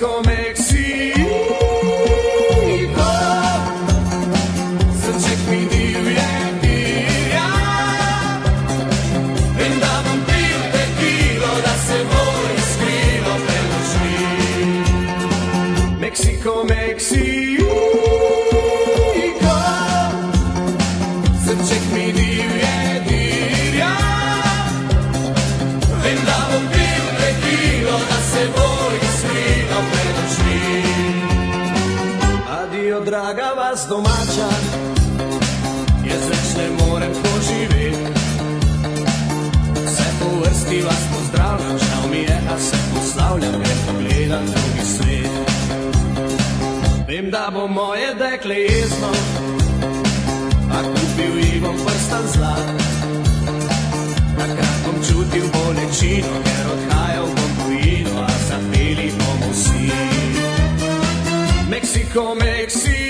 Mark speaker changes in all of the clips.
Speaker 1: come klezno, a kupil ji bom prstan zlat. Takrat bom čutil bolečino, ker odhajal bom tujino, a zapeli bomo vsi. Meksiko, Meksiko.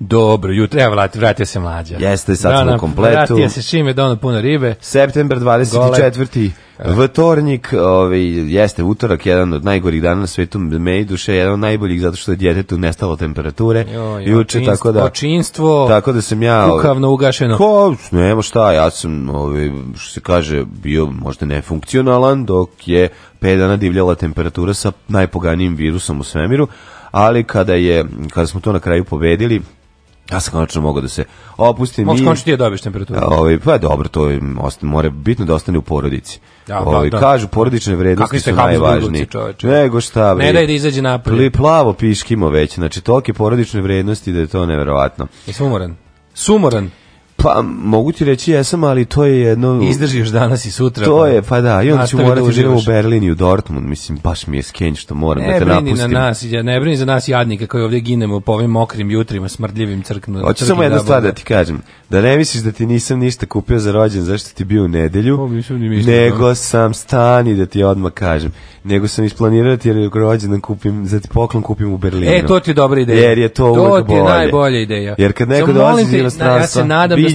Speaker 1: Dobro jutro, evo vratio se mlađa.
Speaker 2: Jeste, sad Dana, smo u kompletu.
Speaker 1: Vratio se šime, dono puno ribe.
Speaker 2: September 24. Gole. Vtornik, ovaj, jeste utorak, jedan od najgorih dana na svetu, meni duše, jedan od najboljih, zato što je djetetu nestalo temperature.
Speaker 1: Jo, jo, juče, činstvo, tako da... Očinstvo,
Speaker 2: tako da sam ja... Ovaj-
Speaker 1: kukavno ugašeno.
Speaker 2: Ko, nema šta, ja sam, ovaj, što se kaže, bio možda nefunkcionalan, dok je 5 dana divljala temperatura sa najpoganijim virusom u svemiru, ali kada je kada smo to na kraju pobedili Ja sam konačno mogao da se opustim. Možeš konačno ti je da dobiješ
Speaker 1: temperaturu.
Speaker 2: Ovi,
Speaker 1: ovaj,
Speaker 2: pa dobro, to je, more, bitno da ostane u porodici. Ja, da, pa ovaj, da, da. Kažu, porodične vrednosti
Speaker 1: su
Speaker 2: najvažnije. Nego šta, bre.
Speaker 1: Ne
Speaker 2: daj
Speaker 1: da
Speaker 2: izađe napolje. Plavo
Speaker 1: piškimo
Speaker 2: već, znači tolke porodične vrednosti da je to neverovatno.
Speaker 1: Jesi umoran? Sumoran.
Speaker 2: Pa, mogu ti reći jesam, ali to je jedno...
Speaker 1: Izdržiš danas i sutra.
Speaker 2: To pa. je, pa da, i onda ću morati živim da u Berlin i u Dortmund, mislim, baš mi je skenj što moram ne da te napustim.
Speaker 1: Ne
Speaker 2: brini
Speaker 1: na nas, ja ne brini za nas jadnike koji ovdje ginemo po ovim mokrim jutrima, smrdljivim crknu.
Speaker 2: Hoću samo jednu stvar da ti kažem, da ne misliš da ti nisam ništa kupio za rođen, zašto ti bio u nedelju,
Speaker 1: o, mišta,
Speaker 2: nego da. sam stani da ti odmah kažem, nego sam isplanirao da ti jer rođendan kupim, za ti poklon kupim u Berlinu.
Speaker 1: E, to ti je dobra ideja.
Speaker 2: Jer je
Speaker 1: to,
Speaker 2: to ti je najbolja
Speaker 1: ideja.
Speaker 2: Jer kad neko dolazi iz inostranstva,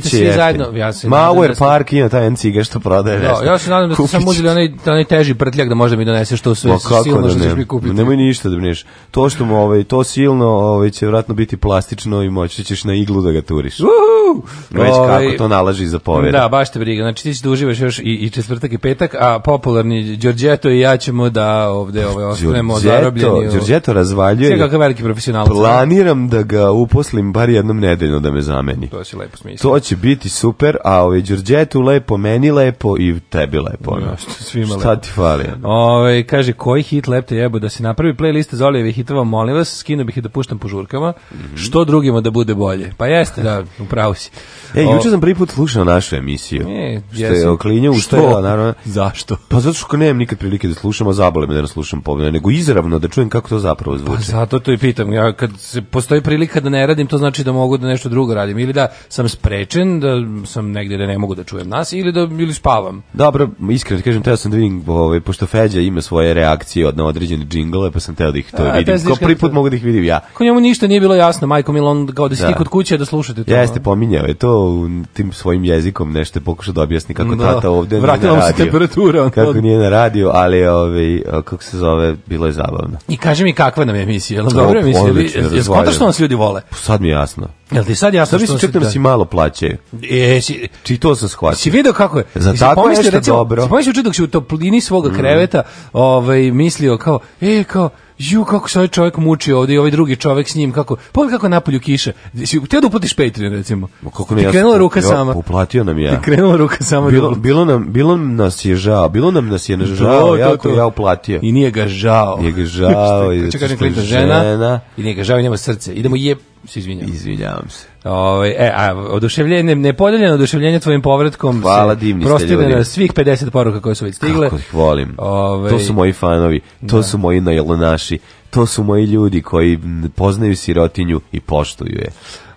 Speaker 1: da ste svi zajedno... Ja
Speaker 2: se Mauer da ste... Park ima taj enciga što prodaje. Da,
Speaker 1: ja se nadam da ste sam uzeli onaj, onaj teži prtljak da možda mi donese što sve silno da što ćeš mi kupiti.
Speaker 2: Nemoj ništa da brineš. To što mu ovaj, to silno ovaj, će vratno biti plastično i moći ćeš na iglu da ga turiš.
Speaker 1: Uhu! Već
Speaker 2: ovaj, kako to nalaži za poveda.
Speaker 1: Da, baš te briga. Znači ti ćeš da uživaš još i, i četvrtak i petak, a popularni Đorđeto i ja ćemo da ovde ovaj, ostanemo zarobljeni.
Speaker 2: Đorđeto razvaljuje. Sve
Speaker 1: kakav veliki profesionalac.
Speaker 2: Planiram da ga uposlim bar jednom nedeljno da me zameni. To si lepo smisla će biti super, a ove ovaj, Đurđetu lepo, meni lepo i tebi lepo.
Speaker 1: Ja, što svima
Speaker 2: lepo. Šta ti fali? Ove,
Speaker 1: ovaj, kaže, koji hit lepte jebo da se napravi playlista za Olijeve hitova, molim vas, skinu bih i da puštam po žurkama, mm -hmm. što drugima da bude bolje. Pa jeste,
Speaker 2: da,
Speaker 1: upravo si.
Speaker 2: E, o... juče sam prvi put slušao našu emisiju. E, što je oklinja ustajala,
Speaker 1: naravno. Zašto?
Speaker 2: Pa zato što nemam nikad prilike da slušam, a zabole me da ne slušam povijek, nego izravno da čujem kako to zapravo pa zvuči. Pa
Speaker 1: zato to i pitam, ja kad se postoji prilika da ne radim, to znači da mogu da nešto drugo radim ili da sam sprečen uvučen, da sam negde da ne mogu da čujem nas ili da ili spavam.
Speaker 2: Dobro, iskreno ti kažem, teo sam da vidim, ovaj, pošto Feđa ima svoje reakcije od na određene džingle, pa sam teo da ih to A, vidim. Ko da prvi put mogu da ih vidim ja.
Speaker 1: Ko njemu ništa nije bilo jasno, Majko Milon, kao da si da. ti kod kuće da slušate to.
Speaker 2: Jeste, pominjao je to tim svojim jezikom, nešto je pokušao da objasni kako da. tata ovde Vratila mu
Speaker 1: se temperatura.
Speaker 2: Kako od... nije na radio, ali ovaj, kako se zove, bilo je zabavno.
Speaker 1: I kaži mi kakva nam je emisija, je li dobro emisija? Zato što nas ljudi vole. Sad mi je jasno. Jel ti sad jasno
Speaker 2: što se da, da si malo plaćaju?
Speaker 1: Jesi
Speaker 2: to sam shvatio.
Speaker 1: Si video kako je?
Speaker 2: Za tako nešto dobro.
Speaker 1: Si pomislio čudok si u toplini svoga mm. kreveta, mm. ovaj mislio kao, ej kao ju kako se ovaj čovjek muči ovdje i ovaj drugi čovjek s njim kako pa kako napolju kiše. si te da uplatiš Patreon recimo Ma kako ne
Speaker 2: ti
Speaker 1: krenula ruka jo, sama
Speaker 2: uplatio nam ja ti krenula ruka sama bilo, da bilo nam bilo nas je žao bilo nam nas je žao ja to ja uplatio
Speaker 1: i nije ga žao
Speaker 2: nije ga žao
Speaker 1: čekaj žena, žena i nije ga žao i nema srce idemo je se izvinjavam
Speaker 2: izvinjavam se
Speaker 1: Ovaj e a oduševljenje nepodeljeno oduševljenje tvojim povratkom. Hvala divni ste ljudi. na svih 50 poruka koje su već stigle.
Speaker 2: Kako ih volim. Ove, ovaj, to su moji fanovi, to da. su moji najlonaši, to su moji ljudi koji poznaju sirotinju i poštuju je.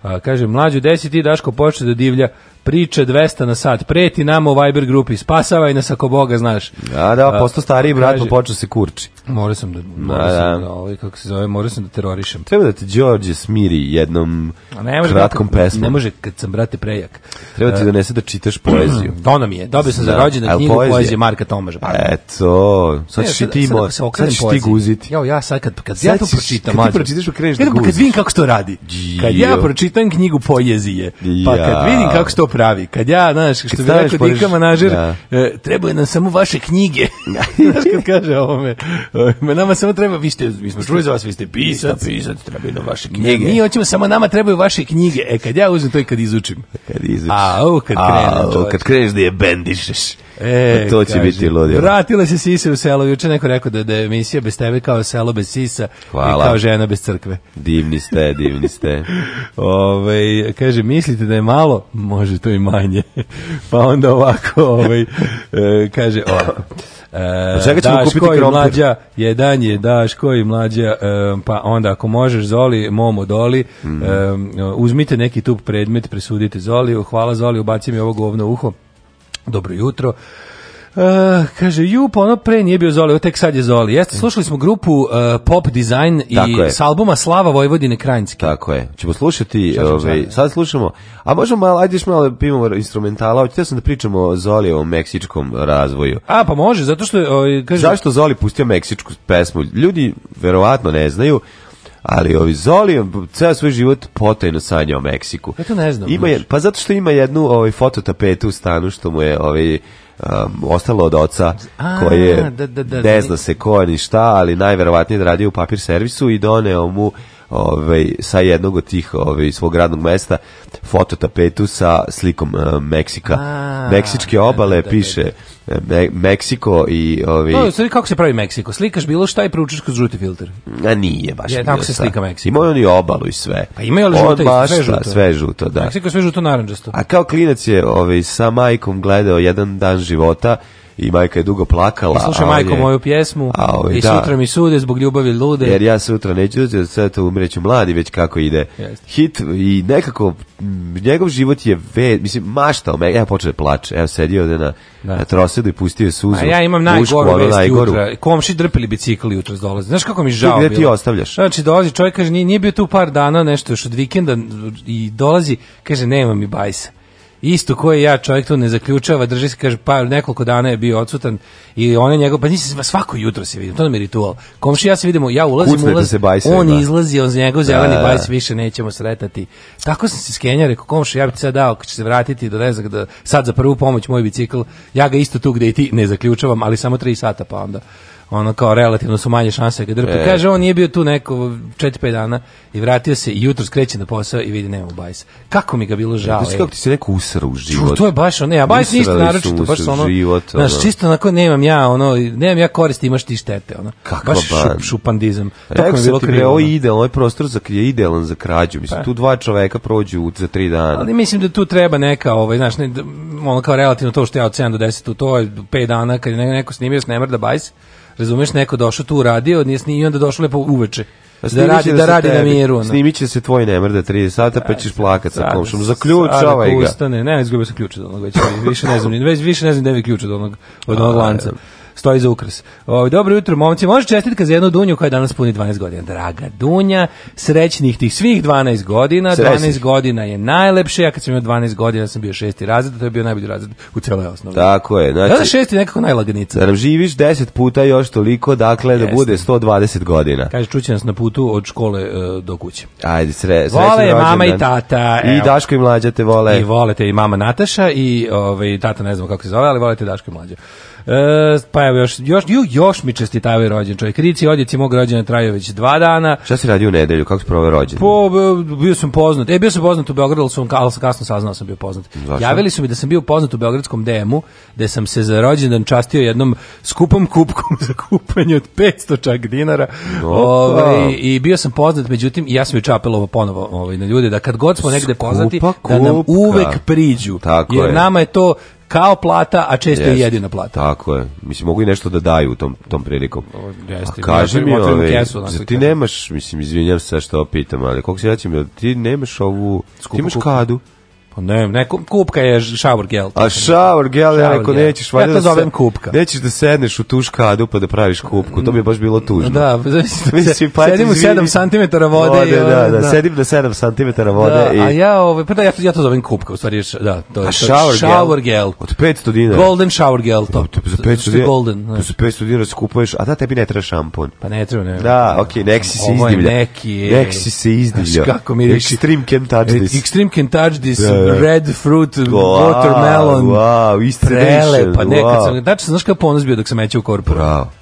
Speaker 1: A, kaže mlađu 10 i Daško počne da divlja priče 200 na sat, preti nam u Viber grupi, spasavaj nas ako Boga znaš.
Speaker 2: Da, da, posto stariji pa brat, pa počeo se kurči.
Speaker 1: Morao sam da-, da, morao da, sam da, ovaj, kako se zove, morao sam da terorišem.
Speaker 2: Treba da te Đorđe smiri jednom ne može, kratkom brate, pesmom.
Speaker 1: Ne može, kad sam, brate, prejak.
Speaker 2: Treba ti e. donese da čitaš poeziju.
Speaker 1: To nam je, dobio sam da. za rođena knjigu poezije? poezije Marka Tomaža.
Speaker 2: Eto, sad ćeš i ti, sad ćeš ti guziti. Jo,
Speaker 1: ja sad kad,
Speaker 2: kad sad ja to pročitam,
Speaker 1: kad ti
Speaker 2: pročitaš, okreneš da guziš.
Speaker 1: Kad vidim kako to radi. Kad ja pročitam knjigu poezije, pa kad vidim kako to pravi. Kad ja, znaš, što bi rekao Dikama manažer, da. E, trebaju nam samo vaše knjige. znaš, kad kaže ovome, e, nama samo treba, vi ste, mi smo čuli za vas, vi ste pisac, pisac,
Speaker 2: trebaju nam vaše knjige.
Speaker 1: Mi hoćemo, samo nama trebaju vaše knjige. E, kad ja uzmem to i kad izučim.
Speaker 2: Kad
Speaker 1: izučim. A, ovo kad
Speaker 2: krenem. A, kad kreneš da je bendišeš. E, pa to će kaži, biti ludilo.
Speaker 1: Vratile se sise u selo. Juče neko rekao da, da je emisija bez tebe kao selo bez sisa
Speaker 2: Hvala.
Speaker 1: i kao žena bez crkve.
Speaker 2: Divni ste, divni ste.
Speaker 1: Ove, ovaj, kaže, mislite da je malo? Može to i manje. pa onda ovako, ovaj, e, kaže ovako. E, pa čega ćemo Daško kupiti krompir? mlađa, jedan je daš i mlađa, e, pa onda ako možeš Zoli, momo Doli, mm -hmm. e, uzmite neki tup predmet, presudite Zoli, hvala Zoli, ubaci mi ovo govno uho. Dobro jutro. Uh, kaže, ju, pa ono pre nije bio Zoli, evo tek sad je Zoli. Jeste, mm. slušali smo grupu uh, Pop Design i s albuma Slava Vojvodine Krajinske.
Speaker 2: Tako je. Ćemo slušati, ovaj, sad slušamo, a možemo malo, ajdeš malo pivamo instrumentala, hoćete da sam da pričamo o Zoli o meksičkom razvoju. A,
Speaker 1: pa može, zato što... O, ovaj,
Speaker 2: kaže... Zašto Zoli pustio meksičku pesmu? Ljudi verovatno ne znaju, ali ovi Zoli je ceo svoj život potajno sanja o Meksiku. Ja
Speaker 1: to ne znam. Ima, je,
Speaker 2: pa zato što ima jednu ovaj, fototapetu u stanu što mu je ovaj, um, ostalo od oca koji je da, da, da, ne da. zna se ko ni šta, ali najverovatnije da radi u papir servisu i doneo mu ovaj, sa jednog od tih ovaj, svog radnog mesta fototapetu sa slikom uh, Meksika. A, Meksičke da, da, obale da, da piše eh, Me Meksiko i ovi
Speaker 1: ovaj, No, pa, stvari kako se pravi Meksiko? Slikaš bilo šta i proučiš kroz žuti filter.
Speaker 2: A nije baš.
Speaker 1: Je tako se slika Meksiko.
Speaker 2: Imaju oni obalu i sve.
Speaker 1: Pa imaju ali žuto, baš, sve žuto.
Speaker 2: Sve žuto, da.
Speaker 1: Meksiko sve žuto narandžasto.
Speaker 2: A kao klinac je ovaj sa majkom gledao jedan dan života i majka je dugo plakala.
Speaker 1: I slušaj majko je, moju pjesmu a ovaj, i da. sutra mi sude zbog ljubavi lude.
Speaker 2: Jer ja sutra neću da sve to umreću mladi, već kako ide Jest. hit i nekako njegov život je, ve, mislim, maštao me, ja počeo da plače, evo sedio ovde na, da. na trosedu i pustio je suzu. A
Speaker 1: ja imam najgoru vest jutra, komši drpili bicikl jutro dolaze, znaš kako mi žao bilo.
Speaker 2: Gde ti ostavljaš?
Speaker 1: Znači dolazi čovjek, kaže, nije, nije bio tu par dana, nešto još od vikenda i dolazi, kaže, nema mi bajsa isto ko je ja čovjek tu ne zaključava, drži se, kaže, pa nekoliko dana je bio odsutan i on je njegov, pa nisi, svako jutro se vidim, to nam je ritual. Komši ja se vidimo, ja ulazim, ulazim, on da. izlazi, on njegov da, zeleni da, da, bajs, više nećemo sretati. Tako sam se skenjao, rekao, komši, ja bi ti sad dao, kad će se vratiti do nezak, da sad za prvu pomoć moj bicikl, ja ga isto tu gde i ti ne zaključavam, ali samo tri sata, pa onda ono kao relativno su manje šanse da ga drpe. E. Kaže, on nije bio tu neko 4-5 dana i vratio se i jutro skreće na posao i vidi nema Bajs. Kako mi ga bilo e, žao.
Speaker 2: Znači kako ti se neko usra u život.
Speaker 1: Ču, to je baš ono, ja Bajs ništa naročito, baš ono, život, ono. Znaš, čisto onako nemam ja, ono, nemam ja koristi, imaš ti štete, ono. Kakva baš šup, šupandizam. Rekao
Speaker 2: sam ti, ovo je idealan, ovaj prostor za, je idealan za krađu. Mislim, pa. tu dva čoveka prođu za tri dana.
Speaker 1: Ali mislim da tu treba neka, ovaj, znaš, ne, ono kao relativno to što ja od 7 do 10, to je 5 dana kad je neko snimio Snemrda Bajs, razumeš, neko došao tu uradio, nije snim, i onda došao lepo uveče. da radi, da, da radi tebi. na miru. Ono.
Speaker 2: Snimit će se tvoj nemrde 30 sata, pa da, ćeš plakat sa komšom. Za ključ da ovaj ga.
Speaker 1: Ustane. Ne, izgubio sam ključ od onog već. Više ne znam, već, više ne znam gde je ključ od onog, od onog lanca stoji za ukras. Ovaj dobro jutro, momci. Može čestitka za jednu Dunju koja je danas puni 12 godina. Draga Dunja, srećnih tih svih 12 godina. Srećnih. 12 godina je najlepše. Ja kad sam imao 12 godina sam bio šesti razred, to je bio najbolji razred u celoj osnovi.
Speaker 2: Tako je. Znači,
Speaker 1: da šesti nekako najlaganica.
Speaker 2: Da živiš 10 puta još toliko, dakle, da Jeste. da bude 120 godina.
Speaker 1: Kaže, čuće nas na putu od škole uh, do kuće.
Speaker 2: Ajde, sre, srećni Vole rođendan.
Speaker 1: mama i tata.
Speaker 2: I evo. Daško i mlađa te vole.
Speaker 1: I volete i mama Nataša i ovaj, tata ne znam kako se zove, ali volete Daško i mlađa. E, pa evo još, još, ju, još mi čestitavaju rođen čovjek. Rici odjeci mog rođena traju već dva dana.
Speaker 2: Šta si radio u nedelju? Kako si proveo rođen?
Speaker 1: Po, e, bio sam poznat. E, bio sam poznat u Beogradu, ali sam kasno saznao da sam bio poznat. Zašto? Javili su mi da sam bio poznat u Beogradskom DM-u, gde sam se za rođendan častio jednom skupom kupkom za kupanje od 500 čak dinara. No, Ove, ovaj, I bio sam poznat, međutim, i ja sam joj čapelovo ponovo ovaj, na ljude, da kad god smo negde poznati, da nam uvek priđu. Tako jer je. nama je to kao plata, a često i jedina plata.
Speaker 2: Tako je. Mislim, mogu i nešto da daju u tom, tom prilikom.
Speaker 1: Jeste, a
Speaker 2: kaži mi, ove, ovaj, kesu, za ti nemaš, mislim, izvinjam se što pitam, ali koliko se jaćem, ti nemaš ovu, Skupu ti imaš kadu.
Speaker 1: Pa ne, ne, kupka je shower gel.
Speaker 2: A shower gel, ja rekao, nećeš,
Speaker 1: valjda ja to da zovem kupka.
Speaker 2: Nećeš da sedneš u tuš tuškadu pa da praviš kupku, to bi baš bilo tužno.
Speaker 1: Da, znači, pa sedim u 7 cm vode. vode i, da,
Speaker 2: da, da, sedim do 7 cm vode. Da, i...
Speaker 1: A ja, ove, ovaj, pa da, ja, ja to zovem kupka, u stvari, da, to je a shower, to, shower gel.
Speaker 2: Od 500 dinara.
Speaker 1: Golden shower gel, to.
Speaker 2: to za 500 dinara. Golden, ne. za 500 dinara se kupuješ, a da tebi ne treba šampon.
Speaker 1: Pa ne treba,
Speaker 2: ne. Da, okej, okay, Nexi se izdivlja. Ovo je neki.
Speaker 1: Nexi
Speaker 2: se izdivlja. Kako mi
Speaker 1: reći? Extreme
Speaker 2: Can Touch This. Extreme
Speaker 1: Can Touch This red fruit, wow, watermelon. Wow, isti Prelepa, nekad sam... Znači, znaš kako ponos bio dok sam mećao u korporu? Wow.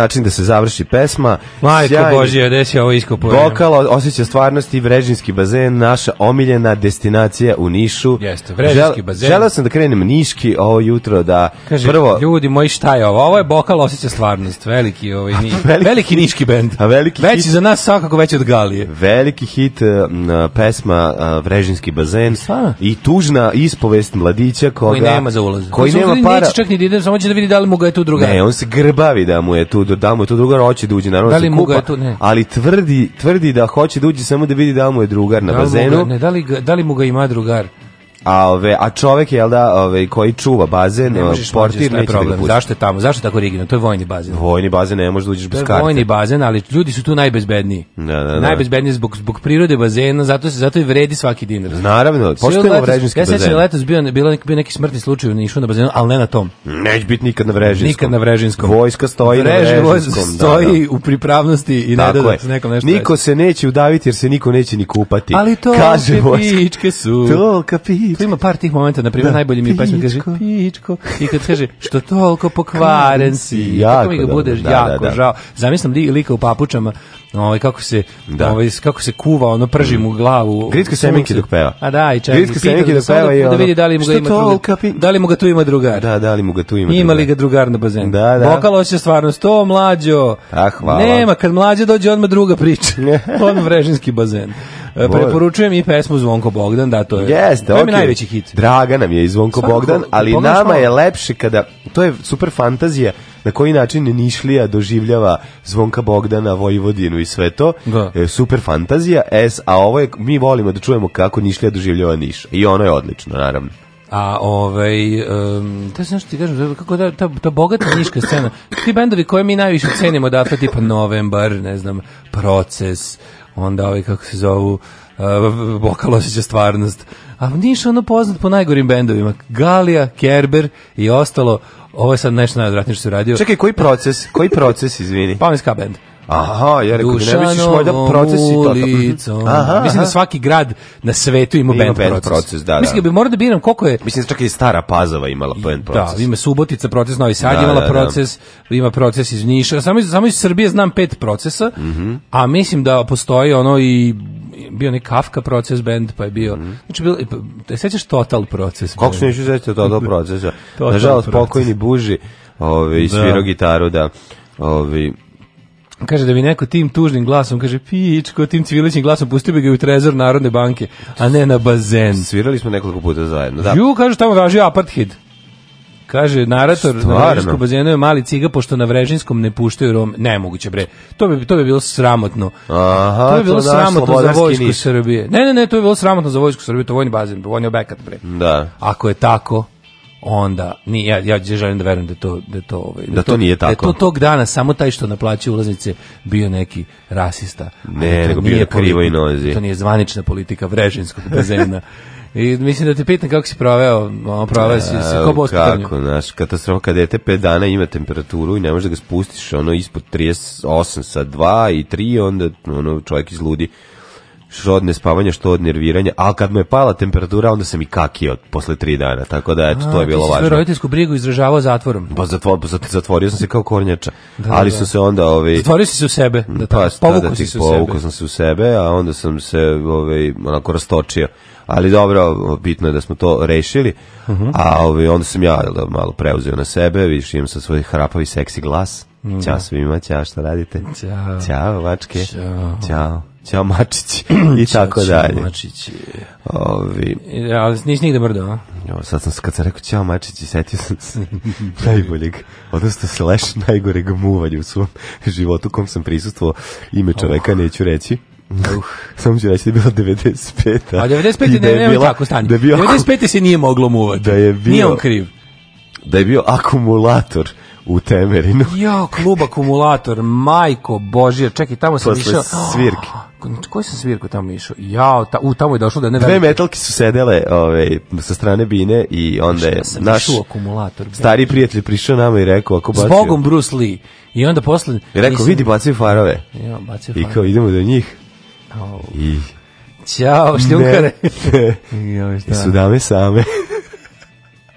Speaker 2: način da se završi pesma.
Speaker 1: Majko Sjajni. Božija, gde si ovo iskopo?
Speaker 2: Vokal, osjeća stvarnosti, Vrežinski bazen, naša omiljena destinacija u Nišu. Jeste,
Speaker 1: Vrežinski bazen.
Speaker 2: Želeo sam da krenem Niški ovo jutro da...
Speaker 1: Kaže, prvo, ljudi moji, šta je ovo? Ovo je Bokal, osjeća stvarnost, veliki, ovaj, ni, veliki, veliki Niški bend. A veliki veći hit, za nas svakako veći od Galije.
Speaker 2: Veliki hit uh, pesma uh, Vrežinski bazen Sva? i tužna ispovest mladića koga, koji
Speaker 1: nema za ulaz. Koji,
Speaker 2: koji nema para. Neće čak ni da ide, samo će da vidi da li mu ga je tu druga. Ne, on se grbavi da mu je tu da damo to drugar, hoće da uđe, naravno da, da li kupa, je ne. ali tvrdi, tvrdi da hoće da uđe samo da vidi da mu je drugar na da bazenu.
Speaker 1: Ne, da, li, da li mu ga ima drugar?
Speaker 2: a ove a čovjek je da ove koji čuva bazen
Speaker 1: ne
Speaker 2: portir ne da problem
Speaker 1: zašto je tamo zašto je tako rigidno to je vojni bazen
Speaker 2: vojni bazen ne možeš da uđeš bez
Speaker 1: karte vojni bazen ali ljudi su tu najbezbedniji da, da, da. najbezbedniji zbog zbog prirode bazena zato se zato i vredi svaki dinar
Speaker 2: naravno
Speaker 1: poštujemo vrežinski bazen ja sećam letos bio bilo neki, bio neki smrtni slučaj u Nišu na bazenu al ne na tom
Speaker 2: Neć bit nikad na vrežinskom
Speaker 1: nikad na vrežinskom
Speaker 2: vojska stoji Vreži, na vrežinskom
Speaker 1: da, stoji da, da. u pripravnosti i
Speaker 2: ne da se nekom nešto niko se neće udaviti jer se niko neće ni kupati ali to kaže
Speaker 1: pičke su to kapi pičko. Ima par tih momenta, na primjer, da. najbolje mi je pesma kaže pičko i kad kaže što toliko pokvaren si, kako mi ga budeš da, da jako da, da. žao. Zamislim li, lika u papučama, ovaj kako se da. ovaj kako se kuva, ono prži mu glavu.
Speaker 2: Gritske semenke dok peva.
Speaker 1: A da, i čekaj. Gritske semenke dok
Speaker 2: peva
Speaker 1: i da vidi da li mu ga ima
Speaker 2: drugar. Da li mu ga
Speaker 1: tu ima drugar?
Speaker 2: Da, da li
Speaker 1: mu
Speaker 2: ga tu
Speaker 1: ima. Ima li ga drugar na bazenu?
Speaker 2: Da, da.
Speaker 1: Bokalo se stvarno sto mlađo. Ah, hvala. Nema, kad mlađe dođe odma druga priča. on vrežinski bazen. E, preporučujem i pesmu Zvonko Bogdan, da, to je. Jeste, to je okay. najveći hit.
Speaker 2: Draga nam je Zvonko Svakako, Bogdan, da ali nama malo. je lepše kada, to je super fantazija, na koji način Nišlija doživljava Zvonka Bogdana, Vojvodinu i sve to. Da. E, super fantazija, es, a ovo je, mi volimo da čujemo kako Nišlija doživljava Niš. I ono je odlično, naravno.
Speaker 1: A ovaj um, da se nešto ti kažem da, da, kako da ta, ta bogata niška scena ti bendovi koje mi najviše cenimo da tipa Novembar ne znam proces onda ovaj, kako se zovu, uh, Bokal stvarnost. A Niš ono poznat po najgorim bendovima. Galija, Kerber i ostalo. Ovo je sad nešto najodvratnije što se radio
Speaker 2: Čekaj, koji proces? Koji proces, izvini?
Speaker 1: Pa on ska band.
Speaker 2: Aha, ja rekao, ne misliš možda proces i
Speaker 1: to. Aha, Mislim da svaki grad na svetu ima, ima band, band proces. proces
Speaker 2: da, da.
Speaker 1: Mislim da bi morao da biram koliko je...
Speaker 2: Mislim da čak i stara Pazova imala band
Speaker 1: da,
Speaker 2: proces.
Speaker 1: Da, ima Subotica proces, Novi Sad da, imala da, da. proces, da. ima proces iz Niša. Samo, samo iz Srbije znam pet procesa, mm -hmm. a mislim da postoji ono i bio neki Kafka proces band, pa je bio... Mm -hmm. Znači, bilo, te e, sećaš Total proces?
Speaker 2: Kako se neću sećati Total procesa? total Nažalost, pokojni Buži ove, ovaj, da. svirao gitaru, da... Ovi, ovaj,
Speaker 1: Kaže da bi neko tim tužnim glasom, kaže pičko, tim cvilićim glasom, pustio bi ga u trezor Narodne banke, a ne na bazen.
Speaker 2: Svirali smo nekoliko puta zajedno. Da.
Speaker 1: Ju, kaže, tamo važi apartheid. Kaže, narator Stvarno? na Vrežinskom bazenu je mali ciga, pošto na Vrežinskom ne puštaju Rom. Nemoguće, bre. To bi, to bi bilo sramotno.
Speaker 2: Aha, to bi bilo to sramotno
Speaker 1: za
Speaker 2: vojsku niš.
Speaker 1: Srbije. Ne, ne, ne, to bi bilo sramotno za vojsku Srbije, to vojni bazen, vojni obekat, bre. Da. Ako je tako, onda ni ja ja želim da verujem da to da
Speaker 2: to ovaj
Speaker 1: da,
Speaker 2: da to, to nije da
Speaker 1: tako. Da to tog dana samo taj što naplaćuje ulaznice bio neki rasista.
Speaker 2: Ne, nego bio krivo i nozi.
Speaker 1: To nije zvanična politika Vrežinskog bazena. I mislim da te pitam kako si proveo, ono proveo si se
Speaker 2: ko bospitanju. Kako, znaš, katastrofa kad dete 5 dana ima temperaturu i ne možeš da ga spustiš ono ispod 38 sa 2 i 3, onda ono čovjek izludi što od nespavanja, što od nerviranja, ali kad mu je pala temperatura, onda sam i kakio posle tri dana, tako da, eto, to je bilo važno. Ti
Speaker 1: roditeljsku brigu izražavao zatvorom?
Speaker 2: Pa zatvor, pa zatvorio sam se kao kornjača, da, da ali da. sam se onda... ovi... Ovaj,
Speaker 1: zatvorio si se u sebe, da tako, pa, da, da, povukao
Speaker 2: si se u
Speaker 1: sebe. sam se u
Speaker 2: sebe, a onda sam se ovaj, onako rastočio ali dobro, bitno je da smo to rešili, uh mhm. -huh. a ovaj, onda sam ja da, malo preuzeo na sebe, vidiš, imam sa svoj hrapavi seksi glas, mm. ćao svima, ćao šta radite, ćao, ćao vačke, ćao. Ćamačić i tako dalje.
Speaker 1: Ćamačić. Ovi. Ali nisi nigde mrdao,
Speaker 2: Jo, sad sam, kad sam rekao Ćao Mačići, setio sam se najboljeg, odnosno slash najgoreg muvanja u svom životu kom sam prisustuo. Ime čoveka oh. neću reći. Uh. Samo ću reći da je bilo 95. A
Speaker 1: 95. Da ne, nema tako stanje. Da bio, 95. se nije moglo muvati. Da je bio, nije on kriv.
Speaker 2: Da je bio akumulator u Temerinu.
Speaker 1: Jo, klub akumulator, majko Božija, čekaj, tamo sam
Speaker 2: Posle
Speaker 1: išao.
Speaker 2: svirke. Oh,
Speaker 1: koji sam svirku tamo išao? Ja, ta, u, tamo je došlo da ne... Dve
Speaker 2: metalke su sedele ove, ovaj, sa strane bine i onda je ja naš akumulator, stari prijatelj prišao nama i rekao... Ako bacio, Zbogom
Speaker 1: Bruce Lee. I onda posle... I
Speaker 2: rekao, vidi, bacaju farove. Ja, bacaju farove. I kao, idemo do njih. Oh. I...
Speaker 1: Ćao, šljunkare. Ne,
Speaker 2: ne. I su dame same.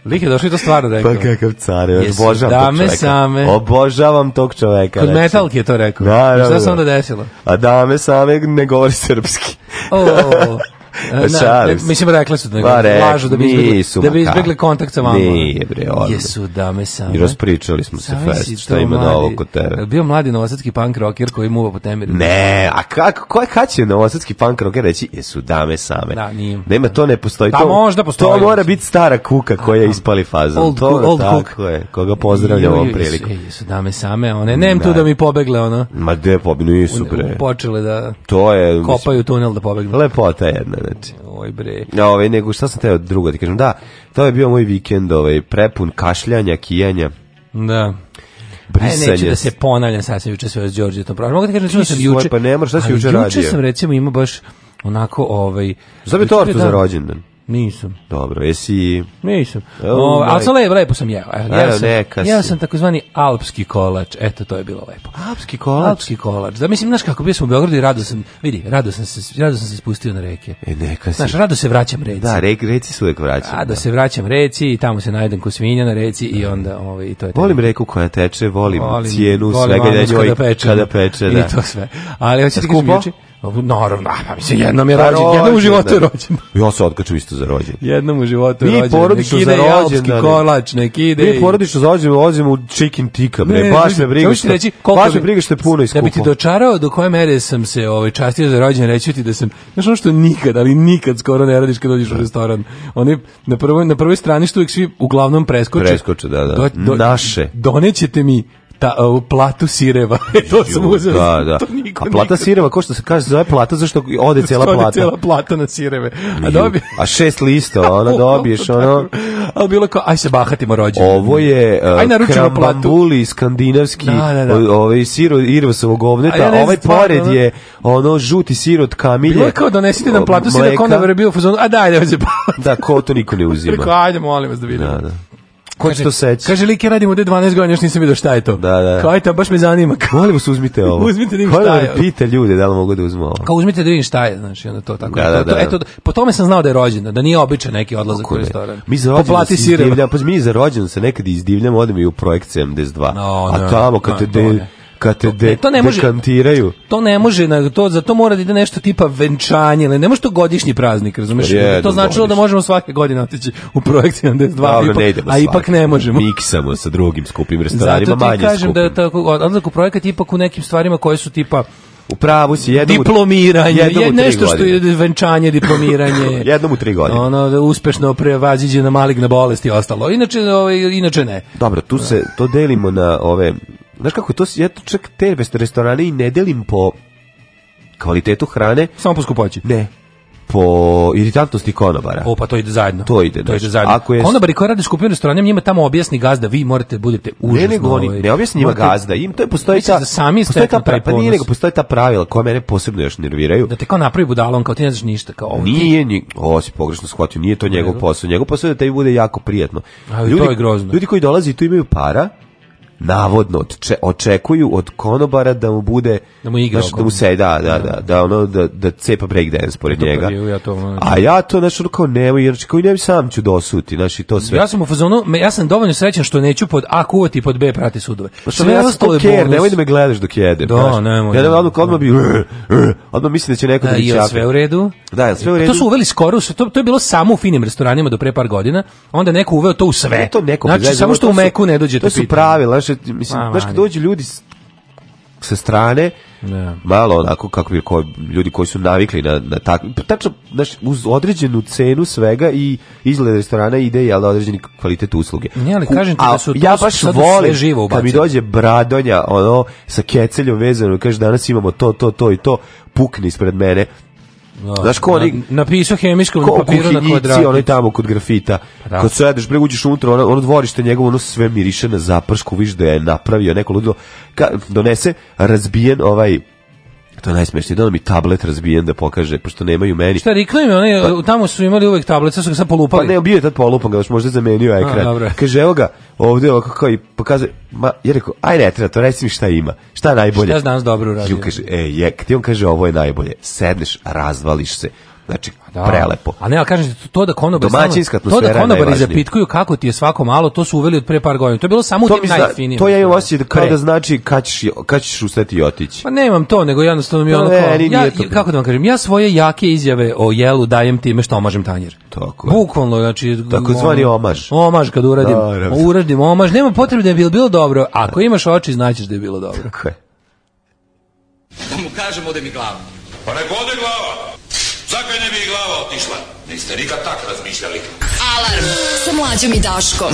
Speaker 1: Lik da je došao pa i to stvarno rekao. Pa
Speaker 2: kakav car, je, obožavam tog čoveka. Same. Obožavam tog čoveka. Kod
Speaker 1: metalki je to rekao. Da, da, da. Šta se da. onda desilo?
Speaker 2: A dame same ne govori srpski. o,
Speaker 1: Pa Na, ne, mislim, rekli su da ga pa lažu da bi, izbjegli, da bi izbjegli kontakt sa vama. Nije, bre, odme. Jesu, dame same.
Speaker 2: I raspričali smo se fest, šta ima mladi, novo kod tebe.
Speaker 1: Bio mladi novosadski punk rocker koji muva po temiru.
Speaker 2: Ne, a kako, ko je kad će novosadski punk rocker reći, jesu dame same. Da, nije. Nema, to ne postoji. Da, to, možda postoji. To mora biti stara kuka koja je ispali fazom. Old, to, old cook. Je, koga pozdravljam ovom priliku.
Speaker 1: E, jesu dame same, one, nem da. tu da mi pobegle, ono.
Speaker 2: Ma gde pobegnu, nisu, bre.
Speaker 1: Počele da to je, kopaju tunel da pobegnu.
Speaker 2: Lepota jedna,
Speaker 1: znači. Oj bre. Ja,
Speaker 2: da, ovaj, nego šta sam teo drugo da kažem, da, to je bio moj vikend, ovaj, prepun kašljanja, kijanja.
Speaker 1: Da. Brisanje. E, neću da se ponavljam, sad sam juče sve s Đorđe to pravo. Mogu da da ti kažem, čuo sam juče.
Speaker 2: Pa ne šta si juče radio? Juče
Speaker 1: sam recimo imao baš onako ovaj...
Speaker 2: Zabi tortu za rođendan.
Speaker 1: Nisam.
Speaker 2: Dobro, jesi...
Speaker 1: Nisam. Oh, e, o, ali sam lepo, lepo sam jeo. ja, sam, ja sam takozvani alpski kolač. Eto, to je bilo lepo. Alpski
Speaker 2: kolač?
Speaker 1: Alpski kolač. Da, mislim, znaš kako, bio sam u Beogradu i rado sam, vidi, rado sam se, rado sam se spustio na reke.
Speaker 2: E, neka si.
Speaker 1: Znaš, rado se vraćam reci.
Speaker 2: Da, re, reci se uvek
Speaker 1: vraćam.
Speaker 2: Rado da.
Speaker 1: se vraćam reci i tamo se najdem ko svinja na reci i da. onda, ovo, ovaj, i to je... Tema.
Speaker 2: Volim reku koja teče, volim, volim cijenu,
Speaker 1: volim svega da njoj kada peče. Kada da. peče, da. I to sve. Ali, hoćete ti da kažem, Naravno, pa mislim, jednom je pa rođen, jednom u životu je rođen.
Speaker 2: Ja se odkaču isto za rođen.
Speaker 1: Jednom u životu je rođen.
Speaker 2: Mi
Speaker 1: porodično za
Speaker 2: rođen. Ide
Speaker 1: kolač,
Speaker 2: nek ide. Mi porodično za rođen, ulazimo u chicken tika, bre, ne, baš
Speaker 1: me
Speaker 2: briga što, reći, baš me briga što je puno iskupo. Da bi ti
Speaker 1: dočarao do koje mere sam se ovaj, častio za rođen, reći ti da sam, znaš ono što nikad, ali nikad skoro ne radiš kad dođeš u da. restoran. Oni na prvoj, na prvoj strani što uvijek svi uglavnom preskoče.
Speaker 2: Preskoče, da, da.
Speaker 1: Do, do, Naše. Donećete mi ta, uh, platu sireva. to sam uzeo. Da, da. a
Speaker 2: plata nikad... sireva, ko što se kaže, zove plata, zašto ode cela plata? cela
Speaker 1: plata na sireve. A,
Speaker 2: dobije. a šest lista, ona dobiješ, ono...
Speaker 1: Al bilo kao, aj se bahatimo rođendan.
Speaker 2: Ovo je uh, aj krambambuli, skandinavski, da, da, da. ovaj siro, irvasovog ovneta, ja ovaj stvarno, pored je ono žuti sir od kamilje.
Speaker 1: Bilo kao, donesite nam platu sireva, kao onda je bio u a daj, da
Speaker 2: se Da, ko to niko ne uzima. Rekao,
Speaker 1: ajde, molim vas da, da vidimo.
Speaker 2: Da, da. Ko što
Speaker 1: to
Speaker 2: seći?
Speaker 1: Kaže, like, radimo ovde 12 godina, još nisam video šta je to. Da, da. Kao, ajte, baš me zanima.
Speaker 2: Molim se, uzmite ovo.
Speaker 1: uzmite da šta je. Da
Speaker 2: Pita ljude da li mogu da uzmu ovo.
Speaker 1: Kao, uzmite da vidim šta je, znači, onda to tako. Da, da, da. Eto, po tome sam znao da je rođeno, da nije običan neki odlazak u restoran.
Speaker 2: Mi za rođeno se izdivljamo, pa mi za rođeno se nekad izdivljamo, odem i u projekt 2 No, a tamo, kad te kad te e, de, to ne može,
Speaker 1: dekantiraju. To ne može, na, to, za to mora da ide nešto tipa venčanje, ali ne može to godišnji praznik, razumeš? Pa je, to da, znači da možemo svake godine otići u projekt 72, Dobro, ipak, a svaki. ipak ne možemo.
Speaker 2: Miksamo sa drugim skupim restoranima, Zato ti
Speaker 1: kažem
Speaker 2: skupim. da
Speaker 1: je tako, odlazak u projekat ipak u nekim stvarima koje su tipa U pravu si jednom diplomiranje, jednom je nešto što je venčanje, diplomiranje.
Speaker 2: jednom u tri godine.
Speaker 1: Ono da uspešno prevaziđe na maligna bolest i ostalo. Inače, ovaj inače ne.
Speaker 2: Dobro, tu se to delimo na ove znaš kako to, ja to čak te restorane i ne delim po kvalitetu hrane.
Speaker 1: Samo po skupoći?
Speaker 2: Ne, po iritantnosti konobara.
Speaker 1: O, pa to ide zajedno.
Speaker 2: To ide,
Speaker 1: to ide zajedno. Ako je... Konobari koji rade skupinu restoranima, njima tamo objasni gazda, vi morate da budete užasno. Ne, nego oni,
Speaker 2: ovaj, ne objasni njima gazda, im to je postoji ta, da sami postoji ta, taj pa nije nego postoji ta pravila koja mene posebno još nerviraju.
Speaker 1: Da te kao napravi budalom, kao ti ne znaš ništa. Kao,
Speaker 2: ovaj, nije, nije, o, si pogrešno shvatio, nije to njegov posao. Njegov posao je da tebi bude jako prijatno.
Speaker 1: Ali ljudi, to je grozno. Ljudi
Speaker 2: koji dolazi tu imaju para, navodno očekuju od konobara da mu bude
Speaker 1: da mu
Speaker 2: igra znači, da mu se da, da da da da ono da da cepa breakdance pored Dobar, da, njega. Ja to, ono,
Speaker 1: A
Speaker 2: ja to znači ono kao nemoj jer koji znači, ne sam ću dosuti, da znači to sve. Ja sam u fazonu, ja sam dovoljno srećan što neću pod A kuvati i pod B prati
Speaker 1: sudove. Pa što sve ja ostalo je nemoj da me gledaš dok jedem. Da, nemoj. Ja da
Speaker 2: odmah odmah bi uh, uh, odmah mislim da će neko da će sve u redu. Da, sve u pa redu. To su uveli skoro, to to je bilo samo u finim restoranima do pre par godina, onda neko uveo
Speaker 1: to u sve. To neko znači samo što u meku ne dođe to su pravila,
Speaker 2: uče, mislim, Ma, znaš kad dođu ljudi sa strane, ne. Da. malo onako kako bi ko, ljudi koji su navikli na, na tako tačno znaš, uz određenu cenu svega i izgled restorana ide i određeni kvalitet usluge. Ne,
Speaker 1: ali kažem ti da su
Speaker 2: ja baš volim živo kad mi dođe bradonja ono sa keceljom vezano kaže danas imamo to to to i to pukni ispred mene Da. Znaš ko oni... Na,
Speaker 1: napisao hemičkom na papiru na
Speaker 2: kvadratu. Onaj tamo kod grafita. Pa da. Kad sedeš, bre, uđeš unutra, ono, ono dvorište njegovo, ono sve miriše na zapršku, viš da je napravio neko ludilo. Ka, donese razbijen ovaj To je najsmešnije, da mi tablet razbijen da pokaže, pošto nemaju meni.
Speaker 1: Šta rekla mi, one, pa- tamo su imali uvek tablet, sad su ga sad polupali.
Speaker 2: Pa ne, bio je tad polupan,
Speaker 1: ga još
Speaker 2: možda zamenio ekran. A, Kaže, evo ga, ovdje ovako kao i pokazuje, ma, ja rekao, aj ne treba to, reci mi šta ima, šta je najbolje.
Speaker 1: Šta je dobro uradio. Ju
Speaker 2: kaže, e, je, ti on kaže, ovo je najbolje, sedneš, razvališ se, Znači, da. prelepo.
Speaker 1: A ne, ali kažem, to da konobari, to
Speaker 2: da konobari
Speaker 1: zapitkuju kako ti je svako malo, to su uveli od pre par godina. To je bilo samo to tim zna, najfinijim.
Speaker 2: To je i osjećaj da kao da znači kad ćeš, ustati i otići.
Speaker 1: Pa nemam to, nego jednostavno mi je pa ono Ne, ja, to kako da vam kažem, ja svoje jake izjave o jelu dajem time što omažem tanjir.
Speaker 2: Tako
Speaker 1: je. Bukvalno, znači...
Speaker 2: Tako zvani omaž.
Speaker 1: Omaž kad uradim, da, uradim omaž. Nema potrebe da je bilo, bilo dobro. Ako imaš oči, znaćeš da je bilo dobro. Tako je. Da mu kažemo
Speaker 3: da mi glava. Pa nek ode glava glava otišla. Niste nikad tak razmišljali.
Speaker 4: Alarm sa mlađom i Daškom.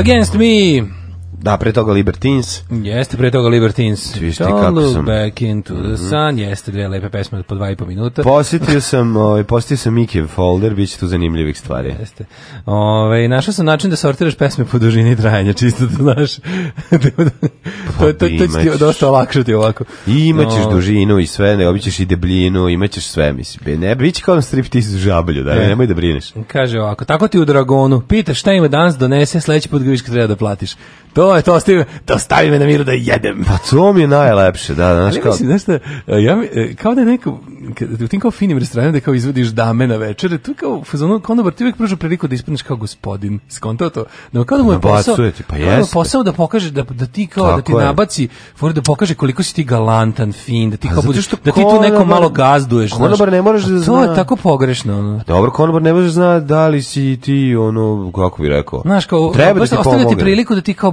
Speaker 1: Against me!
Speaker 2: Da, pre toga Libertines.
Speaker 1: Jeste, pre toga Libertines. Viš
Speaker 2: ti kako sam.
Speaker 1: Back into the mhm. sun. Jeste dve lepe pesme po dva i po minuta.
Speaker 2: Posjetio sam, ovaj, posjetio sam Mikiv folder, bit će tu zanimljivih stvari.
Speaker 1: Jeste. Ove, ovaj, našao sam način da sortiraš pesme po dužini trajanja, čisto da znaš. Da- da- pa to, to, to, će ti dosta olakšati ovako.
Speaker 2: I imaćeš no. dužinu i sve, ne, obićeš i debljinu, imaćeš sve, mislim. Ne, bit će kao na striptease žablju, da, ne, nemoj da brineš.
Speaker 1: Kaže ovako, tako ti u Dragonu, pitaš šta ima danas, donese, sledeći put ga treba da platiš. To je to ostavi, to stavi me na miru da jedem.
Speaker 2: Pa to mi je najlepše, da, da znaš
Speaker 1: kao. Mislim, znaš šta, ja e, kao da je neko u tim kao finim restoranima da kao izvodiš dame na večer, tu kao fazonu konobar ti uvek pruža priliku da ispadneš kao gospodin. Skonto to. Da kao da mu je
Speaker 2: posao, ti, pa da jeste.
Speaker 1: posao da pokaže da da ti kao da Tako da ti je. nabaci, for da pokaže koliko si ti galantan, fin, da ti pa kao budeš, da
Speaker 2: ti
Speaker 1: tu neko malo gazduješ,
Speaker 2: konobar ne možeš da zna.
Speaker 1: To je tako pogrešno, ono.
Speaker 2: Pa dobro, konobar ne možeš zna da li si ti ono kako bi rekao.
Speaker 1: Znaš kao treba da ti priliku da ti kao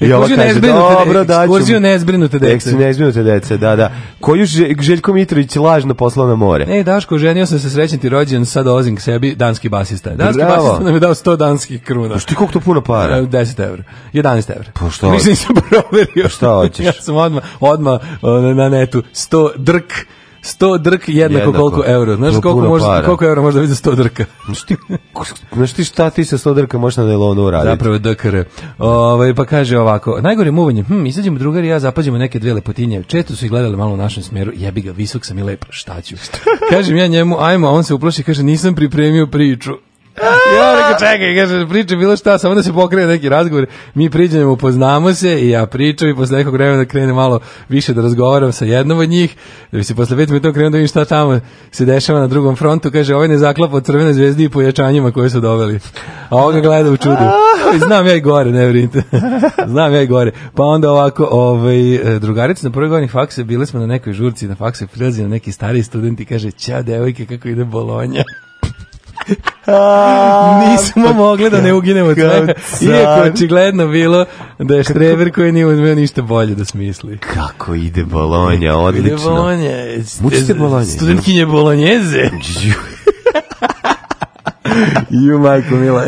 Speaker 1: I ova kaže, dobro,
Speaker 2: da Ekskurziju nezbrinute dece. Ekskurziju nezbrinute dece, da, da. Koju Željko Mitrović lažno poslao na more.
Speaker 1: Ej, Daško, ženio sam se srećen ti rođen, sad dolazim k sebi, danski basista. Danski Bravo. basista nam je dao 100 danskih kruna. Pa što
Speaker 2: ti koliko to puno para?
Speaker 1: 10 e, evra. 11 evra.
Speaker 2: Pa što?
Speaker 1: Mislim, sam proverio. Pa
Speaker 2: šta hoćeš? Ja
Speaker 1: sam odmah, odmah na netu 100 drk 100 drk jednako, jednako. koliko euro. Znaš koliko može koliko euro može da vidi 100 drka?
Speaker 2: Znaš ti, šta ti sa 100 drka možeš na nailonu uraditi?
Speaker 1: Zapravo drkare. Ovaj pa kaže ovako, najgore muvanje. Hm, izađemo drugari i ja zapađemo neke dve lepotinje. Često su ih gledali malo u našem smeru. Jebi ga, visok sam i lep, šta ću? Kažem ja njemu, ajmo, a on se uplaši, kaže nisam pripremio priču. ja rekao, čekaj, kaže, priča bilo šta, samo da se pokrene neki razgovor, mi priđemo, upoznamo se i ja pričam i posle nekog vremena krene malo više da razgovaram sa jednom od njih, da bi se posle 5 to krenuo da vidim šta tamo se dešava na drugom frontu, kaže, ovaj ne zaklapa od crvene zvezde i pojačanjima koje su doveli. A ovo gleda u čudu. Znam ja i gore, ne vrinite. Znam ja i gore. Pa onda ovako, ovaj, e, drugarica na prvoj godini fakse, bili smo na nekoj žurci na fakse, prilazi na neki stari studenti, kaže, ća, devojke, kako ide Bolonja. Nismo pa mogli da ne uginemo tebe. Iako je očigledno bilo da je Štreber koji nije uzmeo ništa bolje da smisli.
Speaker 2: Kako ide Bolonja,
Speaker 1: odlično. Ide
Speaker 2: Bolonja.
Speaker 1: Mučite Bolonja. Studentkinje Bolonjeze.
Speaker 2: Ju majko mila.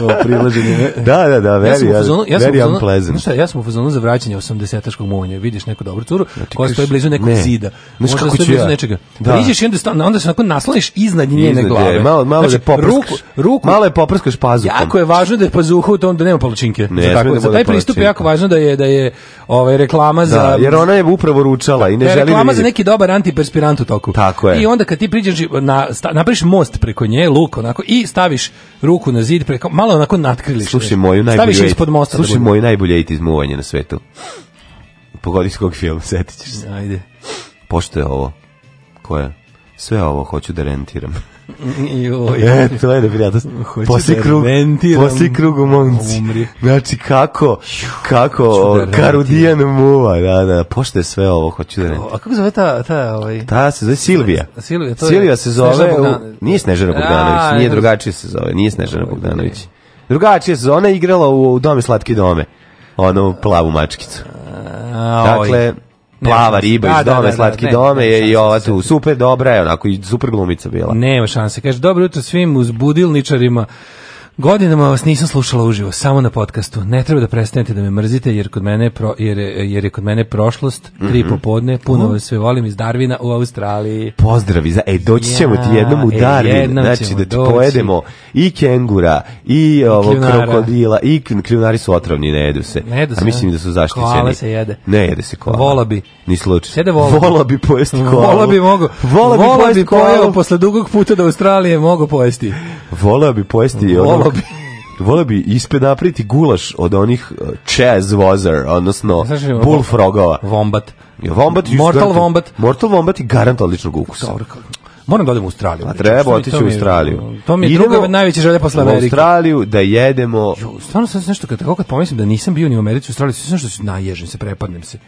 Speaker 2: no, prilaženje. Da, da, da, veri.
Speaker 1: ja sam u ja very fuzonu, unpleasant. šta, ja sam u fazonu za vraćanje 80-taškog muvanju. Vidiš neku dobru curu ja, koja stoji blizu nekog ne. zida. Možda kako stoji blizu ja. nečega. Da. Priđeš i onda, stan, onda se onako nasloniš iznad njene iznad glave. Je,
Speaker 2: malo, malo znači, da je poprskaš. Ruku, ruku, malo
Speaker 1: je
Speaker 2: poprskaš pazuhom.
Speaker 1: Jako je važno da je pazuha u tom da nema palačinke. Ne, da za, tako, za taj pristup je jako važno da je, da je ovaj, reklama za... Da,
Speaker 2: jer ona je upravo ručala i
Speaker 1: ne da, želi da Reklama za neki dobar antiperspirant u toku. Tako je. I onda kad ti priđeš, na, napraviš most preko nje, nje luk onako i staviš ruku na zid preko malo onako natkriliš. Slušaj moju najbolju. Staviš ispod mosta.
Speaker 2: Slušaj da moju najbolje itizmuvanje na svetu. Pogodi s kog filma setićeš se.
Speaker 1: Ajde.
Speaker 2: Pošto je ovo. Ko Sve ovo hoću da rentiram. Joj. E, je ajde, prijatelj. Da posli krug, posli krug u momci. Umri. Znači, kako, da kako, da Karudijan muva, da, da, pošto je sve ovo, hoću da renti.
Speaker 1: A kako zove ta, ta, ovaj...
Speaker 2: Ta se zove Silvija. Silvija, to je... Silvija se zove... Snežana Bogdanović. Nije Snežana da, Bogdanović, nije drugačije se zove, nije Snežana Bogdanović. Drugačije se zove, ona je igrala u, u Dome slatki dome, ono, plavu mačkicu. Dakle, plava riba da, iz dome, da, da, slatki dome je i ova tu super dobra je onako i super glumica bila.
Speaker 1: Nema šanse. Kaže dobro jutro svim uzbudilničarima Godinama vas nisam slušala uživo, samo na podcastu. Ne treba da prestanete da me mrzite jer kod mene pro, jer, jer je kod mene prošlost tri mm -hmm. popodne, puno mhm. vas sve volim iz Darvina u Australiji.
Speaker 2: Pozdravi za ej doći ja, ćemo ti jednom u Darvin, e, jednom znači da ti doći. pojedemo i kengura i ovo krokodila i kljunari su otrovni, ne jedu se.
Speaker 1: Ne jedu se.
Speaker 2: A mislim da su zaštićeni. Koala
Speaker 1: se
Speaker 2: jede. Ne jede
Speaker 1: se
Speaker 2: koala.
Speaker 1: Vola bi.
Speaker 2: Ni slučaj.
Speaker 1: Jede vola.
Speaker 2: Vola
Speaker 1: bi
Speaker 2: pojesti koalu. Vola
Speaker 1: bi mogu. Vola
Speaker 2: bi, vola
Speaker 1: bi pojeo posle dugog puta do Australije mogu pojesti.
Speaker 2: Vola bi pojesti ono Voleo bi. Voleo bi ispedapriti gulaš od onih e, Chaz Vozer, odnosno Bullfrogova.
Speaker 1: Wombat.
Speaker 2: Wombat
Speaker 1: Mortal garant, Wombat.
Speaker 2: Mortal Wombat i garant odličnog ukusa. Dobro,
Speaker 1: Moram da odem u Australiju. A
Speaker 2: pa znači, treba otići u Australiju.
Speaker 1: To mi je druga najveća želja posle Amerike.
Speaker 2: U Australiju da jedemo... Jo,
Speaker 1: stvarno sam nešto, kad, tako kad pomislim da nisam bio ni u Americi, u Australiji, sam nešto se naježim, se prepadnem se.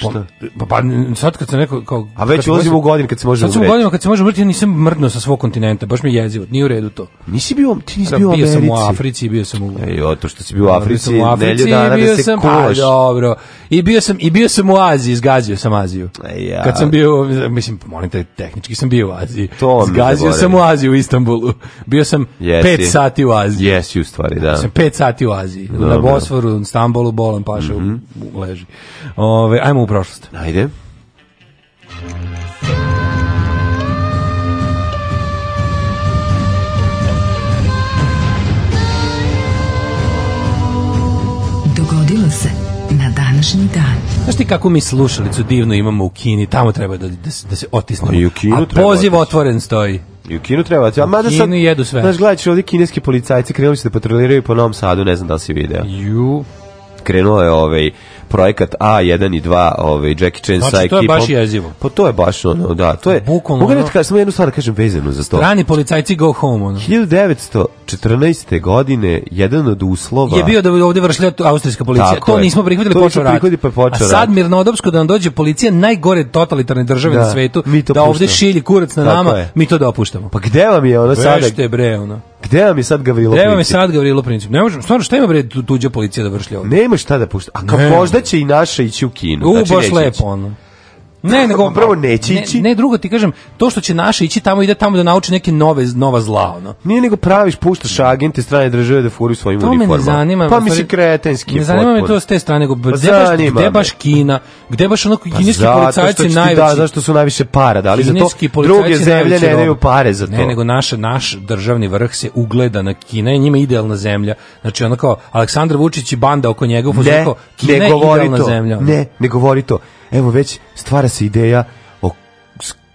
Speaker 2: Pa,
Speaker 1: pa, pa sad kad sam neko kao A
Speaker 2: već ulazimo u godine
Speaker 1: kad se može
Speaker 2: umreti. Sad u godinama kad se može
Speaker 1: umreti, ja nisam mrdno sa svog kontinenta, baš mi je jezivo, nije u redu to.
Speaker 2: Nisi bio, ti nisi
Speaker 1: bio
Speaker 2: u Americi.
Speaker 1: Bio sam u Africi, bio sam u
Speaker 2: Ej, to što si bio u Africi, u Africi dana da bio da se pa, kulaš. dobro.
Speaker 1: I bio sam i bio sam u Aziji, zgazio sam Aziju.
Speaker 2: E, ja.
Speaker 1: Kad sam bio, mislim, molim te, tehnički sam bio u Aziji. To zgazio sam u Aziju u Istanbulu. Bio sam 5 sati u Aziji.
Speaker 2: Jesi u stvari, da.
Speaker 1: Sam 5 sati u Aziji. Na Bosforu, u Istanbulu, Bolan Paša mhm. leži. Ovaj ajmo u prošlost.
Speaker 2: Ajde.
Speaker 1: Dogodilo se na današnji dan. Znaš ti kakvu mi slušalicu divno imamo u Kini, tamo treba da, da, da se otisnemo. I
Speaker 2: u Kinu A treba
Speaker 1: poziv otisnemo. otvoren
Speaker 2: stoji. I u Kinu treba otisnemo. A mada Kinu
Speaker 1: sad, jedu sve.
Speaker 2: Znaš, gledat ću ovdje kineski policajci, krenuli su da patroliraju po Novom Sadu, ne znam da li si video. Ju. Krenuo je ovaj projekat A1 i 2, ovaj Jackie Chan znači, sa ekipom.
Speaker 1: Pa to je baš jezivo.
Speaker 2: Pa to je baš ono, da, to je. Bukvalno. Mogu samo jednu stvar da kažem vezano za to.
Speaker 1: Strani policajci go home ono.
Speaker 2: 1914. godine jedan od uslova
Speaker 1: je bio da ovde vršlja austrijska policija. Tako to je. nismo prihvatili počeo rat. Pa počeo A sad mirnodopsko da nam dođe policija najgore totalitarne države da, na svetu da puštamo. ovde šilji kurac na Tako nama, je. mi to dopuštamo.
Speaker 2: Pa gde vam je ono
Speaker 1: sada? Vešte bre ona.
Speaker 2: Gde
Speaker 1: vam je sad Gavrilo Princip? Gde vam je sad Gavrilo Princip? Ne možemo, stvarno šta ima bre tuđa policija da vršlja
Speaker 2: ovdje? Nema šta da pušta. A kao možda će i naša ići u kinu. U, znači,
Speaker 1: baš lepo ono.
Speaker 2: Ne, nego prvo
Speaker 1: neće
Speaker 2: ići. Ne, ne,
Speaker 1: drugo ti kažem, to što će naše ići tamo ide tamo da nauči neke nove nova zla, ono.
Speaker 2: Nije nego praviš puštaš agente strane države da furaju svojim to uniformama. To me ne zanima. Pa mi se kretenski. Ne
Speaker 1: zanima me to s te strane, nego pa baš gde baš Kina, gde baš onako pa kineski policajci da, najveći. Da,
Speaker 2: zašto su najviše para, da li za to druge zemlje ne daju pare za
Speaker 1: to.
Speaker 2: Ne,
Speaker 1: nego naša naš državni vrh se ugleda na Kina, i njima idealna zemlja. Znači ona kao Aleksandar Vučić i banda oko njega, ne, Kina ne govori to. Zemlja,
Speaker 2: ne, ne govori to evo već stvara se ideja o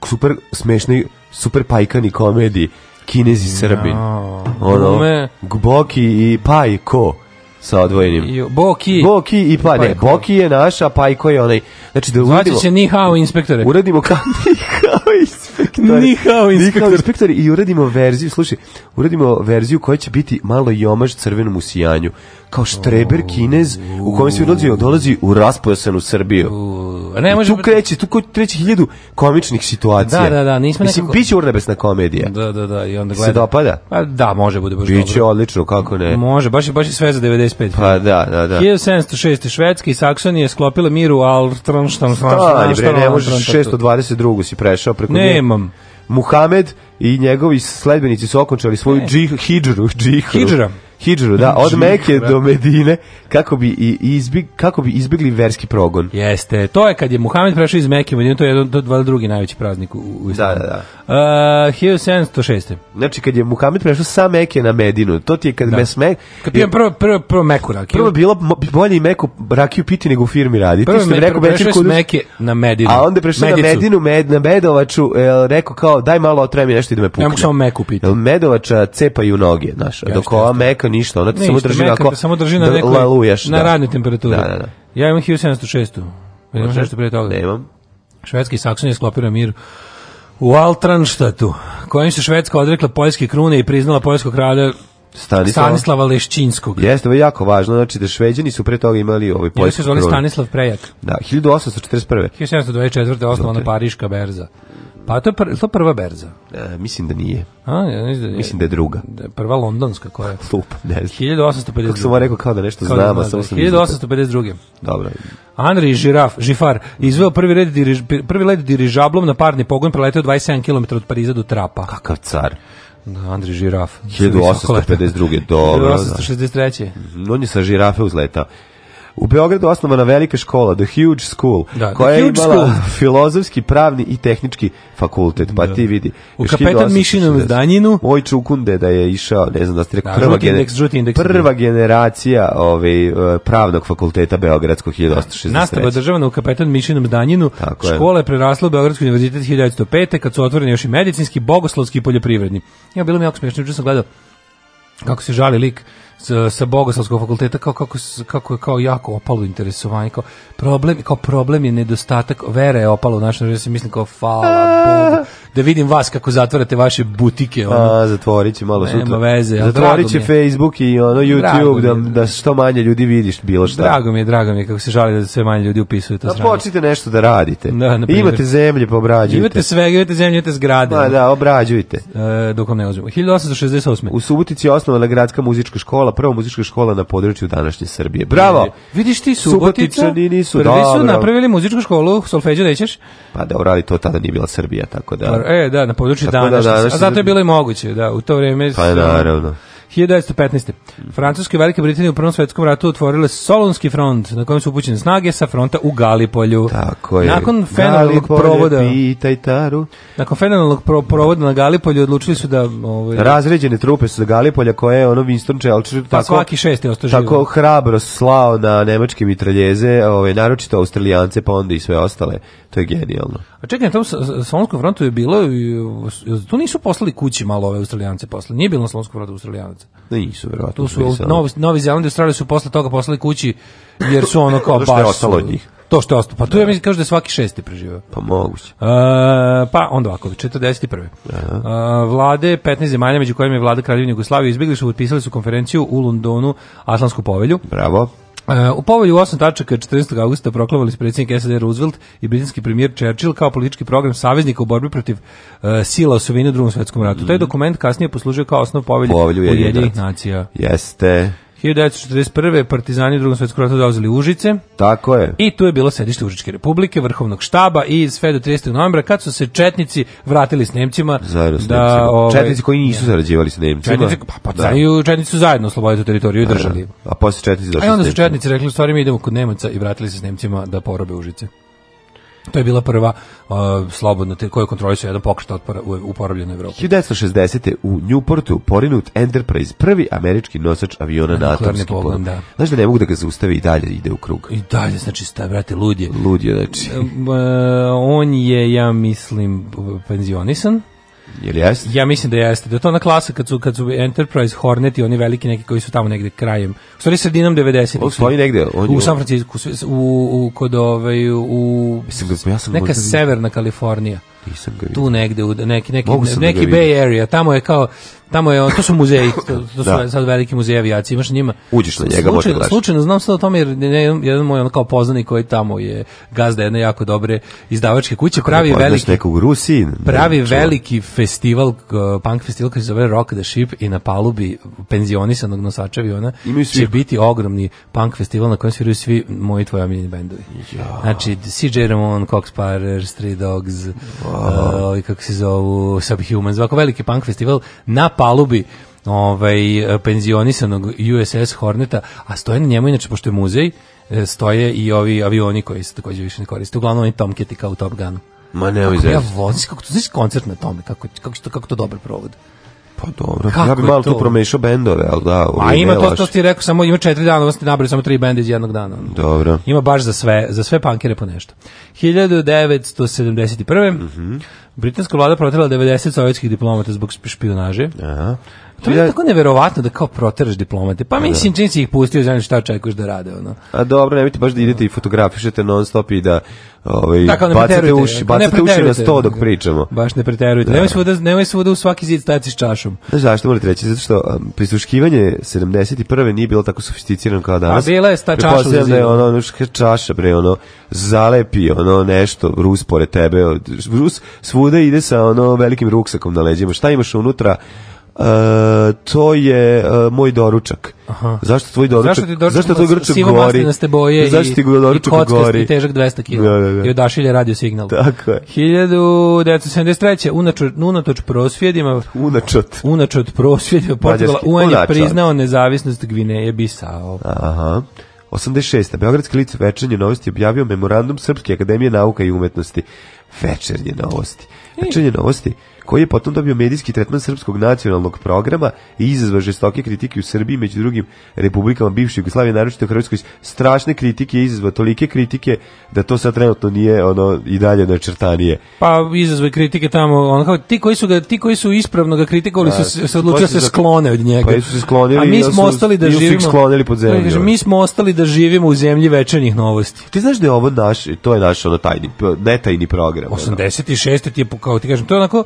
Speaker 2: super smešnoj, super pajkani komediji Kinezi Srbin. No. Ono, Ume. Gboki i Pajko sa odvojenim. Boki. Boki i pa, ne, Boki je naš, a Pajko je onaj. Znači da uradimo...
Speaker 1: Znači se ni hao inspektore.
Speaker 2: Uradimo kao
Speaker 1: ni hao inspektore.
Speaker 2: Ni hao inspektore. inspektore. I uradimo verziju, slušaj, uradimo verziju koja će biti malo i crvenom usijanju kao Streber kinez u kojem se dolazi, dolazi u raspojasanu Srbiju. A ne, može... tu kreće, tu kreće hiljadu komičnih situacija.
Speaker 1: Da, da, da, nismo Mislim,
Speaker 2: nekako... biće urnebesna komedija.
Speaker 1: Da, da, da, i onda gleda.
Speaker 2: Se dopada?
Speaker 1: Pa da, može, bude baš biće dobro.
Speaker 2: Biće odlično, kako ne?
Speaker 1: Može, baš, je baš je sve za 95.
Speaker 2: Pa da, da, da.
Speaker 1: 1706. Švedski i Saksonije sklopile miru Altronštan.
Speaker 2: Stani, bre, ne možeš 622. si prešao preko
Speaker 1: nje. Nemam.
Speaker 2: Muhamed i njegovi sledbenici su okončali svoju džih, hidžru. Džihru. Hidžru, da, od Mekke do Medine, kako bi i izbjeg, kako bi izbjegli verski progon.
Speaker 1: Jeste, to je kad je Muhammed prešao iz Mekke, u Medinu, to je jedan od drugi najveći praznik u, u Da, da, da. Uh, 1706.
Speaker 2: Znači kad je Muhammed prešao sa Mekke na Medinu, to ti je kad da. mes Mek.
Speaker 1: Kad pijem prvo prvo prvo Meku rakiju.
Speaker 2: Prvo bilo bolje i Meku rakiju piti nego u firmi radi. Prvo ti si rekao Meke kod
Speaker 1: Mekke na Medinu.
Speaker 2: A onda prešao na Medinu, med, na Medovaču, el, rekao kao daj malo otremi nešto i da me pukne.
Speaker 1: Ja
Speaker 2: mogu
Speaker 1: samo Meku piti.
Speaker 2: Medovača cepaju noge, znaš, dok ova Meka meka ništa, ona te samo drži meka,
Speaker 1: samo drži na da nekoj, laluješ, na da. radnoj temperaturi. Da, da, da. Ja imam 1706. Ja imam nešto prije toga.
Speaker 2: Nemam.
Speaker 1: Švedski Sakson je sklopio mir u Altranštatu, kojim se Švedska odrekla poljske krune i priznala poljskog kralja Stanislava, Stanislava Leščinskog.
Speaker 2: Jeste, ovo je jako važno, znači da Šveđani su pre toga imali ovaj poljski krun. se zvali
Speaker 1: Stanislav Prejak.
Speaker 2: Da, 1841.
Speaker 1: 1724. osnovana Pariška berza. Pa to je, pr, to prva berza?
Speaker 2: E, mislim da nije.
Speaker 1: A,
Speaker 2: ja, mislim, da je, mislim da je druga. Da
Speaker 1: prva londonska koja je.
Speaker 2: Lup,
Speaker 1: ne znam. 1852.
Speaker 2: Kako sam rekao kao da nešto kao da znamo.
Speaker 1: Da, znam, da, 1852.
Speaker 2: Dobro.
Speaker 1: Andrej Žiraf, Žifar, izveo prvi, red, diriž, prvi led dirižablom na parni pogon, preleteo 27 km od Pariza do Trapa.
Speaker 2: Kakav car. Da, Andri
Speaker 1: Žiraf.
Speaker 2: 1852. Dobro.
Speaker 1: 1863.
Speaker 2: Mhm, on je sa žirafe uzletao u Beogradu osnovana velika škola, The Huge School, da, koja je imala school. filozofski, pravni i tehnički fakultet, pa da. ti vidi.
Speaker 1: U kapetan Mišinom zdanjinu.
Speaker 2: Moj čukunde da je išao, ne znam da ste rekao, da, prva, gener, indeks, indeks, prva generacija ovaj, eh, pravnog fakulteta Beogradskog 1863.
Speaker 1: Da, nastava državna u kapetan Mišinom zdanjinu, Tako škola je prerasla u Beogradsku univerzitet 1905. kad su otvoreni još i medicinski, bogoslovski i poljoprivredni. Ja, bilo mi jako smiješno, juče sam gledao kako se žali lik sa, sa Bogoslovskog fakulteta kao kako kako je kao jako opalo interesovanje kao problem kao problem je nedostatak vere je opalo u našoj se mislim kao fala Bogu da vidim vas kako zatvarate vaše butike. Ono. A,
Speaker 2: zatvorit će malo Nema sutra. veze. Zatvorit će Facebook i ono YouTube da,
Speaker 1: da
Speaker 2: što manje ljudi vidiš bilo šta.
Speaker 1: Drago mi je, drago mi je kako se žali
Speaker 2: da
Speaker 1: sve manje ljudi upisuju to da,
Speaker 2: Počnite nešto da radite. Da, imate zemlje, pa obrađujte.
Speaker 1: Imate svega, imate zemlje, imate zgrade.
Speaker 2: Da, da, obrađujte.
Speaker 1: E, dok vam ne uzmemo. 1868.
Speaker 2: U Subotici je osnovana gradska muzička škola, prva muzička škola na području današnje Srbije. Bravo!
Speaker 1: E, vidiš ti Subotica?
Speaker 2: Subotičani nisu,
Speaker 1: Prvi su napravili muzičku školu, solfeđu nećeš?
Speaker 2: Da pa da, uradi to tada nije bila Srbija, tako da...
Speaker 1: E, da, na području današnje. Da, današnje. Da, da, A zato je da- bilo i moguće, da, u to vrijeme...
Speaker 2: Pa naravno.
Speaker 1: 1915. Francuske i Velike Britanije u Prvom svjetskom ratu otvorile Solonski front, na kojem su upućene snage sa fronta u Galipolju.
Speaker 2: Tako je.
Speaker 1: Nakon fenomenalnog provoda...
Speaker 2: Pitaj taru.
Speaker 1: Nakon fenomenalnog pro, provoda na Galipolju odlučili su da... Ovaj,
Speaker 2: Razređene trupe su do Galipolja koje je ono Winston Churchill pa tako,
Speaker 1: svaki
Speaker 2: šesti
Speaker 1: tako
Speaker 2: hrabro slao na nemačke mitraljeze, ovaj, naročito australijance, pa onda i sve ostale. To je genijalno.
Speaker 1: A čekaj, na tom Solonskom frontu je bilo... Tu nisu poslali kući malo ove australijance posle. Nije bilo na Solonskom frontu australijance
Speaker 2: novaca. Da nisu verovatno. Tu
Speaker 1: su Novi, Novi Zeland i Australija su posle toga poslali kući jer su ono
Speaker 2: kao baš. To što je ostalo od njih.
Speaker 1: To što je ostalo. Pa tu ja da. mislim kažu da je svaki šesti preživio.
Speaker 2: Pa moguće.
Speaker 1: E, pa onda ovako, 41. Uh, e, vlade 15 zemalja, među kojima je vlada Kraljevine Jugoslavije, izbjegli su, potpisali su konferenciju u Londonu, Atlantsku povelju.
Speaker 2: Bravo.
Speaker 1: Uh, u povelju 8 tačaka 14. augusta proklavali su predsjednik SAD Roosevelt i britanski premijer Churchill kao politički program saveznika u borbi protiv uh, sila osovine u drugom svetskom ratu. Mm Taj dokument kasnije poslužio kao osnov povelju Ujedinjenih nacija.
Speaker 2: Jeste.
Speaker 1: 1941. partizani u drugom svetskom ratu zauzeli Užice.
Speaker 2: Tako je.
Speaker 1: I tu je bilo sedište Užičke republike, vrhovnog štaba i sve do 30. novembra kad su se četnici vratili s Nemcima.
Speaker 2: Zajedno s da, Nemcima.
Speaker 1: Ovaj, četnici koji nisu zarađivali s Nemcima. Četnici, pa, pa da. da i četnici su zajedno oslobodili tu teritoriju i da, da. držali. A, a
Speaker 2: posle
Speaker 1: četnici došli A onda su četnici rekli, stvari mi idemo kod Nemaca i vratili se s Nemcima da porobe Užice. To je bila prva uh, slobodna te koju kontrolisao jedan pokret otpora u uporabljenoj Evropi.
Speaker 2: 1960. u Newportu porinut Enterprise, prvi američki nosač aviona na
Speaker 1: atomski pogon.
Speaker 2: Da. Znaš da ne mogu da ga zaustavi i dalje ide u krug.
Speaker 1: I dalje, znači, sta, brate, lud je. Lud je, znači. Um, uh, on je, ja mislim, penzionisan.
Speaker 2: Jel jeste?
Speaker 1: Ja mislim da jeste. Da je to na klasa kad su, kad su Enterprise Hornet i oni veliki neki koji su tamo negde krajem. U stvari sredinom 90. U
Speaker 2: stvari negde. On
Speaker 1: u San Francisco, u, u, kod ovaj, u... Ja sam neka severna Kalifornija. Tu negde, u, neki, neki, da neki Bay Area. Tamo je kao Tamo je, to su muzeji, to, to su da. sad veliki muzeji avijacije, imaš njima.
Speaker 2: Uđiš na njega, možeš da
Speaker 1: Slučajno znam sad o tome jer jedan, jedan moj on kao poznanik koji tamo je gazda jedne jako dobre izdavačke kuće, pravi veliki nekog
Speaker 2: Rusiji. Ne,
Speaker 1: pravi čuva. veliki festival, uh, punk festival koji se zove Rock the Ship i na palubi penzionisanog nosača aviona će biti ogromni punk festival na kojem sviraju svi moji tvoji omiljeni bendovi.
Speaker 2: Ja.
Speaker 1: Znači, CJ Ramon, Cox Parer, Stray Dogs, wow. uh, kako se zovu, Subhumans, ovako veliki punk festival na palubi ovaj, penzionisanog USS Horneta, a stoje na njemu, inače, pošto je muzej, e, stoje i ovi avioni koji se takođe više ne koriste. Uglavnom, oni Tomketi kao u Top Gunu.
Speaker 2: Ma ne, kako
Speaker 1: ja vozim, kako to znaš koncert na tome, kako, kako, to, kako to dobro provode.
Speaker 2: Pa dobro, Kako ja bih malo to? tu promešao bendove, ali da. A
Speaker 1: ima to, to ti rekao, samo ima četiri dana, ovo ste nabrali samo tri bende iz jednog dana.
Speaker 2: Dobro.
Speaker 1: Ima baš za sve, za sve punkere po nešto. 1971. Mm -hmm. Britanska vlada protrela 90 sovjetskih diplomata zbog špionaže. Aha. To je tako neverovatno da kao proteraš diplomate. Pa da. mislim, čim si ih pustio, znaš šta očekuješ da rade, ono.
Speaker 2: A dobro, nemojte baš da idete i fotografišete non stop i da ovaj, da, bacate uši, bacate uši na sto dok pričamo.
Speaker 1: Baš ne preterujte. Da. Nemoj svuda, nemoj svuda u svaki zid stajati s čašom. Znaš
Speaker 2: zašto morate reći? Zato što um, prisluškivanje 71. nije bilo tako sofisticirano kao danas. A
Speaker 1: bila
Speaker 2: je
Speaker 1: sta čaša u da
Speaker 2: zidu. Ono, ono, čaša, bre, ono, zalepi, ono, nešto, Rus pored tebe. Rus svuda ide sa ono velikim ruksakom na leđima. Šta imaš unutra? Uh, to je uh, moj doručak.
Speaker 1: Aha.
Speaker 2: Zašto tvoj doručak? Zašto ti
Speaker 1: doručak? Zašto tvoj doručak gori? boje i zašto ti doručak i gori? I težak 200 kg. Da, da, da. I odašilje radio signal.
Speaker 2: Tako je.
Speaker 1: 1973. Unačot, unatoč prosvjedima
Speaker 2: Unačot. Unačot
Speaker 1: prosvjedima Portugala UN je priznao nezavisnost Gvineje Bisao.
Speaker 2: Aha. 86. Beogradski lice večernje novosti objavio memorandum Srpske akademije nauka i umetnosti. Večernje novosti. Večernje novosti koji je potom dobio medijski tretman srpskog nacionalnog programa i izazvao žestoke kritike u Srbiji, među drugim republikama bivše Jugoslavije, naročito u Hrvatskoj, strašne kritike, je izazvao tolike kritike da to sad trenutno nije ono i dalje načrtanije.
Speaker 1: Pa izazve kritike tamo, on kao ti koji su ga ti koji su ispravno ga kritikovali su da, se, se pa odlučili da se sklone od njega. Pa su se sklonili, a mi
Speaker 2: smo ostali
Speaker 1: da živimo. sklonili
Speaker 2: pod
Speaker 1: zemlju. Da,
Speaker 2: Kaže, mi
Speaker 1: ovaj. smo ostali da živimo u zemlji večernjih novosti.
Speaker 2: Ti znaš
Speaker 1: da
Speaker 2: je ovo naš, to je naš ono tajni, netajni program.
Speaker 1: 86. ti je kao ti kažem, to je onako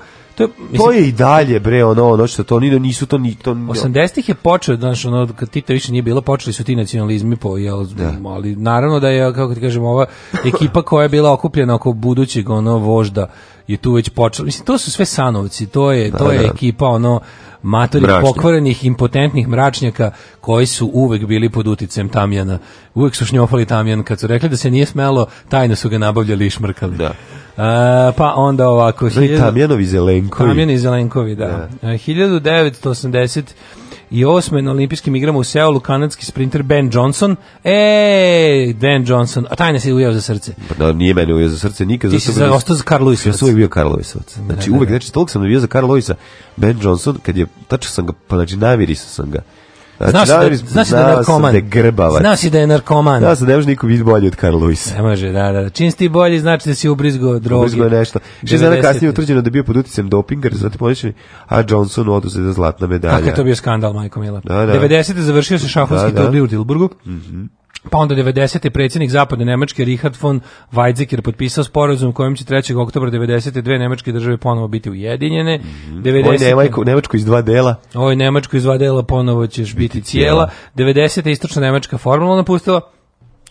Speaker 2: To mislim, to je i dalje bre ono ono što to ni nisu to ni to
Speaker 1: 80-ih je počeo znači ono kad Tita više nije bilo počeli su ti nacionalizmi po jel, da. da ali naravno da je kako ti kažemo ova ekipa koja je bila okupljena oko budućeg ono vožda je tu već počela mislim to su sve sanovci to je da, to je da. ekipa ono matorih, Brašnja. pokvarenih, impotentnih mračnjaka koji su uvek bili pod uticajem Tamjana. Uvek su šnjofali Tamjan kad su rekli da se nije smelo, tajno su ga nabavljali i
Speaker 2: šmrkali. Da.
Speaker 1: Uh, pa onda ovako... No,
Speaker 2: znači, Tamjanovi Zelenkovi.
Speaker 1: Tamjani Zelenkovi, da. da. E, uh, 1980 i osme na olimpijskim igrama u Seulu kanadski sprinter Ben Johnson. Ej, Ben Johnson, a taj nas je ujeo za srce.
Speaker 2: Pa da, nije meni ujeo za srce nikad.
Speaker 1: Ti si za, ostao za Karl Luisovac. Ja sam
Speaker 2: uvijek bio Karl Luisovac. Da, znači, da, uvijek, da. znači, toliko sam bio za Karl Luisa. Ben Johnson, kad je, tačno sam ga, pa znači, namirisao sam ga
Speaker 1: Znači, znaš da, da, znaš da je narkoman. Da je Znaš
Speaker 2: da
Speaker 1: je narkoman.
Speaker 2: Znaš da je niko biti bolji od Karl Luisa.
Speaker 1: Ne može, da, da. da. Čim si bolji, znači da si ubrizgao
Speaker 2: droge. Ubrizgao nešto. Je dana kasnije utvrđeno da je bio pod uticajem dopinga, zato ponešnji, a Johnson oduzeta zlatna medalja. Kako je
Speaker 1: to bio skandal, majko Mila. Da, da. 90. završio se da, šahovski da, da. u Tilburgu.
Speaker 2: Mhm. Mm
Speaker 1: Pa onda 90. predsjednik zapadne Nemačke Richard von Weizsäcker potpisao sporazum kojim će 3. oktobra 90. dve nemačke države ponovo biti ujedinjene. Mm -hmm. 90.
Speaker 2: Ovo je Nemačko, iz dva dela.
Speaker 1: Ovo je Nemačko iz dva dela, ponovo ćeš biti, biti cijela. 90. istočna Nemačka formula napustila.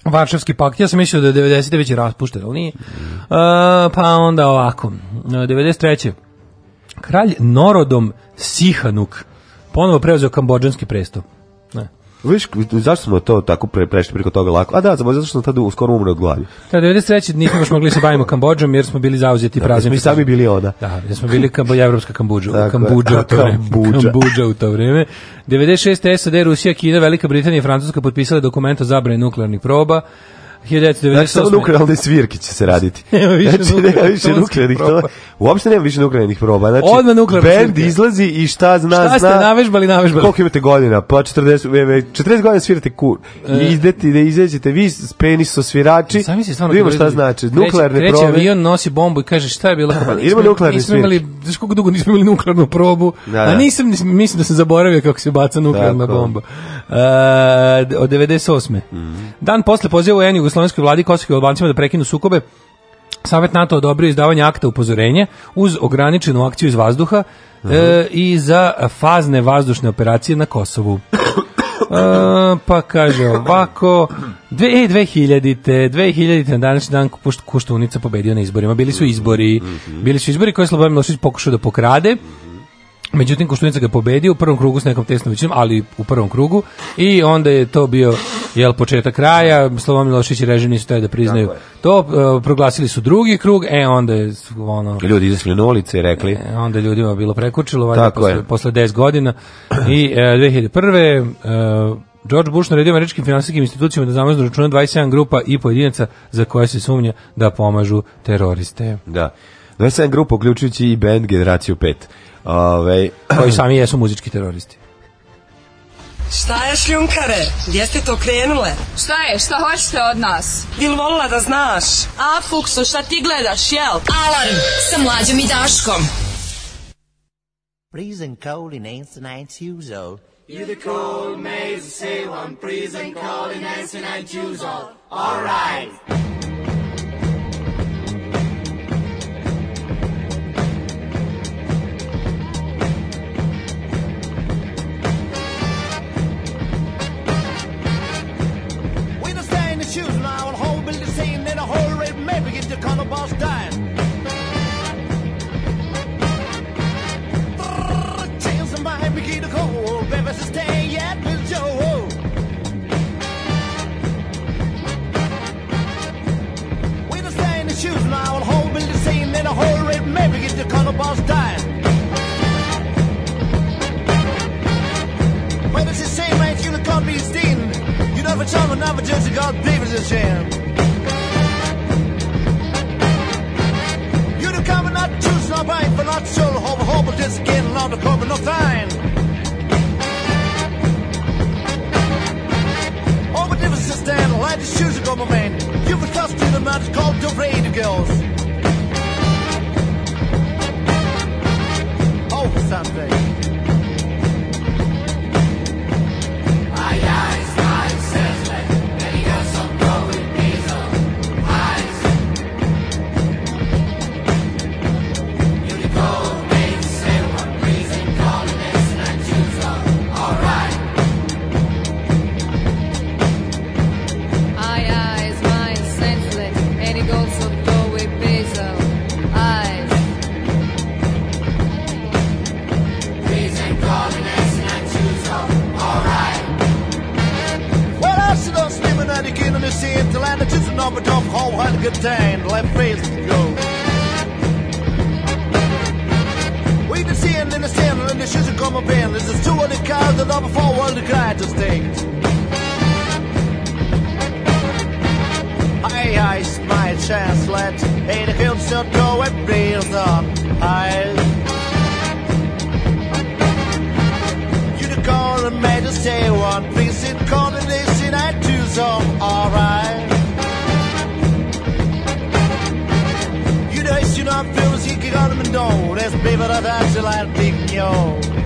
Speaker 1: Varšavski pakt, ja sam mislio da je 90. već je raspušten, ali nije. Mm. Uh, pa onda ovako, 93. Kralj Norodom Sihanuk ponovo preuzeo kambođanski presto.
Speaker 2: Viš, zašto smo to tako pre, prešli preko toga lako? A da, zato što sam tada skoro umro od glavi.
Speaker 1: Da, 93. nismo baš mogli se bavimo Kambođom jer smo bili zauzeti
Speaker 2: da, praznim.
Speaker 1: Mi
Speaker 2: sami bili
Speaker 1: ona. Da,
Speaker 2: jer
Speaker 1: smo bili kambođa, evropska Kambuđa. Tako, Kambuđa, u to vreme. Kambuđa. u to vreme. 96. SAD, Rusija, Kina, Velika Britanija i Francuska potpisale dokument o zabrani nuklearnih proba.
Speaker 2: 1990. Znači, samo nuklearne svirke će se raditi.
Speaker 1: nema više znači, nema više nuklearnih proba. To,
Speaker 2: uopšte nema više nuklearnih proba. Znači, Odmah nuklearne Band izlazi i šta zna, zna.
Speaker 1: Šta ste navežbali, navežbali.
Speaker 2: Koliko imate godina? Pa 40, 40 e, e, godina svirate kur. E, idete, da izađete vi s peniso svirači. Sam misli, stvarno. Da vidimo šta znači. nuklearne kreće probe.
Speaker 1: Kreće avion, nosi bombu i kaže šta je bilo. Nismo,
Speaker 2: idemo nuklearne svirke. Imali,
Speaker 1: znaš koliko dugo nismo imali nuklearnu probu. Da, da. A nisam, nisam, mislim da sam zaboravio kako se baca nuklearna bomba. Uh, od 98. Mhm. Dan posle poziva u Enju jugoslovenskoj vladi kosovskoj albancima da prekinu sukobe, Savet NATO odobrio izdavanje akta upozorenja uz ograničenu akciju iz vazduha e, i za fazne vazdušne operacije na Kosovu. E, pa kaže ovako dve, e, 2000-te 2000-te na današnji dan Kuštunica pobedio na izborima, bili su izbori bili su izbori koje Slobodan Milošević pokušao da pokrade Međutim, Koštunica ga pobedio u prvom krugu s nekom tesnom većinom, ali u prvom krugu i onda je to bio jel početak kraja, Slobodan Milošević i režim nisu taj da priznaju to, e, proglasili su drugi krug, e onda je ono...
Speaker 2: Ljudi izašli na ulice i rekli...
Speaker 1: E, onda ljudima bilo prekučilo, valjda posle, posle 10 godina i e, 2001. E, George Bush naredio američkim finansijskim institucijama da zamrznu računa 27 grupa i pojedinaca za koje se sumnja da pomažu teroriste.
Speaker 2: Da. 27 grupa, uključujući
Speaker 1: i
Speaker 2: band Generaciju 5.
Speaker 1: Ove... Ovaj- Koji sami jesu muzički teroristi.
Speaker 5: Šta je šljunkare? Gdje ste to krenule?
Speaker 6: Šta je? Šta hoćete od nas?
Speaker 5: Bil volila da znaš?
Speaker 6: A, Fuksu, šta ti gledaš, jel?
Speaker 5: Alarm sa mlađom i Daškom. Freezing cold in Anson Ants Huzo. You're the cold maze, say one. Freezing cold in Anson Ants Huzo. All right. boss died. Tales in my Mickey the Cold, ever since day Bill Joe. With a stain in shoes, and I will hold me the same in a whole red maybe get the color boss died. Well, it's the same, I ain't gonna call me Steen. You never tell me, never judge a God, David's a sham. cover, not juice, not wine, but not soul, hope, hope, oh, but just getting out cover, no fine. All the differences stand, light the shoes to go, my man. You can trust to the mountains called the radio girls. Oh, something. Aye, aye.
Speaker 1: we see it till and it is an orbit of how hard contained life fails to go. We can see it in the sand, and the shoes are coming in. This is two of the cars that are before world the greatest things. I ice my chest, let hey the hills don't go and breathe up. I unicorn and us one thing, sit calling this it's alright. You know, you know, I feel as he could got him and do That's baby, that's actually like big yo.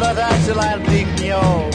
Speaker 1: pero adesso l'ha il picnione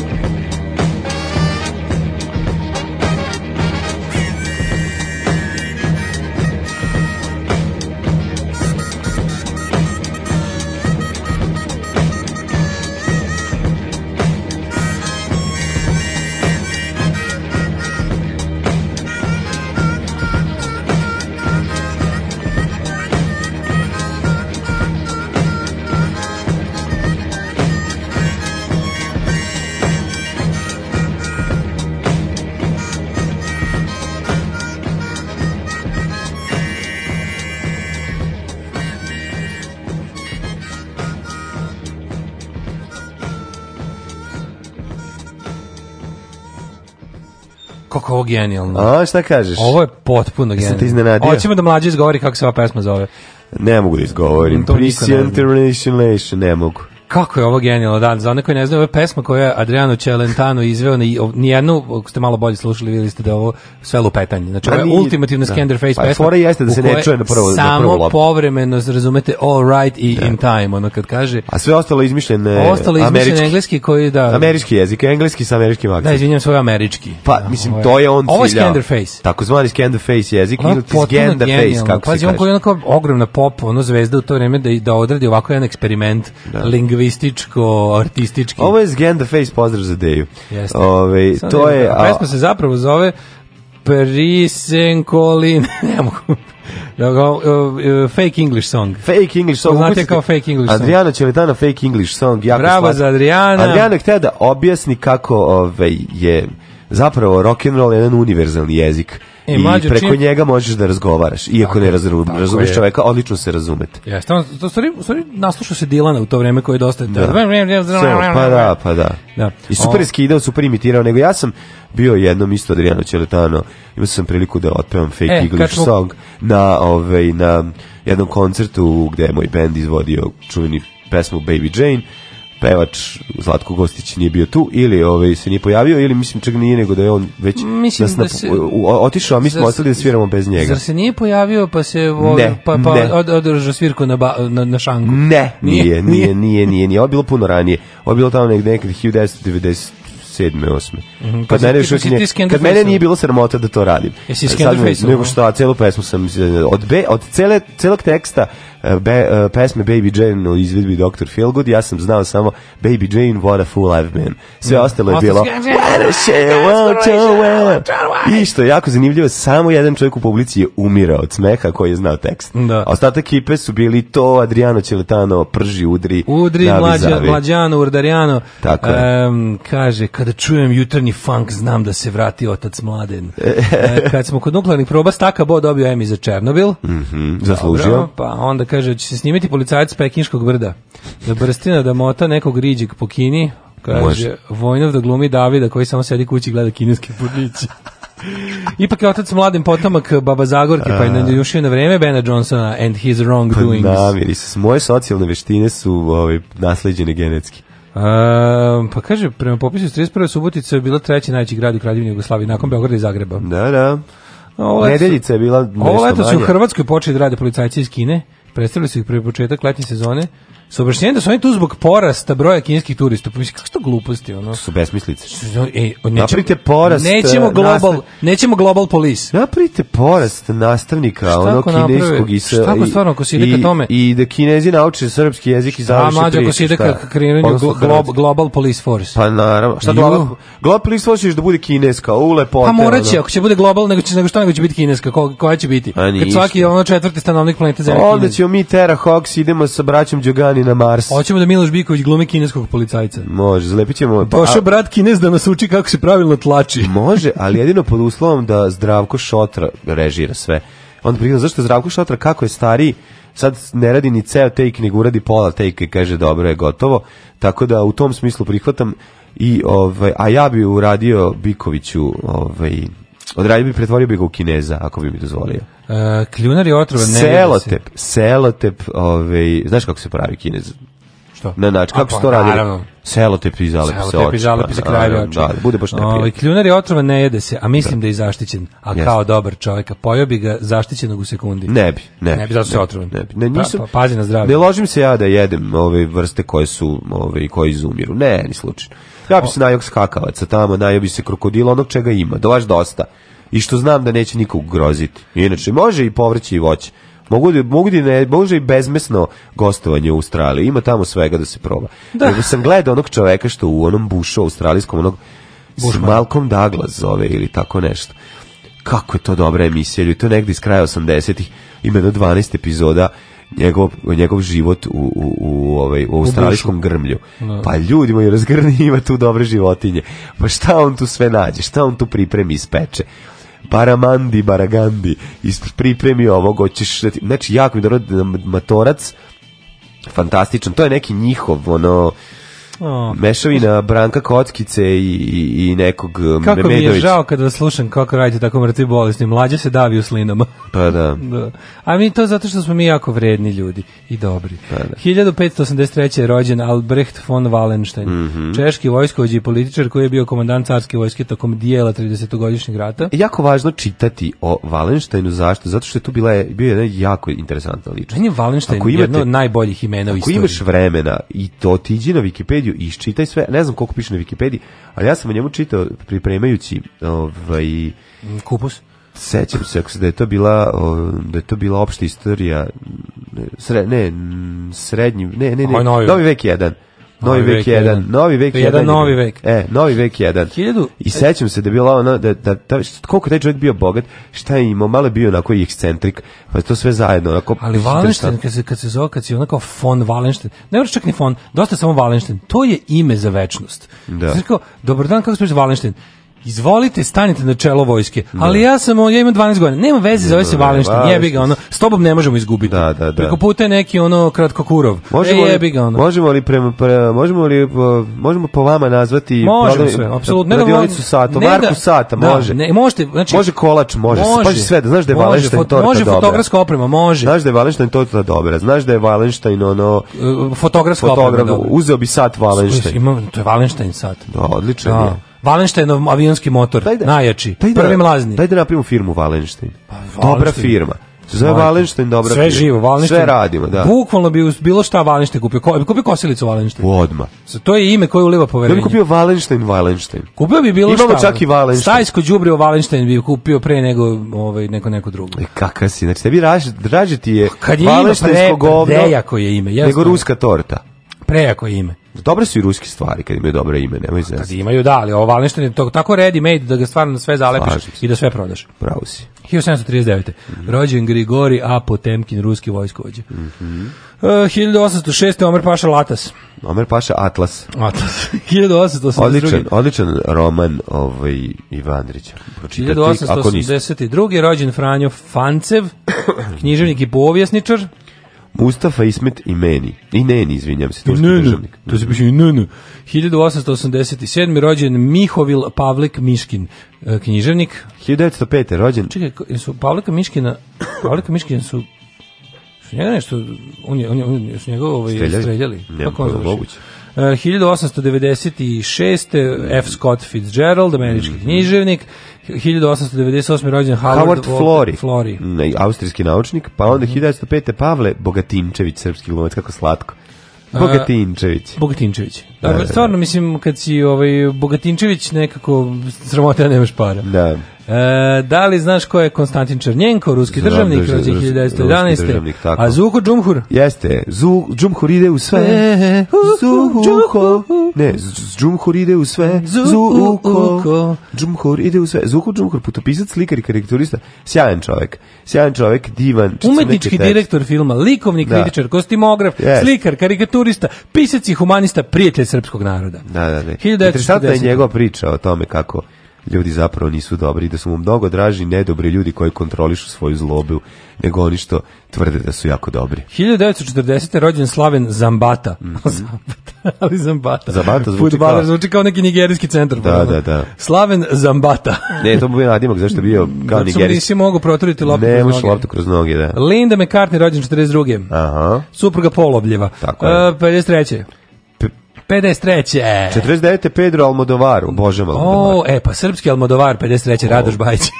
Speaker 1: ovo genijalno.
Speaker 2: A, šta kažeš?
Speaker 1: Ovo je potpuno genijalno. Sam te iznenadio? Hoćemo da mlađi izgovori kako se ova pesma zove.
Speaker 2: Ne mogu da izgovorim. Prisian Nation, ne mogu.
Speaker 1: Kako je ovo genijalno, da, za one koji ne znaju, ovo je pesma je Adriano Celentano izveo, ni, nijednu, ako ste malo bolje slušali, videli ste da ovo sve lupetanje. Znači, ovo je ultimativna da. Scanderface pa,
Speaker 2: pesma.
Speaker 1: Fora
Speaker 2: jeste da se ne čuje na prvo, samo na
Speaker 1: prvo povremeno, razumete, all right i da. in time, ono kad kaže.
Speaker 2: A sve ostalo izmišljene
Speaker 1: Ostalo izmišljene američki. engleski koji, da.
Speaker 2: Američki jezik, engleski sa američkim da, akcentom.
Speaker 1: Da, izvinjam svoj američki.
Speaker 2: Pa, mislim, to je on ciljao.
Speaker 1: Ovo je Scanderface.
Speaker 2: Takozvani Scanderface
Speaker 1: jezik, ili Scanderface, kako se kaže. Pazi, on koji je onako ogromna pop, ono zvezda u to vreme da, da odradi ovako jedan eksperiment da lingvističko, artistički.
Speaker 2: Ovo je Scan the Face pozdrav za Deju. Jeste. Ove, to da je... A
Speaker 1: pesma se zapravo zove Prisenkolin. ne mogu. Da go, uh, fake English song.
Speaker 2: Fake English song. Znate
Speaker 1: kao fake English song.
Speaker 2: Adriana Čelitana fake English song.
Speaker 1: Jako Bravo slat. za Adriana.
Speaker 2: Adriana htio da objasni kako ove, je zapravo rock and roll jedan univerzalni jezik E, i preko čim... njega možeš da razgovaraš, iako tako, ne razum, razumeš čoveka, odlično se razumete.
Speaker 1: Jeste, on, to stvari, stvari naslušao se Dilana u to vreme koje je dosta... Da.
Speaker 2: Sve, pa da, pa da. da. I super je skidao, super imitirao, nego ja sam bio jednom isto Adriano Celetano, imao sam priliku da otpevam fake e, English song na, ovaj, na jednom koncertu gde je moj bend izvodio čuveni pesmu Baby Jane, pevač Zlatko Gostić nije bio tu ili ovaj se nije pojavio ili mislim čak nije nego da je on već mislim nas da, da se, otišao a mi smo ostali da sviramo bez njega.
Speaker 1: Zar se nije pojavio pa se vol, ne, pa pa ne. Od, održao svirku na, ba, na na šanku?
Speaker 2: Ne, nije, nije, nije, nije, nije, nije. bilo puno ranije. Ovo bilo tamo negde nekad 1990 sedme, osme. Mm -hmm. Kad, mene, si, ne, kad, mene nije bilo sramota da to radim. Jesi Skenderface? Nego šta, celu pesmu sam od, B, od cele, celog teksta be, e, pesme Baby Jane u izvedbi Dr. Feelgood, ja sam znao samo Baby Jane, what a fool I've been. Sve da. ostalo je bilo i što je jako zanimljivo, samo jedan čovjek u publici je umirao od smeha koji je znao tekst. Da. Ostatak ekipe su bili to Adriano Celetano, prži, udri,
Speaker 1: udri, mlađa, mlađano, urdarijano. Tako um, kaže, kada čujem jutarnji funk, znam da se vrati otac mladen. e, kad smo kod nuklearnih proba, Staka Bo dobio Emmy
Speaker 2: za
Speaker 1: Černobil. Mm
Speaker 2: -hmm, zaslužio. Dobro,
Speaker 1: pa onda kaže, će se snimiti policajac Pekinškog brda. Da brstina da mota nekog riđeg po Kini, kaže, Može. Vojnov da glumi Davida koji samo sedi kući i gleda kineske porniće. Ipak je otac mladim potomak Baba Zagorke, pa je najušio na vreme Bena Johnsona and his wrong pa doings.
Speaker 2: Da, vidi se, moje socijalne veštine su ovaj, nasleđene genetski.
Speaker 1: Um, pa kaže, prema popisu 31. Subotica je bila treći najveći grad u Kraljevini Jugoslavije, nakon Beograda i Zagreba.
Speaker 2: Da, da.
Speaker 1: Ovo leto,
Speaker 2: Nedeljica je bila
Speaker 1: nešto Ovo leto su u Hrvatskoj počeli da rade policajci iz Kine Predstavili su ih pre početak letnje sezone sa objašnjenjem da su oni tu zbog porasta broja kineskih turista. Pa mislim, kako to gluposti, ono? To su
Speaker 2: besmislice. E, napravite porast...
Speaker 1: Nećemo e, global, nastav... nećemo global police.
Speaker 2: Naprite porast nastavnika, šta ono, kineskog i...
Speaker 1: Šta ako stvarno, ako se
Speaker 2: ide
Speaker 1: ka tome?
Speaker 2: I, I da kinezi nauče srpski jezik i završi priču. A ako se ide ka
Speaker 1: kreiranju glo, global police force.
Speaker 2: Pa naravno. Šta global, global police force da bude kineska, u lepote.
Speaker 1: Pa morat će, ako će bude global, nego, će, nego šta nego će biti kineska, ko, koja će biti? Kad svaki ono četvrti stanovnik planeta zemlje
Speaker 2: Onda ćemo mi Tera Hawks, idemo sa braćom Đogani Marsijan i na Mars.
Speaker 1: Hoćemo da Miloš Biković glumi kineskog policajca.
Speaker 2: Može, zalepit
Speaker 1: ćemo...
Speaker 2: Pa,
Speaker 1: Došao brat Kines da nas uči kako se pravilno tlači.
Speaker 2: Može, ali jedino pod uslovom da Zdravko Šotra režira sve. Onda prigleda, zašto Zdravko Šotra, kako je stariji, sad ne radi ni ceo take, nego uradi pola take i kaže dobro je gotovo. Tako da u tom smislu prihvatam i ovaj a ja bi uradio Bikoviću ovaj odradio bi pretvorio bi ga u Kineza ako bi mi dozvolio.
Speaker 1: Uh, kljunar je otrovan. Selotep, ne
Speaker 2: selotep, ovaj, znaš kako se pravi kinez?
Speaker 1: Što? Ne, znači,
Speaker 2: kako se to radi? Naravno. Selotep i zalepi se Selotep i zalepi
Speaker 1: se kralje
Speaker 2: oči. Da,
Speaker 1: bude baš neprijatno. Ovaj kljunar je otrovan, ne jede se, a mislim da. da, je zaštićen. A Jeste. kao dobar čovjek, a bi ga zaštićenog u sekundi.
Speaker 2: Ne bi, ne.
Speaker 1: Ne bi zato se otrovan.
Speaker 2: Ne bi. Ne, pa, nisam.
Speaker 1: Pa, pa, pazi na
Speaker 2: zdravlje. Ne ložim se ja da jedem ove vrste koje su, ove koje izumiru. Ne, ni slučajno. Ja bi se najog skakavaca tamo, najao bi se krokodila, onog čega ima. Dolaš da dosta i što znam da neće nikog groziti. Inače, može i povrće i voće. Mogu da, mogu da ne, može i bezmesno gostovanje u Australiji. Ima tamo svega da se proba. Da. Nego sam gledao onog čoveka što u onom bušu australijskom, onog Bushman. s Malcolm Douglas zove ili tako nešto. Kako je to dobra emisija, ljudi, to negde iz kraja 80-ih, ima 12 epizoda njegov, njegov život u, u, u, ovaj, u australijskom grmlju. No. Da. Pa ljudi moji, razgrni ima tu dobre životinje. Pa šta on tu sve nađe, šta on tu pripremi, ispeče. Paramandi, Baragandi, pripremi ovog, hoćeš, da znači, jako mi dobro, da Matorac, fantastičan, to je neki njihov, ono, Oh. Mešavina Branka Kockice i, i, i nekog
Speaker 1: um, Kako Memedović.
Speaker 2: mi
Speaker 1: je žao kad vas slušam kako radite tako mrtvi bolesni. Mlađa se davi u slinama.
Speaker 2: Pa da. da.
Speaker 1: A mi to zato što smo mi jako vredni ljudi i dobri. Pa da. 1583. je rođen Albrecht von Wallenstein, mm -hmm. češki vojskovođi i političar koji je bio komandant carske vojske tokom dijela 30-godišnjeg rata. E,
Speaker 2: jako važno čitati o Wallensteinu. Zašto? Zato što je tu bila, bio jedan jako interesantan
Speaker 1: ličnost. Meni je Wallenstein imate, jedno od najboljih imena
Speaker 2: u istoriji. Ako imaš vremena i to tiđi na Wikipedia Wikipediju i iščitaj sve, ne znam koliko piše na Wikipediji, ali ja sam o njemu čitao pripremajući ovaj,
Speaker 1: kupus
Speaker 2: sećam se da je to bila da je to bila opšta istorija sre, ne srednji ne ne ne ovaj novi vek jedan
Speaker 1: Novi
Speaker 2: vek
Speaker 1: 1. Novi vek 1.
Speaker 2: Jedan novi vek. E, novi vek 1. I sećam se da je bila ona, da, da, da, koliko taj čovjek bio bogat, šta je imao, malo bio onako i ekscentrik, pa to sve zajedno. Onako,
Speaker 1: Ali Valenštajn, kad se, kad se zove, kad se onako von Valenštajn, ne mora čak ni von, dosta samo Valenštajn, to je ime za večnost. Da. Znači kao, dobar dan, kako se zove Valenštajn? izvolite, stanite na čelo vojske. Da. Ali ja sam, ja imam 12 godina. Nema veze, da, zove se da, Valenštin, jebi ga, ono, s tobom ne možemo izgubiti.
Speaker 2: Da, da,
Speaker 1: da. Preko puta je neki, ono, kratkokurov.
Speaker 2: Možemo e, jebi ga, ono. Možemo li, prema, pre, možemo li, po, možemo po vama nazvati
Speaker 1: možemo
Speaker 2: problem, sve, apsolutno. radionicu sata, ne marku da, može. Da, ne,
Speaker 1: možete, znači,
Speaker 2: može kolač, može, može, sve, da, znaš da je Valenštajn torta dobra.
Speaker 1: Može
Speaker 2: fotografska
Speaker 1: oprema, može.
Speaker 2: Znaš da je Valenštajn torta dobra, znaš da je Valenštajn, ono,
Speaker 1: e, fotografska fotograf, oprema,
Speaker 2: uzeo bi sat Valenštajn.
Speaker 1: Ima, to je Valenštajn sat.
Speaker 2: Da, odlično je.
Speaker 1: Valenštajnov avionski motor, daj da, najjači, daj da, prvi mlazni.
Speaker 2: Daj da napravimo firmu Valenštajn. Pa, Dobra firma. Sve Valenštajn dobra.
Speaker 1: Sve živo, Valenštajn.
Speaker 2: Sve radimo, da.
Speaker 1: Bukvalno bi bilo šta Valenštajn kupio. Ko, bi kupio kosilicu Valenštajn.
Speaker 2: Odma.
Speaker 1: To je ime koje uliva poverenje.
Speaker 2: Ja bi kupio Valenštajn, Valenštajn.
Speaker 1: Kupio bi bilo
Speaker 2: Imamo šta.
Speaker 1: Imamo
Speaker 2: čak i Valenštajn.
Speaker 1: Stajsko đubrivo Valenštajn bi kupio pre nego ovaj neko neko drugo.
Speaker 2: E kakav si? Znači tebi raž, raži ti je
Speaker 1: Kad je pa Valenštajnsko pa govno. je ime. Jasno. Nego
Speaker 2: ruska torta.
Speaker 1: Prejako ime.
Speaker 2: Dobre su i ruski stvari kad imaju dobro ime, nemoj zezati. Kad
Speaker 1: imaju, da, ali ovo Valenštajn je to, tako ready made da ga stvarno sve zalepiš Slažim. i da sve prodaš.
Speaker 2: Bravo si.
Speaker 1: 1739. Mm -hmm. Rođen Grigori Apotemkin, ruski vojskovođe.
Speaker 2: Mm -hmm. Uh,
Speaker 1: 1806. Omer Paša Latas.
Speaker 2: Omer Paša Atlas.
Speaker 1: Atlas. 1882.
Speaker 2: Odličan, odličan roman ovaj, Ivandrića.
Speaker 1: Pročitati, 1882. Rođen Franjo Fancev, književnik i povjesničar.
Speaker 2: Mustafa Ismet i meni. I Neni, izvinjam
Speaker 1: se,
Speaker 2: turski
Speaker 1: nenu, državnik. To se piše Nenu. 1887. rođen Mihovil Pavlik Miškin, e, književnik.
Speaker 2: 1905. rođen...
Speaker 1: Čekaj, su Pavlika Miškina... Pavlika Miškina su... Su njega nešto... On
Speaker 2: je,
Speaker 1: on je, on je, su njega ovaj, streljali. streljali. Kako on
Speaker 2: pa moguće.
Speaker 1: 1896. E, F. Scott Fitzgerald, američki mhm. književnik. 1898. rođen Howard, Howard Flori, Flori. Ne,
Speaker 2: austrijski naučnik, pa onda mm -hmm. 1905. Pavle Bogatinčević, srpski glumac, kako slatko. Bogatinčević.
Speaker 1: Bogatinčević. Da, da, da, stvarno, mislim, kad si ovaj, Bogatinčević nekako sramota, nemaš para.
Speaker 2: Da.
Speaker 1: E, da li znaš ko je Konstantin Černjenko, ruski Znam, državnik, rođen 1911. A Zuko Džumhur?
Speaker 2: Jeste. Zu, Džumhur ide u sve.
Speaker 1: Zuko.
Speaker 2: Ne, Džumhur ide u sve.
Speaker 1: Zuko.
Speaker 2: Džumhur ide u sve. Zuko Džumhur, putopisac, slikar i karakterista. Sjajan čovek. Sjajan čovek, divan.
Speaker 1: Umetnički direktor filma, likovnik, da. kritičar, kostimograf, yes. slikar, karikaturista, pisac i humanista, prijatelj srpskog naroda.
Speaker 2: Da, da, da. Interesantna je njegova priča o tome kako ljudi zapravo nisu dobri, da su mu mnogo draži nedobri ljudi koji kontrolišu svoju zlobu, nego oni što tvrde da su jako dobri.
Speaker 1: 1940. rođen Slaven Zambata. Mm -hmm. Zambata, ali Zambata.
Speaker 2: Zambata zvuči Futbaler, kao...
Speaker 1: zvuči kao neki nigerijski centar.
Speaker 2: Da, da, da.
Speaker 1: Slaven Zambata.
Speaker 2: ne, to bi bio nadimak, zašto bio kao da, nigerijski. Nisi
Speaker 1: mogu proturiti loptu
Speaker 2: ne, kroz noge. Ne, loptu kroz noge, da.
Speaker 1: Linda McCartney, rođen 42. Aha. Supruga
Speaker 2: Polobljeva. Tako je. Uh, e, 53.
Speaker 1: 53.
Speaker 2: 49. Pedro Almodovaru, Bože malo. O,
Speaker 1: e, pa srpski Almodovar, 53. Radoš Bajić.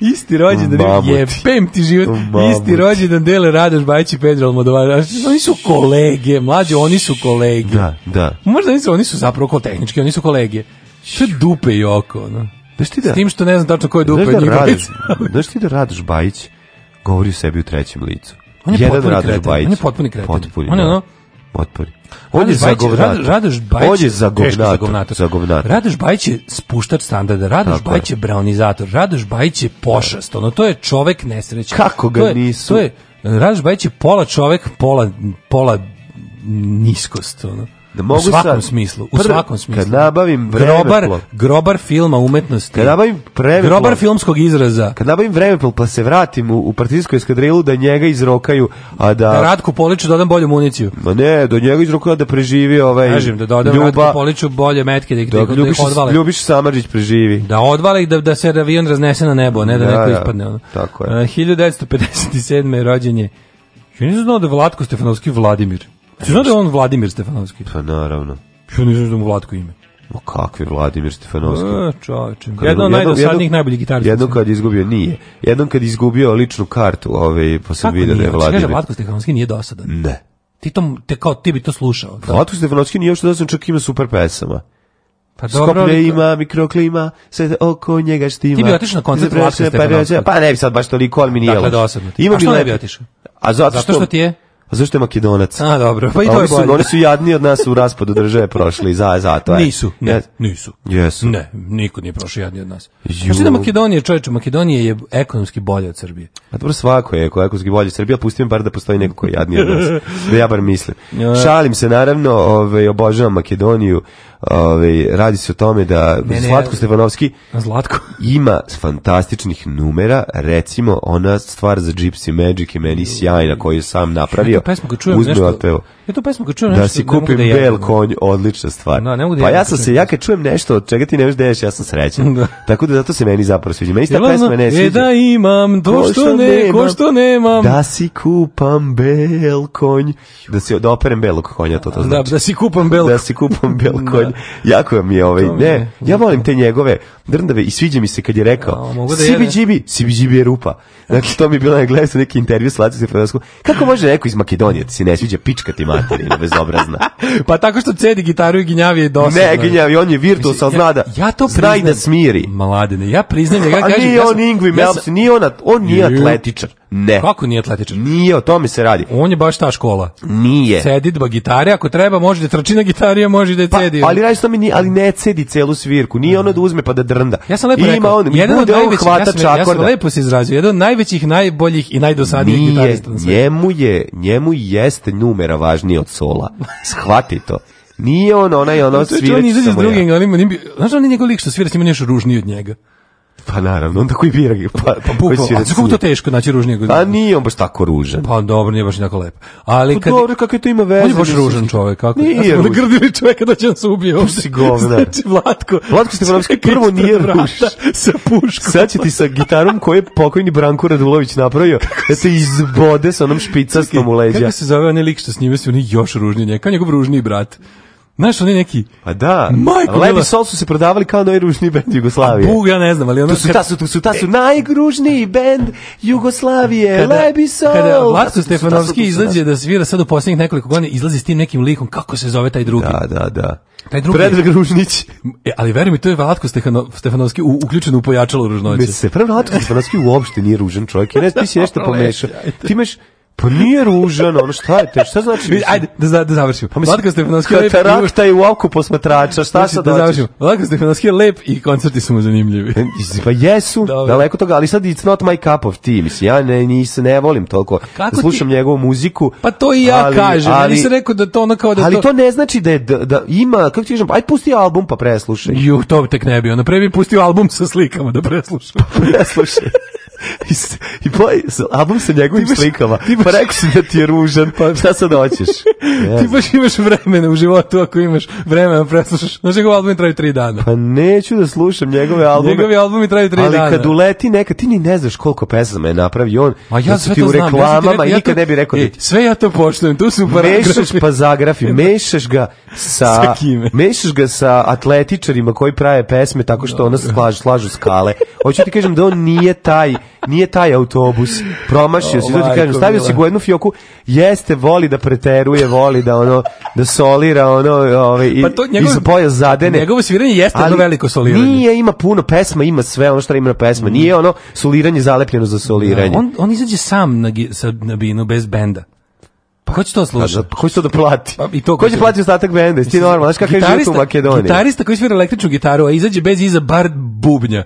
Speaker 1: Isti rođendan je pem život. Mamuti. Isti rođendan dele Radoš Bajić i Pedro Almodovar. Oni su kolege, mlađi, oni su kolege.
Speaker 2: Da, da.
Speaker 1: Možda nisu, oni su zapravo ko tehnički, oni su kolege. Što dupe i oko, no? Da ti da? S tim što ne znam tačno ko je dupe
Speaker 2: da Radoš, Znaš ti da Radoš Bajić govori o sebi u trećem licu?
Speaker 1: On je Jedan potpuni kreten. On je
Speaker 2: potpuni
Speaker 1: kreten. Potpuni, on je da. ono,
Speaker 2: otpori. On je za
Speaker 1: govnator.
Speaker 2: Radoš Bajić, je za govnator.
Speaker 1: Radoš Bajić je spuštač standarda, Radoš Bajić je braunizator, Radoš Bajić je pošast, ono, to je čovek nesreća.
Speaker 2: Kako ga
Speaker 1: to je,
Speaker 2: nisu?
Speaker 1: To je, Radoš Bajić je pola čovek, pola, pola niskost, ono da mogu u svakom sad, smislu, u prv, svakom smislu. Kad nabavim grobar, grobar filma umetnosti.
Speaker 2: Kad nabavim
Speaker 1: vremeplov, grobar filmskog izraza.
Speaker 2: Kad nabavim vremeplov pa se vratim u, u partijsku eskadrilu da njega izrokaju, a da
Speaker 1: da Ratku Poliću da dodam bolju municiju.
Speaker 2: Ma ne, da njega izrokaju da preživi ovaj Kažem da dodam ljuba, Ratku
Speaker 1: Poliću bolje metke da ih
Speaker 2: da, ljubiš, da odvale. Ljubiš Samardžić preživi.
Speaker 1: Da odvale da da se avion raznese na nebo, ne da, da neko da, ispadne ono.
Speaker 2: Tako je.
Speaker 1: 1957. Eh, rođenje. Ja nisam znao da Vlatko Stefanovski Vladimir. Ti znaš da je on Vladimir Stefanovski?
Speaker 2: Pa naravno.
Speaker 1: Ja ne znaš da mu Vladko ime.
Speaker 2: Ma kakvi Vladimir Stefanovski? E,
Speaker 1: čovječe. Jedan od najdosadnijih najboljih gitarista.
Speaker 2: Jednom kad izgubio, nije. Jednom kad izgubio ličnu kartu, ovaj, pa sam vidio da je
Speaker 1: Vladimir. Kako nije? Vladko Stefanovski nije dosadan.
Speaker 2: Ne.
Speaker 1: Ti, tom, te, kao, ti bi to slušao.
Speaker 2: Da? Vladko Stefanovski nije još dosadan, čak ima super pesama. Pa dobro, Skopne ima, mikroklima, sve oko njega štima.
Speaker 1: Ti bi otišao na koncert Vladka Stefanovska.
Speaker 2: Pa, pa ne bi sad baš toliko, ali mi nije
Speaker 1: dakle,
Speaker 2: dosadno ti. Ima A što ne bi otišao? A zato
Speaker 1: što, što ti je?
Speaker 2: A zašto je Makedonac? A,
Speaker 1: dobro. Pa i to je su,
Speaker 2: oni su jadni od nas u raspadu države prošli, za, za to
Speaker 1: je. Nisu, ne, nisu.
Speaker 2: Jesu.
Speaker 1: Ne, niko nije prošao jadni od nas. Znači da Makedonija, čovječe, Makedonija je ekonomski bolja od Srbije.
Speaker 2: A dobro svako je ekonomski bolje od Srbije, pusti mi bar da postoji neko koji je jadniji od nas. Da ja bar mislim. Šalim se, naravno, ove, ovaj, obožavam Makedoniju, Ove, ovaj, radi se o tome da ne, ne, Zlatko Stefanovski
Speaker 1: Zlatko.
Speaker 2: ima fantastičnih numera, recimo ona stvar za Gypsy Magic i meni sjajna koju sam napravio.
Speaker 1: Pesmu kad čujem nešto, Ja tu pesmu
Speaker 2: kad čujem
Speaker 1: da nešto...
Speaker 2: da si kupim da bel konj, odlična stvar. Da, ne mogu da pa ja sam se, ja kad čujem nešto od čega ti ne možeš da ja sam srećan. Da. Tako da zato se meni zapravo sviđa. Meni ta pesma ne e, sviđa.
Speaker 1: E da imam, to što, što ne, nemam, ko što nemam.
Speaker 2: Da si kupam bel konj. Da si da operem belog konja, to to da, znači.
Speaker 1: Da, da si kupam bel.
Speaker 2: Da si kupam bel konj. Jako mi je ovaj, ne, ja volim te njegove drndave i sviđa mi se kad je rekao A, da CBGB, CBGB je rupa. Znači, to mi je bilo, ja gledao neki intervju s Lacijom Fredovskom. Kako može neko iz Makedonije ti da se ne sviđa pička ti materina, bezobrazna?
Speaker 1: pa tako što cedi gitaru i ginjavi je dosadno. Ne,
Speaker 2: ginjavi, on je virtuos, ali zna da,
Speaker 1: ja to
Speaker 2: zna i da smiri.
Speaker 1: Mladene, ja priznam da
Speaker 2: ja kažem... A nije on Ingvi Melbs, nije on, on nije atletičar. Ne.
Speaker 1: Kako nije atletičar?
Speaker 2: Nije, o tome se radi.
Speaker 1: On je baš ta škola.
Speaker 2: Nije.
Speaker 1: Cedidba gitare, ako treba, može da trči na gitari, može da je
Speaker 2: pa, ali radi mi nije, ali ne cedi celu svirku. Nije mm. ono da uzme pa da drnda.
Speaker 1: Ja sam lepo Ima rekao, on, jedan od najvećih, ja sam, ja sam lepo se izrazio, jedan od najvećih, najboljih i najdosadnijih gitarista na
Speaker 2: svijetu. Njemu je, njemu jeste numera važniji od sola. Shvati to. Nije on onaj ono svirač. To je on
Speaker 1: izađe s drugim, ali ima, znaš da
Speaker 2: on
Speaker 1: je njegov lik što svirač ima nešto ružniji od njega.
Speaker 2: Pa naravno, onda koji bira
Speaker 1: pa, pa, pa bukvalno, a kako to teško naći ružnijeg? A pa
Speaker 2: nije on baš tako ružan.
Speaker 1: Pa dobro, nije baš tako lep.
Speaker 2: Ali
Speaker 1: pa
Speaker 2: kad
Speaker 1: dobro, kako je to ima veze? On je baš ružan čovek. kako?
Speaker 2: Nije
Speaker 1: ružan. Grdili čoveka da će nas ubije. On si
Speaker 2: govna.
Speaker 1: Znači, Vlatko.
Speaker 2: Vlatko
Speaker 1: Stefanovski
Speaker 2: prvo nije ružan.
Speaker 1: Sa puškom.
Speaker 2: Sad će ti sa gitarom koji je pokojni Branko Radulović napravio, da se izbode sa onom špicastom u leđa.
Speaker 1: Kako se zove onaj lik što s njime se oni još ružniji, Kao njegov ružniji brat. Znaš, oni neki...
Speaker 2: Pa da, Majko, Levi Sol su se prodavali kao najružniji bend Jugoslavije.
Speaker 1: Bug, ja ne znam, ali ono...
Speaker 2: Tu su, ta su, tu su, ta su najružniji bend Jugoslavije, kada, Levi Sol! Kada
Speaker 1: Vlasto Stefanovski izlazi da svira sad u posljednjih nekoliko godina, izlazi s tim nekim likom, kako se zove taj drugi?
Speaker 2: Da, da, da.
Speaker 1: Taj drugi.
Speaker 2: Predrag Ružnić. E,
Speaker 1: ali veruj mi, to je Vlatko Stefanovski u, uključeno u pojačalo ružnoće.
Speaker 2: se, Vlatko Stefanovski uopšte nije ružan čovjek. Ne, ti si nešto pomešao. Ti imaš, Pa nije ružan, ono šta je
Speaker 1: te,
Speaker 2: šta znači? Mislim?
Speaker 1: Ajde, da, da završimo. Pa mislim, Vladko Stefanovski je lep. Katarakta i u posmatrača, šta znači, sad da završimo? Vladko Stefanovski je lep i koncerti su mu zanimljivi.
Speaker 2: Pa jesu, Dobre. daleko toga, ali sad it's not my cup of tea, mislim, ja ne, nis, ne volim toliko. Kako Slušam ti? njegovu muziku.
Speaker 1: Pa to i ja ali, kažem, ali, nisam rekao da to ono kao da
Speaker 2: ali to... to ne znači da, je, da, da ima, kako ti kažem, ajde pusti album pa preslušaj.
Speaker 1: Ju, to bi tek ne bi, ono pre bi pustio album sa slikama da preslušam.
Speaker 2: Pa preslušaj. I, i boj, album sa njegovim baš, slikama. Ti baš, pa rekao si da ti je ružan, pa šta sad hoćeš?
Speaker 1: Yes. Ti baš imaš vremena u životu, ako imaš vremena da preslušaš. Znaš, njegov album traju tri dana.
Speaker 2: Pa neću da slušam njegove albume.
Speaker 1: Njegovi albumi traju tri ali dana.
Speaker 2: Ali
Speaker 1: kad
Speaker 2: uleti neka, ti ni ne znaš koliko pesama je napravi on. A ja da sve ti to u reklamama znam. Ja, ja nikad ne bi
Speaker 1: rekao da e, Sve ja to poštujem, tu su
Speaker 2: paragrafi. Mešaš pa zagrafi, da. mešaš ga sa, sa kime? mešaš ga sa atletičarima koji prave pesme tako što ona slažu, slažu skale. Hoću ti kažem da on nije taj nije taj autobus. Promašio si, to ti kažem, stavio si u jednu fioku, jeste, voli da preteruje, voli da ono, da solira, ono, ovaj,
Speaker 1: i, pa to njegov, i zadene. Njegovo sviranje jeste ali veliko soliranje.
Speaker 2: Nije, ima puno pesma, ima sve ono što ima na pesma. Nije ono soliranje zalepljeno za soliranje.
Speaker 1: Da, on, on izađe sam na, sa, na binu, bez benda. Pa ko će to slušati?
Speaker 2: Pa, ko će to da plati? Pa, i to ko, ko će da... platiti ostatak benda? Ti normalno, znaš kakav je život u Makedoniji.
Speaker 1: Gitarista koji svira električnu gitaru, a izađe bez iza bar bubnja.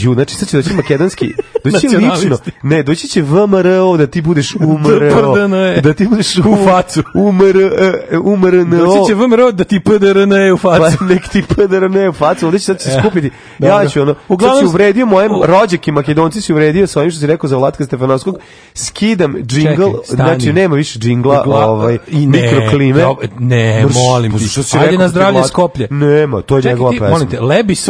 Speaker 2: Ju, znači sad će doći makedonski, doći će lično, ne, doći će VMRO da ti budeš UMRO, e. da ti budeš
Speaker 1: u facu,
Speaker 2: UMR, e, UMRNO.
Speaker 1: Doći će VMRO da ti PDRN e u facu. Pa
Speaker 2: nek
Speaker 1: ti
Speaker 2: PDRN u facu, ovdje će sad se skupiti. Ja ću ono, Uglavnom, sad si uvredio moje rođake, makedonci si uvredio sa onim što si rekao za Vlatka Stefanovskog, skidam džingl, znači nema više džingla, ovaj, i mikroklime.
Speaker 1: Ne, molim, pa što si rekao? na da zdravlje Skoplje.
Speaker 2: Nema, to je njegova pesma.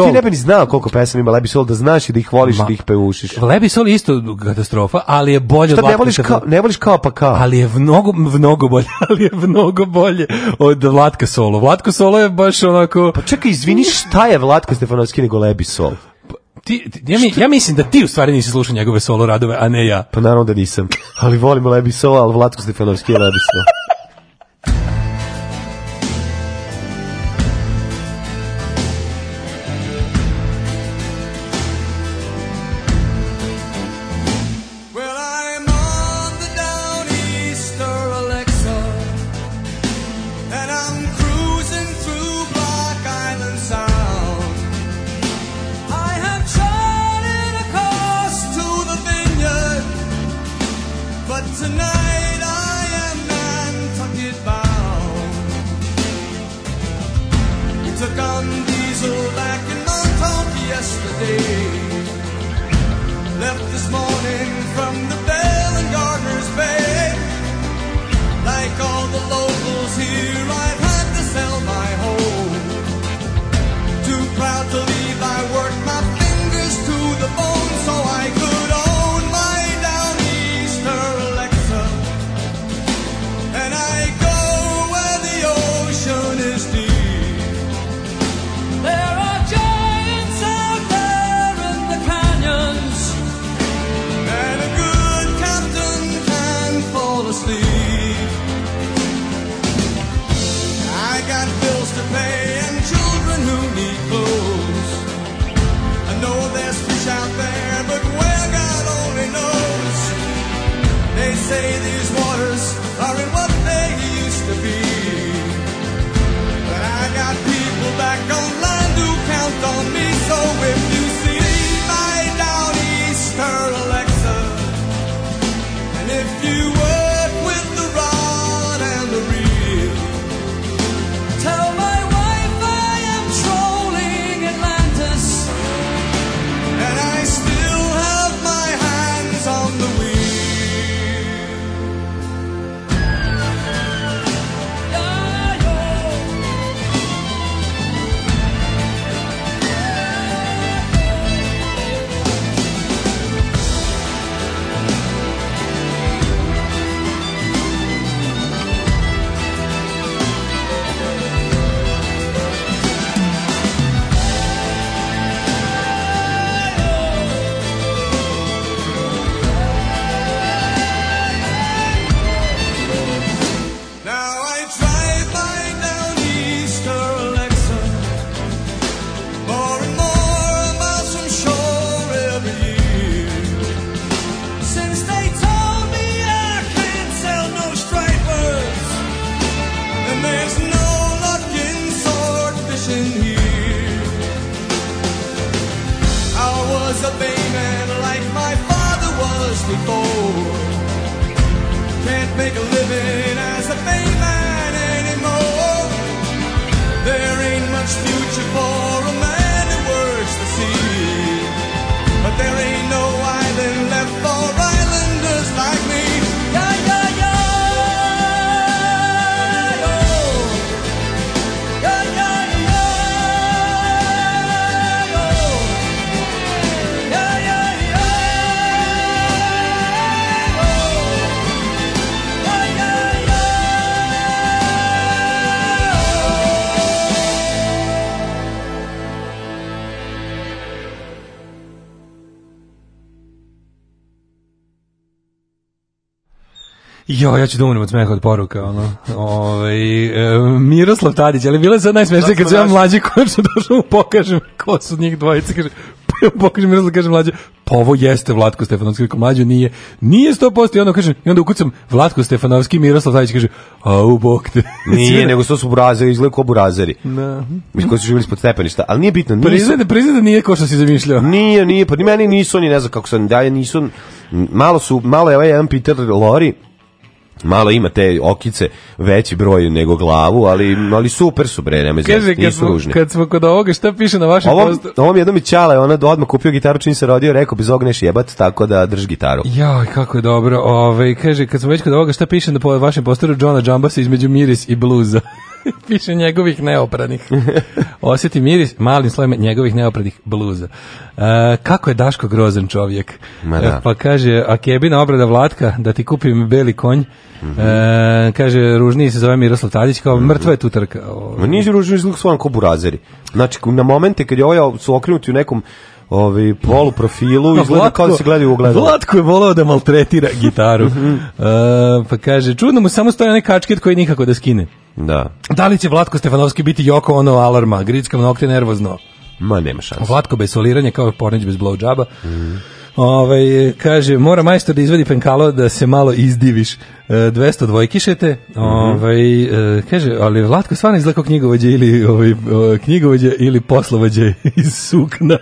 Speaker 2: Ti ne bi ni znao koliko pesama ima Lebi Sol da znaš i da ih voliš Ma, da ih pevušiš. Lebi sol
Speaker 1: je isto katastrofa, ali je bolje Šta, od ne voliš,
Speaker 2: ne voliš kao pa kao?
Speaker 1: Ali je mnogo, mnogo bolje, ali je mnogo bolje od Vlatka Solo. Vlatko Solo je baš onako...
Speaker 2: Pa čekaj, izvini, šta je Vlatko Stefanovski nego Lebi Sol? Pa,
Speaker 1: ti, ti, ja, mi, ja mislim da ti u stvari nisi slušao njegove solo radove, a ne ja.
Speaker 2: Pa naravno da nisam, ali volim Lebi Sol, ali Vlatko Stefanovski je Lebi Sol. Jo, ja ću da umrem od smeha od poruka, ono. Ovaj e, Miroslav Tadić, ali bilo je sad najsmešnije kad su ja mlađi konačno došao mu pokažem ko su njih dvojica, kaže pa pokažem Miroslav, kaže mlađi, pa ovo jeste Vlatko Stefanovski, kako mlađi nije, nije 100%, i onda kažem, i onda ukucam Vlatko Stefanovski, Miroslav Tadić kaže, a u bok te. Nije, nego su su burazeri, izgleda kao burazeri. Da. Mi koji su živjeli ispod stepeništa, ali nije bitno. Priznaj da- priznaj da nije ko što si zamišljao. Nije, nije, pa ni meni nisu, oni ne znam kako sam dalje, nisu, malo su, malo je ovaj jedan Peter Lori, Malo ima te okice, veći broj nego glavu, ali, ali super su bre, nema znači, nisu ružne. Kad smo kod ovoga, šta piše na vašem ovom, postu? Ovom jednom i čala ona odmah kupio gitaru čini se rodio, rekao, bez ogneš jebat, tako da drži gitaru. Joj, kako je dobro. Ove, ovaj, kaže, kad smo već kod ovoga, šta piše na vašem postoru Johna Jambasa između miris i bluza? Piše njegovih neopranih. Osjeti miris malim slojima njegovih neopranih bluza. Uh, kako je Daško grozan čovjek. E, da. Pa kaže, a kebina obrada Vlatka, da ti kupim beli konj. Mm -hmm. uh, kaže, ružniji se zove Miroslav Tadić, kao mm -hmm. mrtva je tu trka. Ma niži ružniji izluk svojan ko burazeri. Znači, na momente kad je ovaj su okrenuti u nekom ovi polu profilu no, izgleda kao da se gledaju u ogledalo. Vlatko je voleo da maltretira gitaru. uh, pa kaže, čudno mu samo stoje onaj kačket koji nikako da skine. Da. Da li će Vlatko Stefanovski biti Joko ono alarma, grickam nokte nervozno? Ma, nema šanse. Vlatko bez soliranja kao pornić bez blowjaba. Mm. Ove, ovaj, kaže, mora majstor da izvadi penkalo da se malo izdiviš. E, 200 dvojkišete. Mhm. Ove, ovaj, e, kaže, ali Vlatko stvarno izgleda kao knjigovođe ili, ove, ovaj, knjigovođe ili poslovođe iz sukna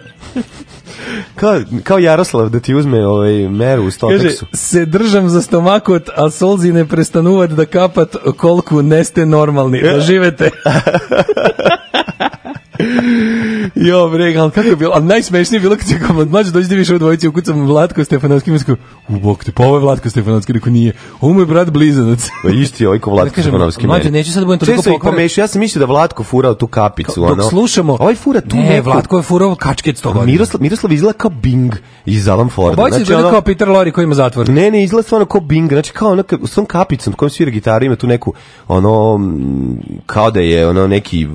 Speaker 2: kao, kao Jaroslav da ti uzme ovaj meru u stoteksu. Kaže, se držam za stomakot, a solzi ne prestanuvat da kapat kolku neste normalni. E. Da živete. Jo, bre, al kako je bilo? Al najsmešnije je bilo kad je kao mlađi dođe da više u dvojici ukucam Vlatko
Speaker 7: Stefanovski, mislim, u bok te, pa ovo je Vlatko Stefanovski, rekao nije. Ovo mu je brat blizanac. Pa isti je ovaj Vlatko da kažem, Stefanovski. Mlađi, neću sad da budem toliko pokvaren. Ja sam mislio da Vlatko furao tu kapicu, ono. Dok slušamo. Ovaj fura tu ne, neko... Vlatko je furao kačket 100 pa godina. Miroslav Miroslav izgleda kao Bing iz Alan Forda. Obojica znači, ono, kao Peter Lorre koji ima zatvor. Ne, ne, izgleda stvarno kao Bing, znači kao ono, s tom kapicom kojom svira gitaru ima tu neku, ono, kao da je ono neki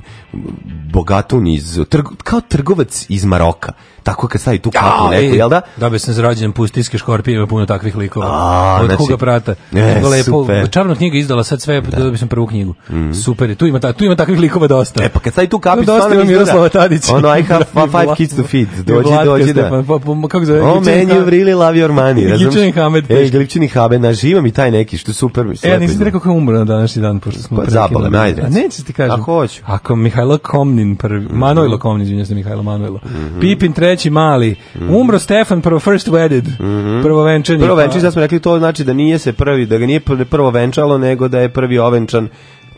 Speaker 7: bogatun iz trg, kao trgovac iz Maroka. Tako kad stavi tu kapu neku, jel da? Da bi sam zarađen pustinske škorpije, ima puno takvih likova. A, Od znači, koga prata. Ne, lepo, čarna knjiga izdala sad sve, da. dobio sam prvu knjigu. Mm. Super, tu ima, ta, tu ima takvih likova dosta. E, pa kad stavi tu kapu, dosta ima Miroslava Tadića. Ono, I have da, five kids to feed. Dođi, dođi, da. Pa, pa, kako zove? O, oh, meni you really love your money. Glipčani Hamed. E, Glipčani Hamed, naživa mi taj neki, što je super. E, nisi ti rekao ko je umro na današnji dan, pošto smo pa prekinuli. Pa zabole, najde. Neće ti kažem. Ako hoću. Ako Mihajlo Komnin prvi, mhm. Manojlo Komnin izvinjam se Mihajlo Manuelo. Mm -hmm. Pipin treći mali. Mm -hmm. Umro Stefan prvo first wedded. Mm -hmm. Prvo venčani. Prvo venčani, da smo rekli to znači da nije se prvi, da ga nije prvo venčalo, nego da je prvi ovenčan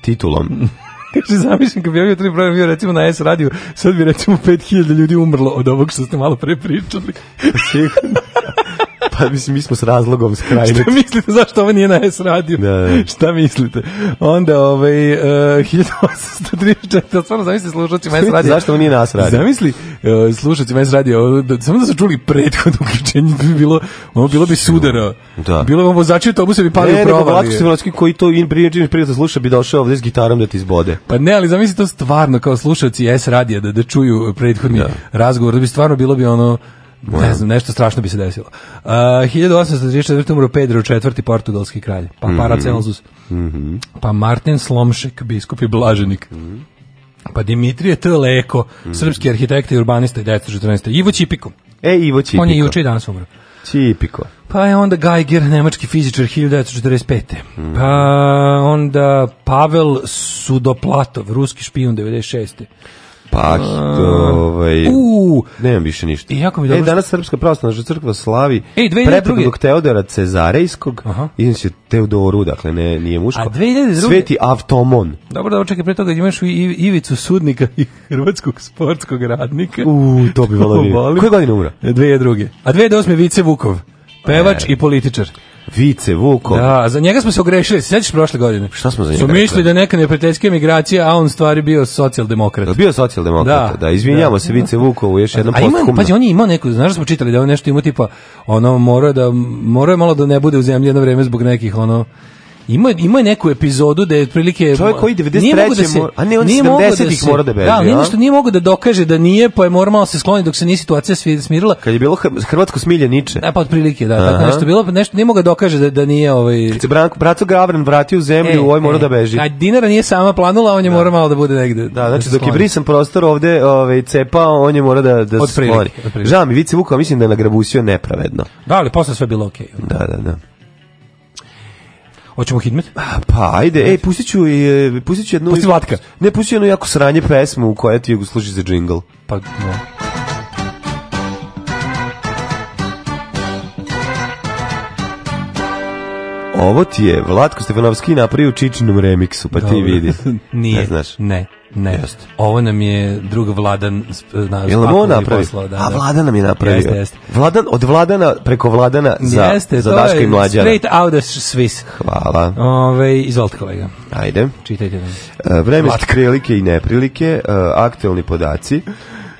Speaker 7: titulom. Kaže, zamišljam, kad bi ovaj jutri program bio recimo na S radiju, sad bi recimo 5000 ljudi umrlo od ovog što ste malo pre pričali. Sigurno pa mislim, mi smo s razlogom skrajni. Šta mislite, zašto ovo nije na S radio? Da, da. Šta mislite? Onda, ovaj, e, uh, 1834, stvarno zamisli slušalcima S radio. Zašto ovo nije na S radio? Zamisli uh, slušalcima S radio, da, samo da su čuli prethodno uključenje, bi bilo, ono bilo bi sudara. Da. Bilo bi vozači autobusa bi pali ne, u provali. Ne, nego koji to in priječin prijatelj da sluša bi došao ovde s gitarom da ti izbode. Pa ne, ali zamisli to stvarno kao slušalci S radio, da, da čuju prethodni da. razgovor, da bi stvarno bilo bi ono Ne znam, nešto strašno bi se desilo. Uh, 1834. umro Pedro IV. portugalski kralj, pa mhm. Paracelsus, mm -hmm. pa Martin Slomšek, biskup i blaženik. Mm -hmm. Pa Dimitrije T. Leko, mm -hmm. srpski arhitekta i urbanista 1914. Ivo Čipiko. E, Ivo Čipiko. On je juče i danas umro. Čipiko. Pa je onda Geiger, nemački fizičar 1945. Mm. Pa onda Pavel Sudoplatov, ruski špijun 96. Pa, ovaj, uh, nemam više ništa. I e, jako mi dobro. E, danas Srpska pravoslavna crkva slavi Ej, prethodnog Teodora Cezarejskog, Aha. inače Teodoru, dakle, ne, nije muško. A 2002. Sveti Avtomon. Dobro, dobro, čekaj, pre toga da imaš i, Ivicu Sudnika i Hrvatskog sportskog radnika. U, to bi volao. Koje godine umra? 2002. A 2008. Vice Vukov, pevač e. i političar. Vice Vuko. Da, za njega smo se ogrešili, sećaš prošle godine. Šta smo za njega? Su mislili da neka neprijateljska migracija, a on stvari bio socijaldemokrat. Da, bio socijaldemokrat. Da, da izvinjavamo da. se Vice Vukovu još jednom posthumno. Pazi, on je imao neku, znaš da smo čitali da on nešto ima tipa ono mora da mora malo da ne bude u zemlji jedno vreme zbog nekih ono Ima ima neku epizodu da je otprilike Čovjek koji 93. Da se, a ne on 70-ih da mora da beži. Da, nije što nije mogao da dokaže da nije, pa je morao se skloniti dok se ni situacija sve smirila. Kad je bilo hrvatsko smilje Niče. E pa otprilike da, tako nešto bilo, pa nešto nije mogao da dokaže da, da nije ovaj Kad se Branko Braco Gavran vratio u zemlju, e, ovaj mora e, da beži. A Dinara nije sama planula, on je da. mora malo da bude negde. Da, znači da dok je brisan prostor ovde, ovaj cepao, on je mora da da se skloni. Žao mi Vici Vuka, mislim da je nagrabusio nepravedno. Da, ali posle sve bilo okej. Okay, da, da, da. Hoćemo hitmet? Pa, ajde, ej, e, pustit ću, e, pustit ću jednu... Pusti vatka. Ne, pustit ću jednu jako sranje pesmu koja ti je služi za džingl. Pa, no. Da. Ovo ti je Vlatko Stefanovski napravio u Čičinom remiksu, pa Dobro. ti vidi. Nije, ne, znaš. ne. Ne. Jest. Ovo nam je drug Vladan eh, na Jel nam napravi? da, A da. Vladan nam je napravio. Jeste, jeste. Vladan, od Vladana preko Vladana za, jeste, za Daška i Mlađana. Straight out of Swiss. Hvala. Ove, izvolite kolega. Ajde. Čitajte nam. Eh, vreme prilike i neprilike, eh, aktuelni podaci.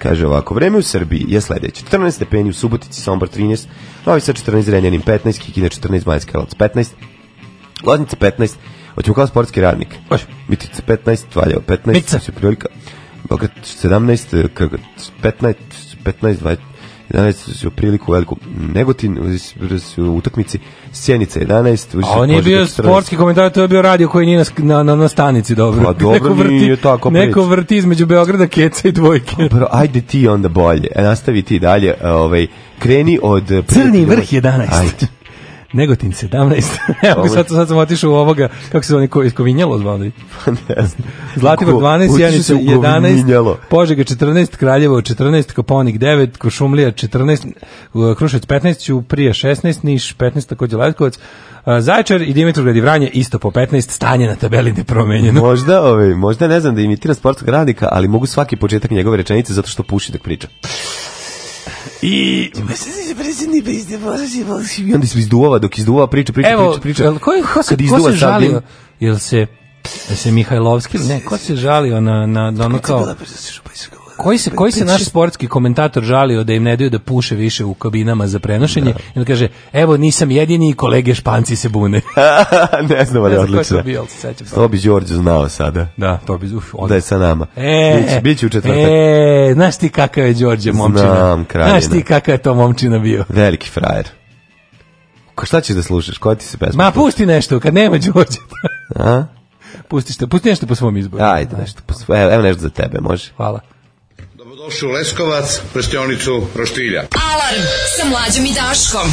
Speaker 7: Kaže ovako, vreme u Srbiji je sledeće. 14 stepeni u Subotici, Sombor 13, Novi Sad 14, Renjanin 15, Kikina 14, Majska 15, Loznica 15, Hoćemo kao sportski radnik. Može. Biti 15 valjao, 15 Mica. se prilika. Bogat 17 kako 15 15 20 11 se su priliku veliku Negotin su u utakmici Sjenica 11 A on je bio sportski komentator to je bio radio koji nije na, na, na stanici dobro pa dobro neko vrti, nije tako preći. neko vrti između Beograda Keca i dvojke pa dobro ajde ti onda bolje e, nastavi ti dalje ovaj kreni od crni vrh 11 ajde Negotin 17. Evo, Ovo... sad, sad sam otišao u ovoga, kako se zove, ko, iskovinjalo zvali? Pa ne znam. Zlatibor 12, Janica 11, Požega 14, Kraljevo 14, Koponik 9, Košumlija 14, Kruševac 15, Uprije 16, Niš 15, takođe Letkovac, uh, Zajčar i Dimitrovgrad i Vranje isto po 15, stanje na tabeli ne nepromenjeno. Možda, ovaj, možda ne znam da imitiram sportskog radnika, ali mogu svaki početak njegove rečenice zato što puši dok priča. I pa i onda se izduvava, dok izduvava priča, priča, Evo, priča, priča. Evo, ko, je, ko se, ko se žalio? Jel se, se Mihajlovski, ne, ko se žalio na, na, na ono kao... Koji se koji se naš sportski komentator žalio da im ne daju da puše više u kabinama za prenošenje da. i on kaže evo nisam jedini kolege Španci se bune. ne znam ali odlično. to bi Đorđe znao sada. Da, to bi uf, uh, on. Da je sa nama. E, biće e, biće u četvrtak. E, znaš ti kakav je Đorđe momčina? Znam, kraljina. Znaš ti kakav je to momčina bio? Veliki frajer. Ko šta ćeš da slušaš? Koja ti se pesma? Ma pusti nešto kad nema Đorđe. A? Pusti, šta, pusti nešto po svom izboru. Ajde, nešto po svom. Evo, evo nešto za tebe, može. Hvala. Lošu Leskovac, prštionicu Roštilja. Alarm sa mlađom i Daškom.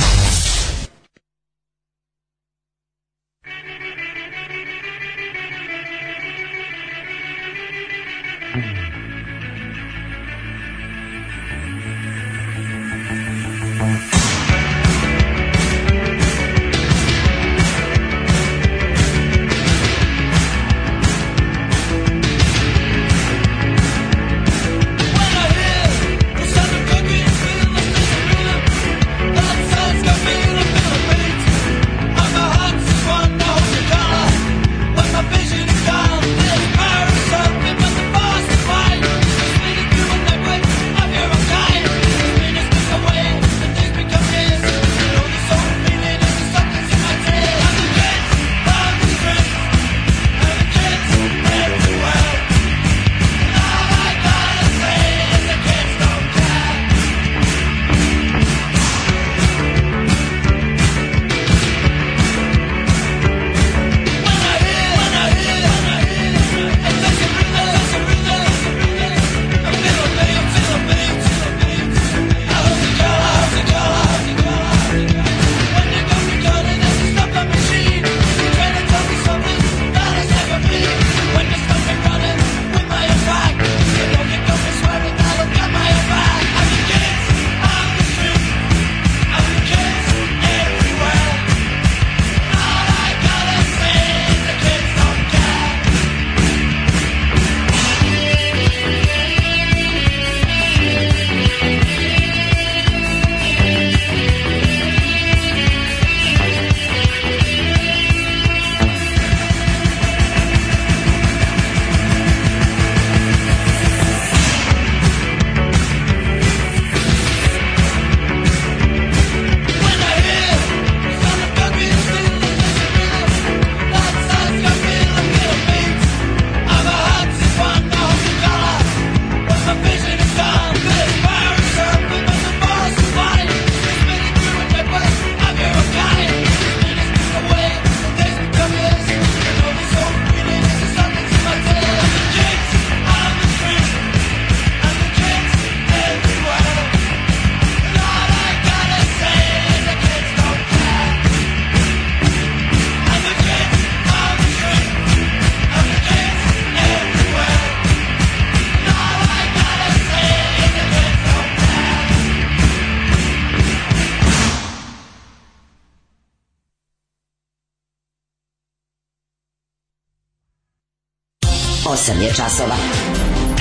Speaker 8: časova.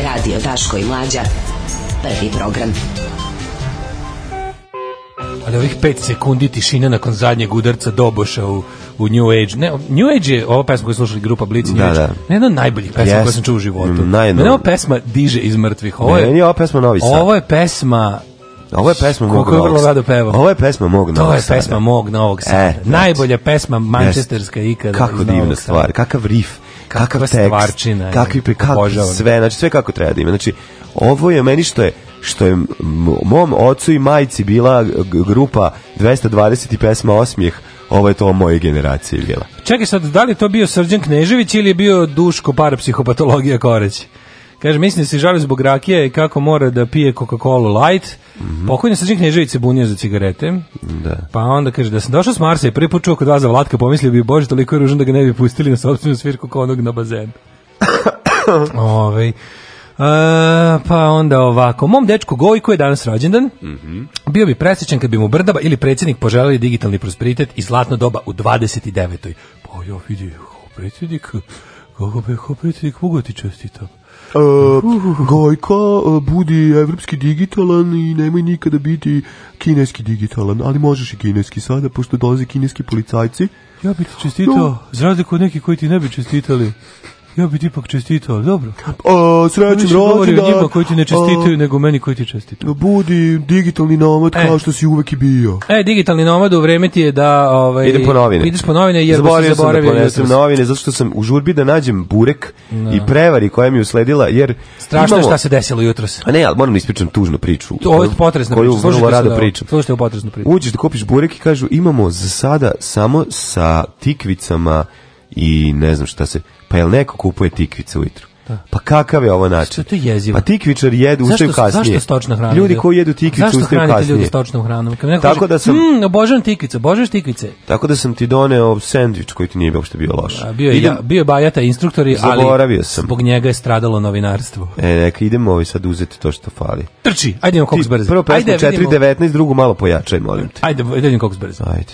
Speaker 8: Radio Daško i Mlađa. Prvi program.
Speaker 9: Ali ovih 5 sekundi tišine nakon zadnjeg udarca doboša u, u New Age. Ne, New Age je ova pesma koju slušali grupa Blitz da, New Age. Da. Ne, jedna od najboljih pesma yes. koju sam čuo u životu. Mm, Najno. Mene ova pesma diže iz mrtvih.
Speaker 10: Ovo je, ne, ova pesma Novi Sad.
Speaker 9: Ovo je pesma
Speaker 10: ovo je pesma mog Koliko je vrlo rado pevao. Ovo je pesma mog novog sada. To je pesma mog novog sada. E,
Speaker 9: Najbolja pesma mančesterska ikada.
Speaker 10: Kako divna stvar, kakav rif kakav tekst, kakvi pri, kak, sve, znači sve kako treba da ima. Znači, ovo je meni što je što je mom ocu i majci bila grupa 220 i pesma Osmijeh, ovo je to moje generacije bila.
Speaker 9: Čekaj sad, da li to bio Srđan Knežević ili je bio Duško parapsihopatologija Koreć? Kaže, mislim da se žali zbog rakije i kako mora da pije Coca-Cola Light. Mm -hmm. Pokojni Srđan Knežević se bunio za cigarete. Da. Pa onda kaže, da sam došao s Marsa i prvi put čuo kod vas za Vlatka, pomislio bi, bože, toliko je ružno da ga ne bi pustili na sobstvenu svirku kao onog na bazen. Ove, ovaj, Uh, pa onda ovako, mom dečku Gojko je danas rođendan, mm -hmm. bio bi presjećan kad bi mu Brdaba ili predsjednik poželeli digitalni prosperitet i zlatno doba u 29. Pa ja vidi, predsjednik, kako bi, predsjednik, mogu ti čestitam.
Speaker 10: E, Gojko, e, budi evropski digitalan i nemoj nikada biti kineski digitalan, ali možeš i kineski sada, pošto dolaze kineski policajci.
Speaker 9: Ja bih ti čestitao, no. za razliku od neki koji ti ne bi čestitali. Ja bih ipak čestitao, dobro.
Speaker 10: O, srećan rođendan. njima
Speaker 9: koji ti ne čestitaju, nego meni koji ti čestitaju. E,
Speaker 10: budi digitalni nomad
Speaker 9: kao
Speaker 10: e. što si uvek i bio.
Speaker 9: E, digitalni nomad u vreme ti je da... Ovaj, Idem po novine. Ideš po
Speaker 10: novine
Speaker 9: jer zaboravio sam da
Speaker 10: ponesem novine, zato što sam u žurbi da nađem burek no. i da. prevari koja mi usledila, jer...
Speaker 9: Strašno imamo... šta se desilo jutros.
Speaker 10: A ne, ali moram da ispričam tužnu priču.
Speaker 9: To, je potresna koju priča. Koju vrlo rado pričam. Slušajte u potresnu
Speaker 10: priču. Uđeš da kupiš burek i kažu imamo za sada samo sa tikvicama i ne znam šta se. Pa jel neko kupuje tikvice ujutru? Da. Pa kakav je ovo način?
Speaker 9: Što je to jezivo? Pa
Speaker 10: tikvičari jedu,
Speaker 9: zašto,
Speaker 10: ustaju
Speaker 9: kasnije. Zašto
Speaker 10: stočna hrana? Ljudi koji jedu tikvicu zašto
Speaker 9: ustaju kasnije. Zašto ljudi
Speaker 10: stočnom hranom? Kad neko Tako kaže, da sam, mm, obožavam tikvice, obožavaš tikvice. Tako da sam ti doneo sendvič koji ti nije uopšte bio loš. A, bio, je, idem, ja, bio je bajata instruktori, ali sam. zbog njega je stradalo novinarstvo. E, neka, idemo ovi sad uzeti to što fali. Trči, ajde imamo koks brzo. Prvo pesmu 4.19, drugu malo pojačaj,
Speaker 9: molim te. Ajde, ajde imamo koks brzo. Ajde.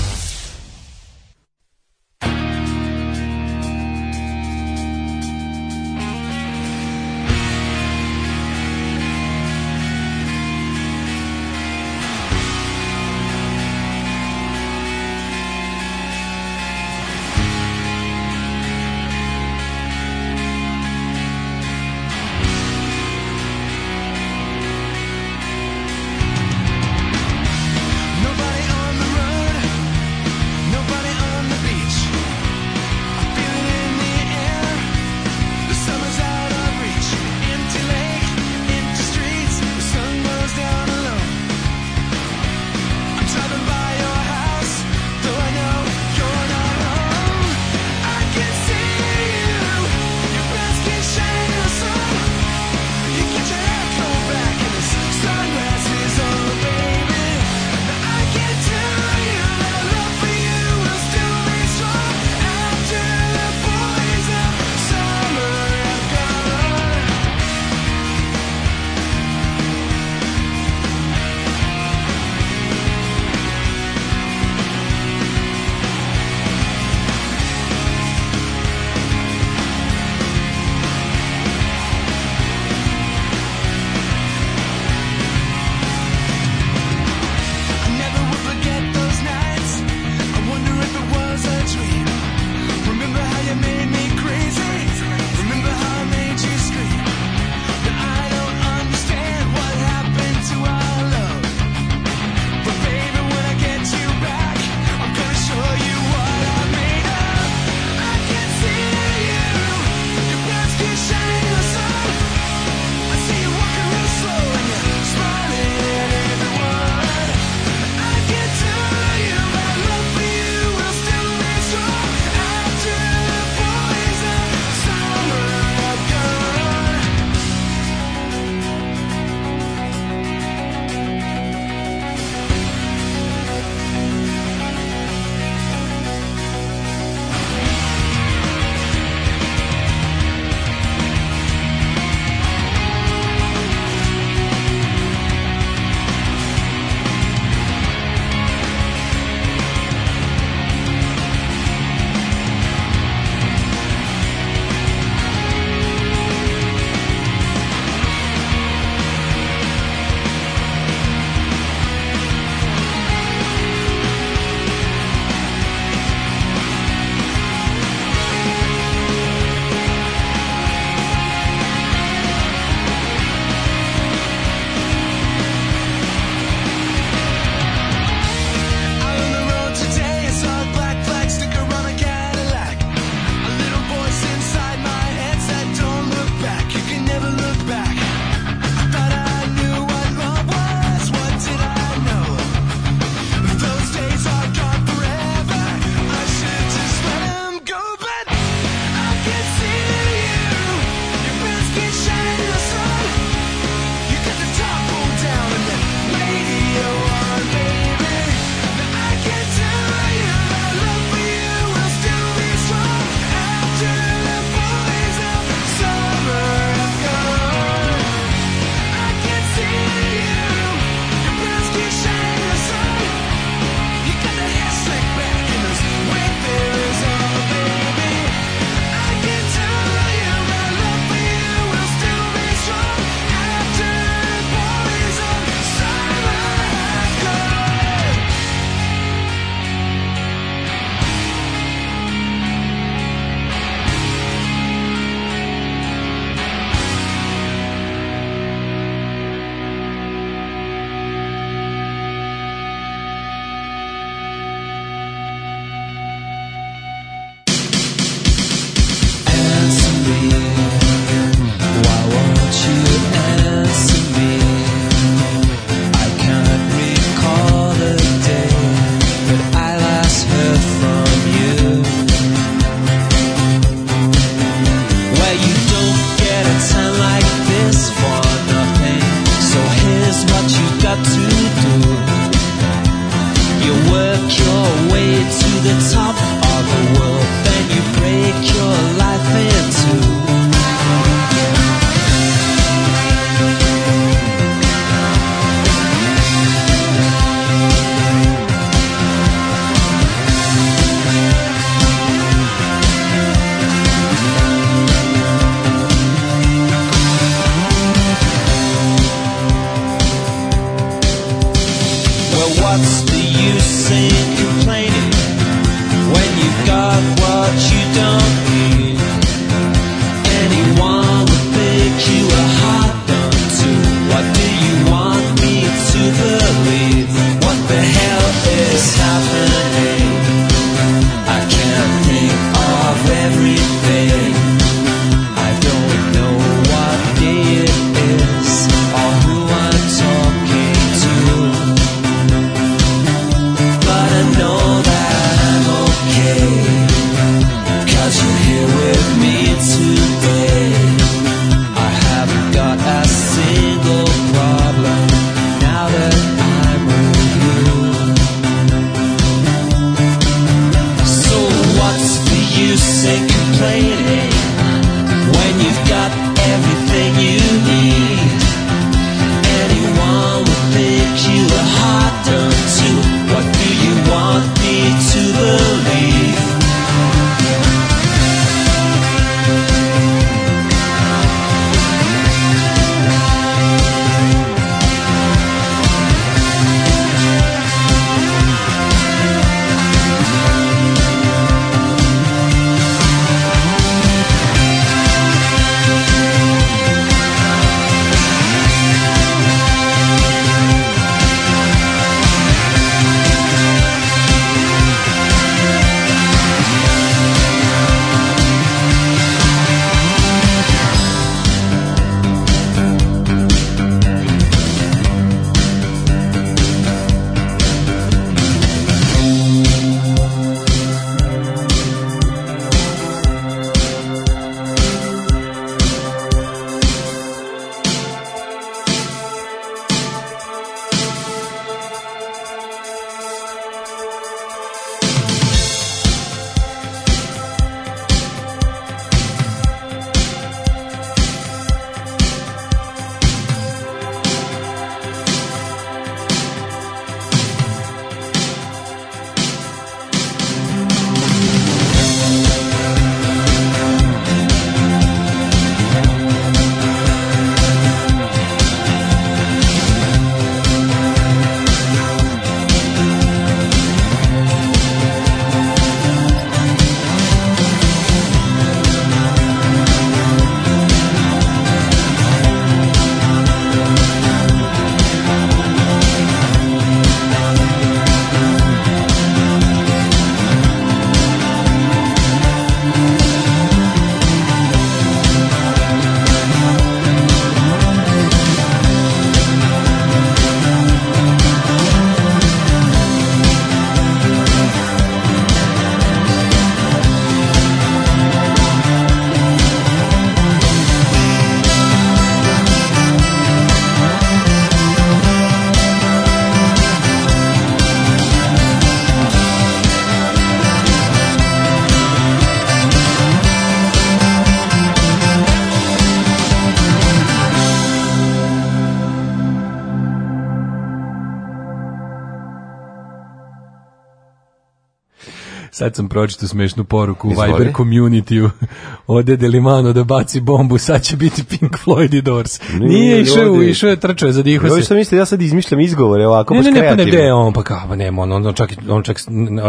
Speaker 9: Sad sam pročitao smešnu poruku u Viber community-u. Ode Delimano da baci bombu, sad će biti Pink Floyd i Doors. Nije, nije išao, išao je trčao je, zadiho se. Ovo
Speaker 10: što mislite, ja sad izmišljam izgovore ovako, baš kreativno.
Speaker 9: Ne,
Speaker 10: ne, ne, pa ne,
Speaker 9: on, pa kao, pa nema, on, on čak, on čak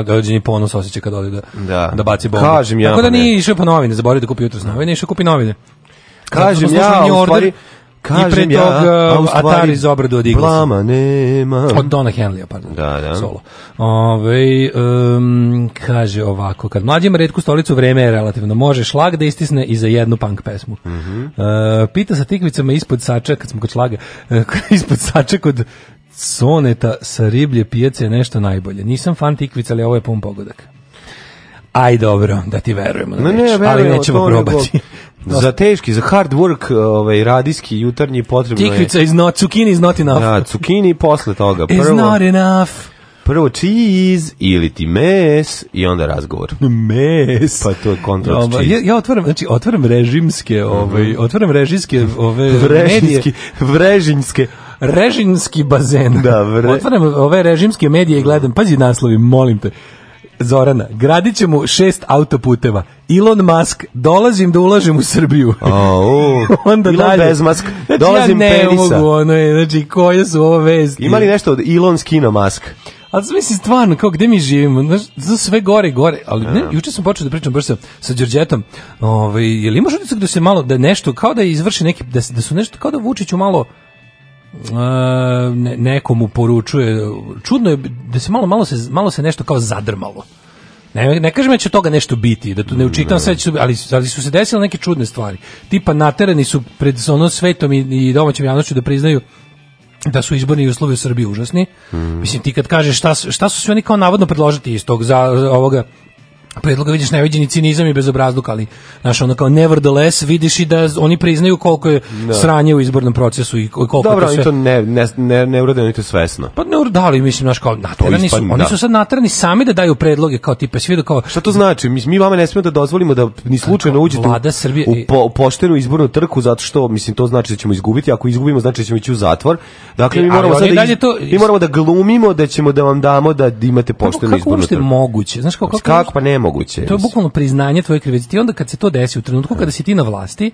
Speaker 9: određeni ponos osjeća kad ode da, da. da baci bombu.
Speaker 10: Kažem ja.
Speaker 9: Tako da pa
Speaker 10: nije
Speaker 9: išao
Speaker 10: pa
Speaker 9: novine, zaboravio da kupi jutro s novine, išao kupi novine. Kažem ja, u stvari, Kažem I pre ja, toga a Atari za obradu od Iglesa. Blama
Speaker 10: nema.
Speaker 9: Od Dona Henleya, pardon. Da, da. Solo. Ove, um, kaže ovako, kad mlađima redku stolicu vreme je relativno, može šlag da istisne i za jednu punk pesmu. Mm -hmm. uh, pita sa tikvicama ispod sača, kad smo kod šlaga, e, ispod sača kod soneta sa riblje pijace je nešto najbolje. Nisam fan tikvica, ali ovo je pun pogodak. Aj dobro, da ti verujemo na
Speaker 10: ne, reč, ne, verujemo, ali nećemo probati. Za teški, za hard work, ovaj radijski jutarnji potrebno
Speaker 9: je. Tikvica iz not cukini iz not enough. Da,
Speaker 10: cukini posle toga. Prvo,
Speaker 9: It's not enough.
Speaker 10: Prvo cheese ili ti mes i onda razgovor.
Speaker 9: Mes.
Speaker 10: Pa to je kontrol ovaj, no,
Speaker 9: Ja, ja otvaram, znači otvaram režimske, mhm. ovaj, otvaram režimske ove vrežinski,
Speaker 10: vrežinske
Speaker 9: režimski bazen.
Speaker 10: Da,
Speaker 9: vre... Otvaram ove režimske medije i gledam, pazi naslovi, molim te. Zorana, gradit ćemo šest autoputeva. Elon Musk, dolazim da ulažem u Srbiju. A,
Speaker 10: Onda Elon dalje. bez Musk, znači, dolazim
Speaker 9: ja ne
Speaker 10: penisa.
Speaker 9: Mogu, ono je, znači, koje su ovo vesti?
Speaker 10: Ima li nešto od Elon Skino Musk?
Speaker 9: Ali mislim stvarno, kao gde mi živimo, znaš, za sve gore i gore, ali ne, juče sam počeo da pričam baš sa, sa Đorđetom, ovaj, je li imaš utisak da se malo, da nešto, kao da izvrši neki, da, da su nešto, kao da Vučiću malo, Ehm, ne, nekomu poručuje čudno je da se malo malo se malo se nešto kao zadrmalo ne, ne kažem da će toga nešto biti, da tu ne učitam da. sve, ali, ali su se desile neke čudne stvari. Tipa naterani su pred ono svetom i, i domaćom javnošću da priznaju da su izborni uslovi u Srbiji užasni. Mm. Mislim, ti kad kažeš šta, šta su svi oni kao navodno predložiti iz tog za, ovoga predloga vidiš neviđeni cinizam i bezobrazluk, ali znaš, ono kao nevertheless vidiš i da oni priznaju koliko je no. Da. sranje u izbornom procesu i koliko Dobro, to
Speaker 10: sve... Dobro, oni to ne, ne, ne, ne urade, oni to svesno.
Speaker 9: Pa ne uradali, da, mislim, znaš, kao
Speaker 10: naterani
Speaker 9: su, oni da. su sad naterani sami da daju predloge, kao tipa svi da kao...
Speaker 10: Šta to znači? Mi, mi vama ne smemo da dozvolimo da ni slučajno uđete vlada Srbije, u, po, poštenu izbornu trku, zato što, mislim, to znači da ćemo izgubiti, ako izgubimo, znači da ćemo ići u zatvor. Dakle, mi moramo, sad da, iz... to... mi moramo da glumimo da ćemo da vam damo da imate poštenu kako, kako
Speaker 9: izbornu trku. Kako
Speaker 10: moguće? Znaš, kao, kako, kako pa nema
Speaker 9: nemoguće. To je bukvalno priznanje tvoje krivice. Ti onda kad se to desi u trenutku kada si ti na vlasti,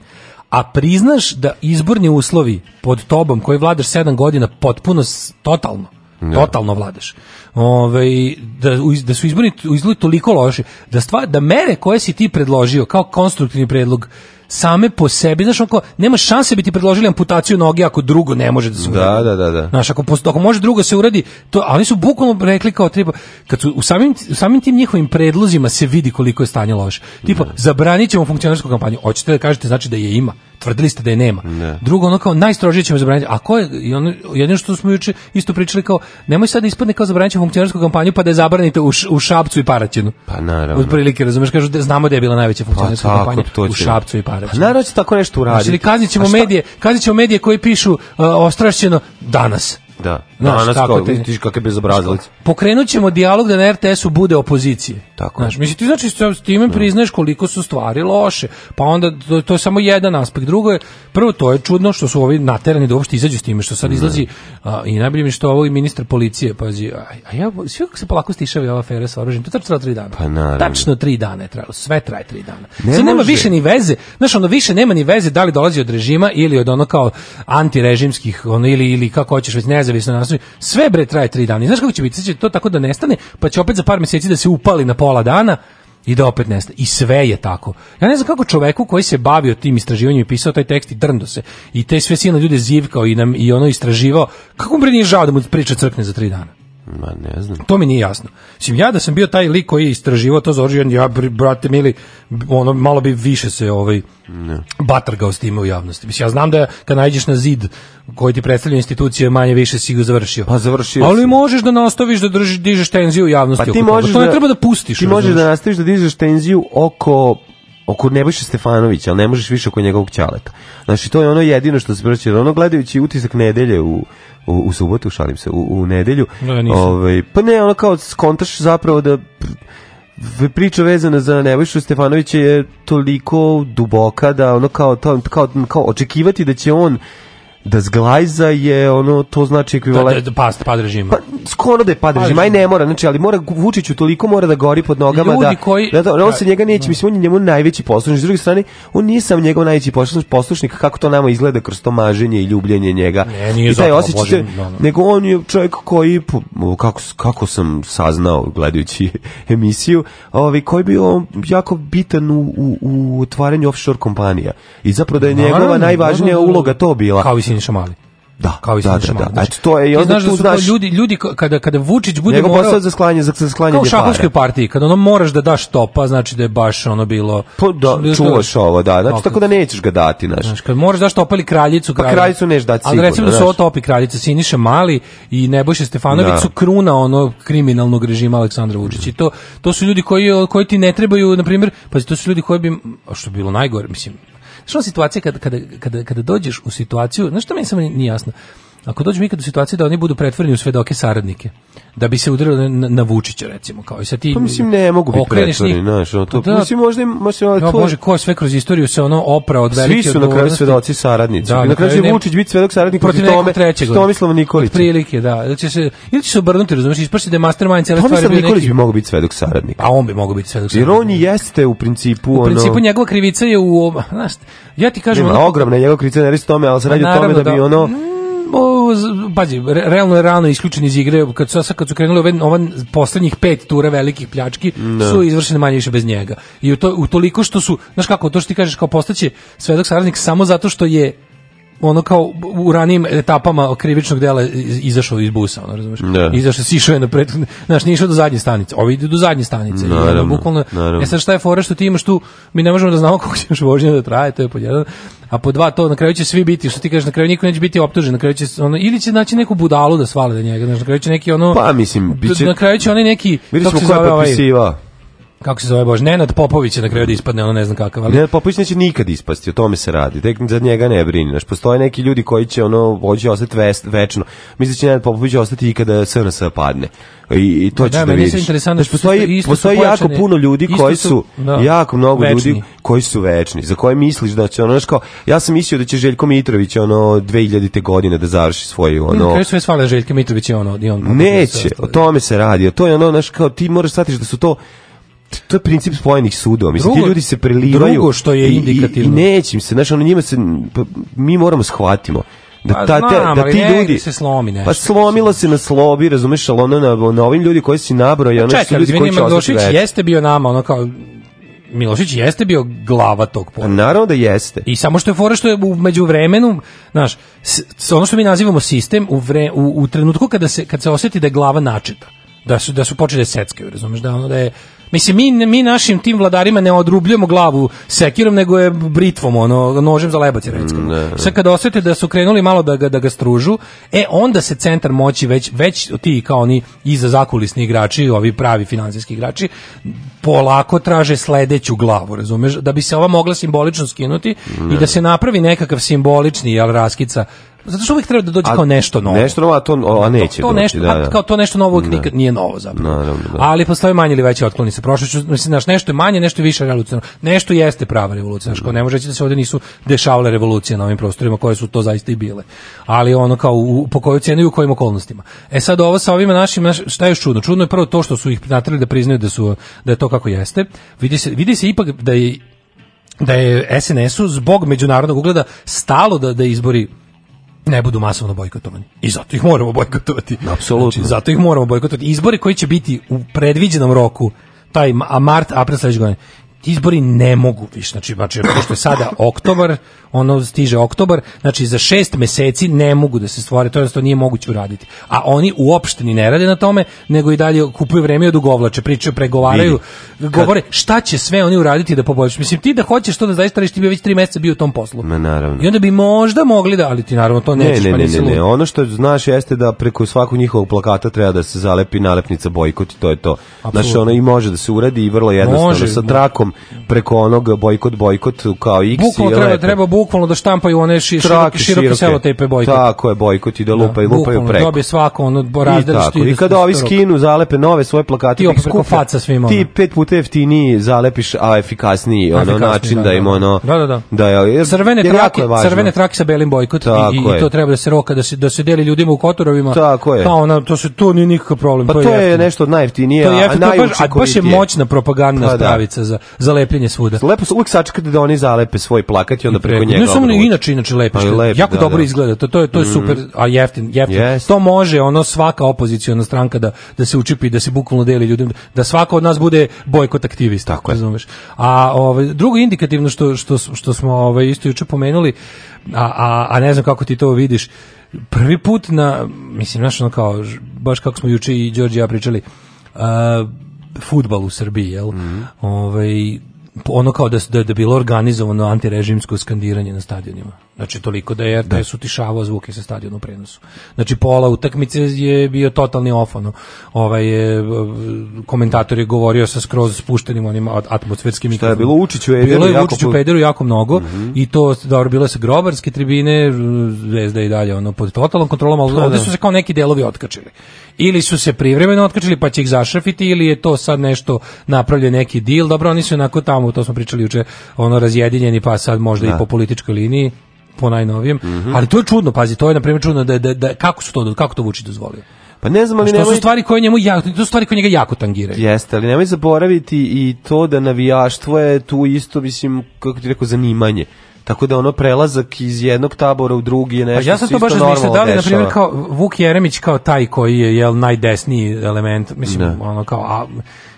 Speaker 9: a priznaš da izborni uslovi pod tobom koji vladaš 7 godina potpuno totalno ne. Da. totalno vladaš. Ove, ovaj, da, da su izborni izgledi toliko loši, da, stvar, da mere koje si ti predložio kao konstruktivni predlog same po sebi, znaš, ako nema šanse biti ti predložili amputaciju noge ako drugo ne može da se
Speaker 10: uradi. Da, da, da, da.
Speaker 9: Znaš, ako, posto, ako može drugo da se uradi, to, ali su bukvalno rekli kao treba, kad su u samim, u samim tim njihovim predlozima se vidi koliko je stanje loše. Tipa, da. zabranit ćemo funkcionarsku kampanju. Hoćete da kažete znači da je ima tvrdili ste da je nema. Ne. Drugo, ono kao najstrožije ćemo zabraniti. A ko je, i ono, jedino što smo juče isto pričali kao, nemoj sad da ispadne kao zabranit ćemo kampanju pa da je zabranite u, u Šapcu i Paraćinu.
Speaker 10: Pa naravno.
Speaker 9: Od prilike, razumeš, kažu, da znamo da je bila najveća pa funkcionarska pa, kampanja u Šapcu i Paraćinu.
Speaker 10: naravno da će tako nešto uraditi.
Speaker 9: Znači, kaznit medije, kaznit medije koji pišu uh, ostrašćeno danas.
Speaker 10: Da. Znaš, Danas, tako
Speaker 9: te...
Speaker 10: Vidiš kakve bezobrazlice.
Speaker 9: Pokrenut ćemo dijalog da na RTS-u bude opozicije. Tako. Znaš, mislim, ti znači s time da. priznaješ koliko su stvari loše. Pa onda, to, to, je samo jedan aspekt. Drugo je, prvo, to je čudno što su ovi naterani da uopšte izađu s time, što sad izlazi a, i najbolje mi što ovo i ministar policije, pazi, a, a ja, sve kako se polako stišavi ova afera sa oružjem, to tačno tri dana.
Speaker 10: Pa naravno.
Speaker 9: Tačno tri dana je trajalo, sve traje tri dana. Ne sad nema više ni veze, znaš, ono, više nema ni veze da li dolazi od režima ili od ono kao antirežimskih, ono, ili, ili kako hoćeš, već nezavisno nastavi. Sve bre traje 3 dana. I znaš kako će biti? Će to tako da nestane, pa će opet za par meseci da se upali na pola dana i da opet nestane. I sve je tako. Ja ne znam kako čoveku koji se bavio tim istraživanjem i pisao taj tekst i drndo se i te sve silne ljude zivkao i, nam, i ono istraživao, kako mu bre nije žao da mu priča crkne za 3 dana?
Speaker 10: Ma ne znam.
Speaker 9: To mi nije jasno. Mislim, ja da sam bio taj lik koji je istraživao to za oružje, ja, brate mili, ono, malo bi više se ovaj, ne. batrgao s time u javnosti. Mislim, ja znam da kad najđeš na zid koji ti predstavlja institucija, manje više si ga završio.
Speaker 10: Pa završio
Speaker 9: Ali si. možeš da nastaviš da držiš, dižeš tenziju u javnosti. Pa ti možeš toga. to ne da- treba da pustiš.
Speaker 10: Ti možeš da nastaviš da dižeš tenziju oko oko Nebojša Stefanovića, ali ne možeš više oko njegovog ćaleta. Znači, to je ono jedino što se proći. Ono gledajući utisak nedelje u, u, u subotu, šalim se, u, u nedelju,
Speaker 9: ne, ja ovaj,
Speaker 10: pa ne, ono kao skontaš zapravo da priča vezana za Nebojšu Stefanovića je toliko duboka da ono kao, to, kao, kao očekivati da će on da zglajza je ono to znači
Speaker 9: da, da, ekvivalent da,
Speaker 10: da,
Speaker 9: da past pad režima. Pa
Speaker 10: skoro da je pad režima, aj ne mora, znači ali mora Vučiću toliko mora da gori pod nogama Ljudi da koji, da, da on se da. njega neće, mislim on je njemu najveći poslušnik. S druge strane, on nije sam njegov najveći poslušnik, kako to nama izgleda kroz to maženje i ljubljenje njega. Ne, nije I taj osjećaj, nego on je čovjek koji kako kako sam saznao gledajući emisiju, ovaj koji bio jako bitan u, u, u otvaranju offshore kompanija. I zapravo da je njegova najvažnija uloga to bila. Kao
Speaker 9: Siniša Mali.
Speaker 10: Da, kao i da, da, da.
Speaker 9: Znači, to je i onda znaš da tu znaš... Ljudi, ljudi kada, kada Vučić bude
Speaker 10: Njegov morao... za sklanje, za, za sklanje Kao u
Speaker 9: šahovskoj partiji, kada ono moraš da daš topa, znači da je baš ono bilo... Po, pa
Speaker 10: da, znači, da čuvaš ovo, da, znači tako da nećeš ga dati, znaš. Znaš,
Speaker 9: kad moraš
Speaker 10: da
Speaker 9: daš topa ili kraljicu, kraljicu...
Speaker 10: Pa kraljicu neš
Speaker 9: dati
Speaker 10: sigurno,
Speaker 9: Ali recimo da su ovo topi kraljice, Siniša Mali i Nebojša Stefanović da. su kruna ono kriminalnog režima Aleksandra Vučića. Mm. I to, to su ljudi koji, koji ti ne trebaju, na primjer, pa to su ljudi koji bi, što bilo najgore, mislim, Što situacija kada, kada, kada, kada dođeš u situaciju, znači što meni samo nije jasno, ako dođemo ikad u situaciju da oni budu pretvoreni u svedoke saradnike, da bi se udarili na, na Vučića, recimo, kao i sa ti...
Speaker 10: Pa mislim, ne mogu biti pretvoreni, znaš, ono to, pa da, mislim, možda, možda, možda, ja,
Speaker 9: Bože, ko sve kroz istoriju se ono oprao od
Speaker 10: velike Svi su na kraju svedoci saradnici. Da, na, kraju će Vučić biti svedok saradnik protiv tome, trećeg, Tomislava Nikolića.
Speaker 9: Prilike, da. Ili znači će se, ili će se obrnuti, razumiješ, ispršiti da je mastermind cijela stvar. Tomislav
Speaker 10: Nikolić bi mogao biti svedok
Speaker 9: saradnik. A pa on bi mogao biti svedok saradnik. Jer on jeste
Speaker 10: u principu, ono... U principu njegova
Speaker 9: krivica je u... Znaš, ja ti kažem...
Speaker 10: Nema, ogromna njegova krivica, ne radi se tome, ali se radi o pa tome da bi da. ono mm,
Speaker 9: o, pazi, realno je realno isključen iz igre, kad su, kad su krenuli ove, ove poslednjih pet tura velikih pljački, no. Da. su izvršene manje više bez njega. I u, to, u toliko što su, znaš kako, to što ti kažeš kao postaće svedok saradnik samo zato što je ono kao u ranim etapama krivičnog dela izašao iz busa, ono razumeš? Da. Izašao sišao je na prethodne, znaš, nije išao do zadnje stanice. Ovi ide do zadnje stanice. Naravno, ono, bukvalno, naravno. E sad šta je fora što ti imaš tu, mi ne možemo da znamo kako ćeš još da traje, to je pod jedan. A po dva to na kraju će svi biti, što ti kažeš, na kraju niko neće biti optužen, na kraju će ono ili će naći neku budalu da svale da njega, znaš, na kraju će neki ono
Speaker 10: Pa mislim, biće
Speaker 9: na kraju će oni neki Vidiš kako se zove ovaj- kako se zove Bož, Nenad Popović je na kraju da ispadne, ono ne znam kakav. Ali... Nenad
Speaker 10: Popović neće nikad ispasti, o tome se radi, tek za njega ne brini. Znaš, postoje neki ljudi koji će ono, hoće ostati vest, večno. Mislim da će Nenad Popović ostati i kada SNS padne. I, i to da, ćeš da, da
Speaker 9: vidiš. Znaš, postoji, postoji pojačane, jako puno ljudi koji su, su da, jako mnogo večni. ljudi koji su večni, za koje misliš da će ono, znaš kao, ja sam mislio da će Željko Mitrović ono 2000. godine da završi svoju ono... Ne, sve svale Željko Mitrović i ono... I on,
Speaker 10: neće, o tome se radi, to je ono, znaš kao, ti moraš shvatiti da su to to je princip spojenih sudova. Mislim, drugo, ti ljudi se prelivaju. Drugo
Speaker 9: što je indikativno.
Speaker 10: I, i neće se, znaš, ono njima se, pa, mi moramo da shvatimo da pa ta, pa znam, da ti ljudi
Speaker 9: se slomi pa nešto.
Speaker 10: Pa slomilo se na slobi, razumeš, al ono na, na ovim ljudi koji si nabroja, pa ono su ljudi koji će Milošić
Speaker 9: jeste bio nama, ono kao Milošić jeste bio glava tog pola.
Speaker 10: Naravno da jeste.
Speaker 9: I samo što je fora što je u međuvremenu, znaš, ono što mi nazivamo sistem u, vre, u, u trenutku kada se kad se oseti da je glava načeta, da su da su počeli secke, razumeš, da ono da je Mislim, mi, mi našim tim vladarima ne odrubljujemo glavu sekirom, nego je britvom, ono, nožem za lebac, recimo. Mm, Sad kad osjete da su krenuli malo da ga, da ga stružu, e, onda se centar moći već, već ti kao oni iza zakulisni igrači, ovi pravi financijski igrači, polako traže sledeću glavu, razumeš? Da bi se ova mogla simbolično skinuti mm. i da se napravi nekakav simbolični, jel, raskica zato što uvijek treba da dođe
Speaker 10: a,
Speaker 9: kao nešto novo.
Speaker 10: Nešto novo, a to a neće. To,
Speaker 9: to
Speaker 10: nešto, doći, da, da.
Speaker 9: kao to nešto novo ne. Da. nikad nije novo zapravo. No, no,
Speaker 10: da.
Speaker 9: Ali postoje manje ili veće otkloni sa prošlošću, mislim znaš, nešto je manje, nešto je više revolucionarno. Nešto jeste prava revolucija, znači ne možeći da se ovdje nisu dešavale revolucije na ovim prostorima koje su to zaista i bile. Ali ono kao u, po kojoj cijeni i u kojim okolnostima. E sad ovo sa ovima našim naš, šta je još čudno? Čudno je prvo to što su ih natrali da priznaju da su da je to kako jeste. Vidi se vidi se ipak da je da je SNS-u zbog međunarodnog ugleda stalo da da izbori ne budu masovno bojkotovani. I zato ih moramo bojkotovati.
Speaker 10: Apsolutno. Znači,
Speaker 9: zato ih moramo bojkotovati. Izbori koji će biti u predviđenom roku, taj a mart, april sledećeg godine, ti izbori ne mogu više. Znači, znači pošto je sada oktobar, ono stiže oktobar, znači za šest meseci ne mogu da se stvore, to jednostavno nije moguće uraditi. A oni uopšte ni ne rade na tome, nego i dalje kupuju vreme i odugovlače, pričaju, pregovaraju, Vidi. govore šta će sve oni uraditi da poboljšaju. Mislim, ti da hoćeš to da zaista reći, ti bi već tri meseca bio u tom poslu.
Speaker 10: Ma, naravno.
Speaker 9: I onda bi možda mogli da, ali ti naravno to nećeš, ne, ne, pa ne,
Speaker 10: ne, ne. Ono što znaš jeste da preko svakog njihovog plakata treba da se zalepi nalepnica bojkot i to je to. Absolutno. Znaš, ono i može da se uradi i vrlo jednostavno može, sa da. trakom preko onog bojkot, bojkot kao X. Bukalo treba,
Speaker 9: treba bukvalno da štampaju one ši, Trake, široke, široke selotepe bojkot.
Speaker 10: Tako je, bojkot i da lupaju, da, lupaju preko. Dobije svako
Speaker 9: ono različito. I, tako,
Speaker 10: i kada ovi skinu, zalepe nove svoje plakate. Ti
Speaker 9: opet faca svima.
Speaker 10: Ti pet puta jeftiniji zalepiš, a efikasniji, ono, način da, da, da im ono...
Speaker 9: Da, da, da.
Speaker 10: da je, jer, crvene, jer trake, je
Speaker 9: crvene trake sa belim bojkot tako i, i, to treba da se roka, da se, da se deli ljudima u kotorovima.
Speaker 10: Tako je. Pa ona,
Speaker 9: to, se, to nije nikakav problem.
Speaker 10: Pa to, to je, nešto od najjeftinije, to je jeftino, a najučinkovitije. A baš
Speaker 9: je moćna propagandna pa, da. za, za lepljenje svuda.
Speaker 10: Lepo se uvijek sačekate da oni zalepe svoj plakat i onda preko
Speaker 9: njega. Ne samo ne, inače, inače lepo, što jako da, dobro da. izgleda. To, to je to je mm. super, a jeftin, jeftin. Yes. To može ono svaka opoziciona stranka da da se učipi, da se bukvalno deli ljudima, da svako od nas bude bojkot aktivista, tako razumeš. A ovaj drugo indikativno što što što smo ovaj isto juče pomenuli, a, a, a ne znam kako ti to vidiš. Prvi put na mislim našo ono kao baš kako smo juče i Đorđe ja pričali. Uh, futbal u Srbiji, jel? Mm -hmm. Ove, ovaj, ono kao da, da, da bilo organizovano antirežimsko skandiranje na stadionima. Znači, toliko da je RTS da. utišavao zvuke sa stadiona prenosu. Znači, pola utakmice je bio totalni ofono. Ovaj, je, komentator je govorio sa skroz spuštenim onim atmosferskim mikrofonom.
Speaker 10: Šta je bilo Učić Učiću Ederu? Bilo
Speaker 9: je
Speaker 10: Učić Učiću
Speaker 9: Pederu jako mnogo mm -hmm. i to, dobro, bilo je sa grobarske tribine, zvezda i dalje ono, pod totalnom kontrolom, ali ovde su se kao neki delovi otkačili. Ili su se privremeno otkačili pa će ih zašrafiti ili je to sad nešto napravljen neki deal. Dobro, oni su onako tamo, to smo pričali juče, ono razjedinjeni pa sad možda da. i po političkoj liniji po najnovijem, mm -hmm. ali to je čudno, pazi, to je na primjer čudno da, da, da kako su to kako to Vučić dozvolio.
Speaker 10: Pa ne znam, ali nemoj... Znači,
Speaker 9: to su stvari koje njemu jako, to su stvari koje njega jako tangiraju.
Speaker 10: Jeste, ali nemoj zaboraviti i to da navijaštvo je tu isto, mislim, kako ti rekao, zanimanje. Tako da ono prelazak iz jednog tabora u drugi je pa nešto pa ja sam to baš razmišljao
Speaker 9: da li
Speaker 10: na primjer
Speaker 9: kao Vuk Jeremić kao taj koji je jel najdesniji element mislim ne. Da. ono kao a,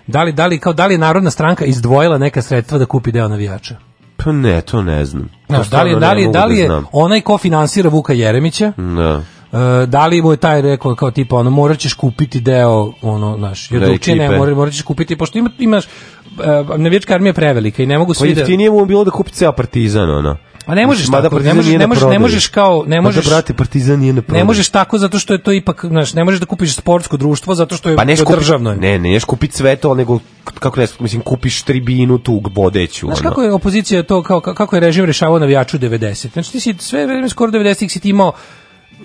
Speaker 9: da li da li kao da li narodna stranka izdvojila neka sredstva da kupi deo navijača
Speaker 10: Pa ne, to ne znam. Znaš, da, da, da li, da
Speaker 9: li, da li je, da li je onaj ko finansira Vuka Jeremića, da Eh, da li mu je taj rekao kao tipa ono moraćeš kupiti deo ono naš jedukcije ne morat, morat kupiti pošto ima, imaš uh, navijačka armija prevelika i ne mogu svi pa
Speaker 10: da... jeftinije mu bilo da kupi ceo partizan ono
Speaker 9: a ne možeš Mada tako, ne možeš, ne možeš, ne možeš kao, ne možeš.
Speaker 10: Da brate, Partizan nije na prodaju.
Speaker 9: Ne možeš tako zato što je to ipak, znaš, ne možeš da kupiš sportsko društvo zato što je pa neš kupi, državno. Ne,
Speaker 10: ne, ješ kupiti sve to, nego kako ne, mislim, kupiš tribinu tu bodeću. Znaš
Speaker 9: ono. kako je opozicija to, kao, kako je režim rešavao navijaču 90. Znači ti si sve vreme skoro 90-ih si ti imao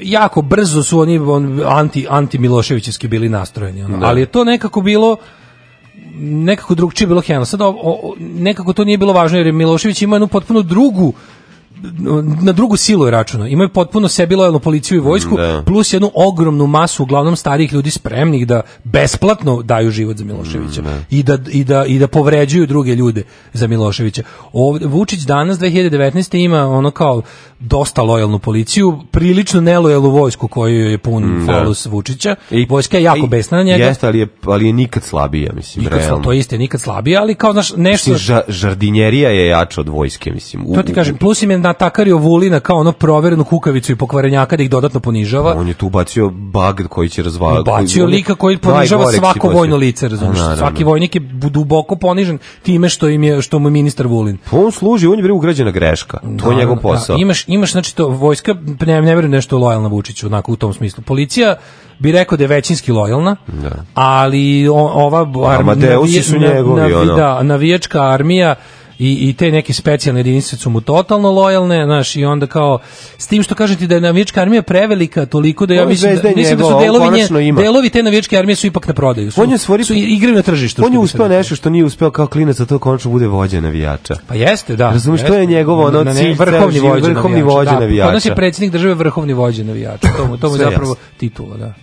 Speaker 9: jako brzo su oni on, anti anti Miloševićski bili nastrojeni ono. da. ali je to nekako bilo nekako drugčije bilo Heno. Sad o, o, nekako to nije bilo važno jer Milošević ima jednu potpuno drugu na drugu silu je računa. Imaju potpuno sebi lojalnu policiju i vojsku, da. plus jednu ogromnu masu, uglavnom starih ljudi spremnih da besplatno daju život za Miloševića mm, da. I, da, i, da, i da povređuju druge ljude za Miloševića. Ovde, Vučić danas, 2019. ima ono kao dosta lojalnu policiju, prilično nelojalnu vojsku koju je pun mm, da. falus Vučića. I, Vojska je jako i, besna na njega. Jeste,
Speaker 10: ali je, ali je nikad slabija, mislim, nikad, realno.
Speaker 9: To jeste, nikad slabija, ali kao, znaš, nešto... Mislim,
Speaker 10: ža, žardinjerija je jača od vojske, mislim. U,
Speaker 9: to ti kažem, plus im natakario Vulina kao ono proverenu kukavicu i pokvarenjaka da ih dodatno ponižava.
Speaker 10: On je tu bacio bag koji će razvaliti.
Speaker 9: Bacio lika koji ponižava svako vojno lice, razumiješ? Svaki vojnik je duboko ponižen time što im je što mu je ministar Vulin.
Speaker 10: Pa on služi, on je bio ugrađena greška. To je njegov da. posao.
Speaker 9: Da, imaš imaš znači to vojska ne, ne verujem nešto lojalna Vučiću onako u tom smislu. Policija bi rekao da je većinski lojalna, da. ali ova
Speaker 10: armija, su njegovi, navi,
Speaker 9: ono. da, navijačka armija i, i te neke specijalne jedinice su mu totalno lojalne, znaš, i onda kao s tim što kažete da je navijačka armija prevelika toliko da ja
Speaker 10: mislim da, mislim da su delovi, nje, delovi te navijačke armije su ipak na prodaju. Su, on je svori, su igraju na tržištu. On je uspeo nešto što nije uspeo kao klinac, a da to konačno bude vođa navijača.
Speaker 9: Pa jeste, da.
Speaker 10: Razumiješ, to je njegovo ono cilj,
Speaker 9: vrhovni vođa, vrhovni vođa da, navijača. navijača. Odnos je predsjednik države vrhovni vođa navijača. To mu, to mu zapravo jasno. titula, da.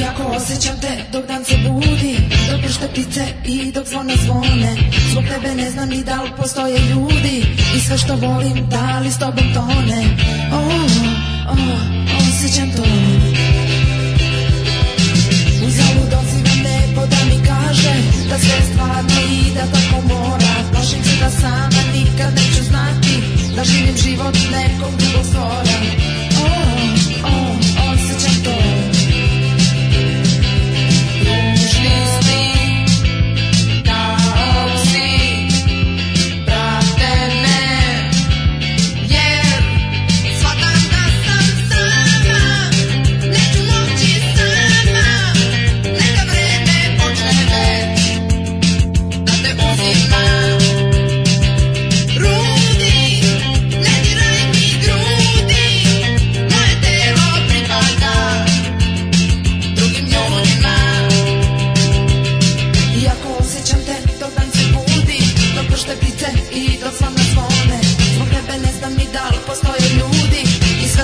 Speaker 9: Iako osjećam te dok dan se budi Dok pršte ptice i dok zvone zvone Zbog tebe ne znam ni da li postoje ljudi I sve što volim da li s tobom tone Oh, oh, osjećam to Uzalud odzivam neko da mi kaže Da sve stvarno i da tako mora Plašim se da sama nikad neću znati Da živim život nekog drugog stvora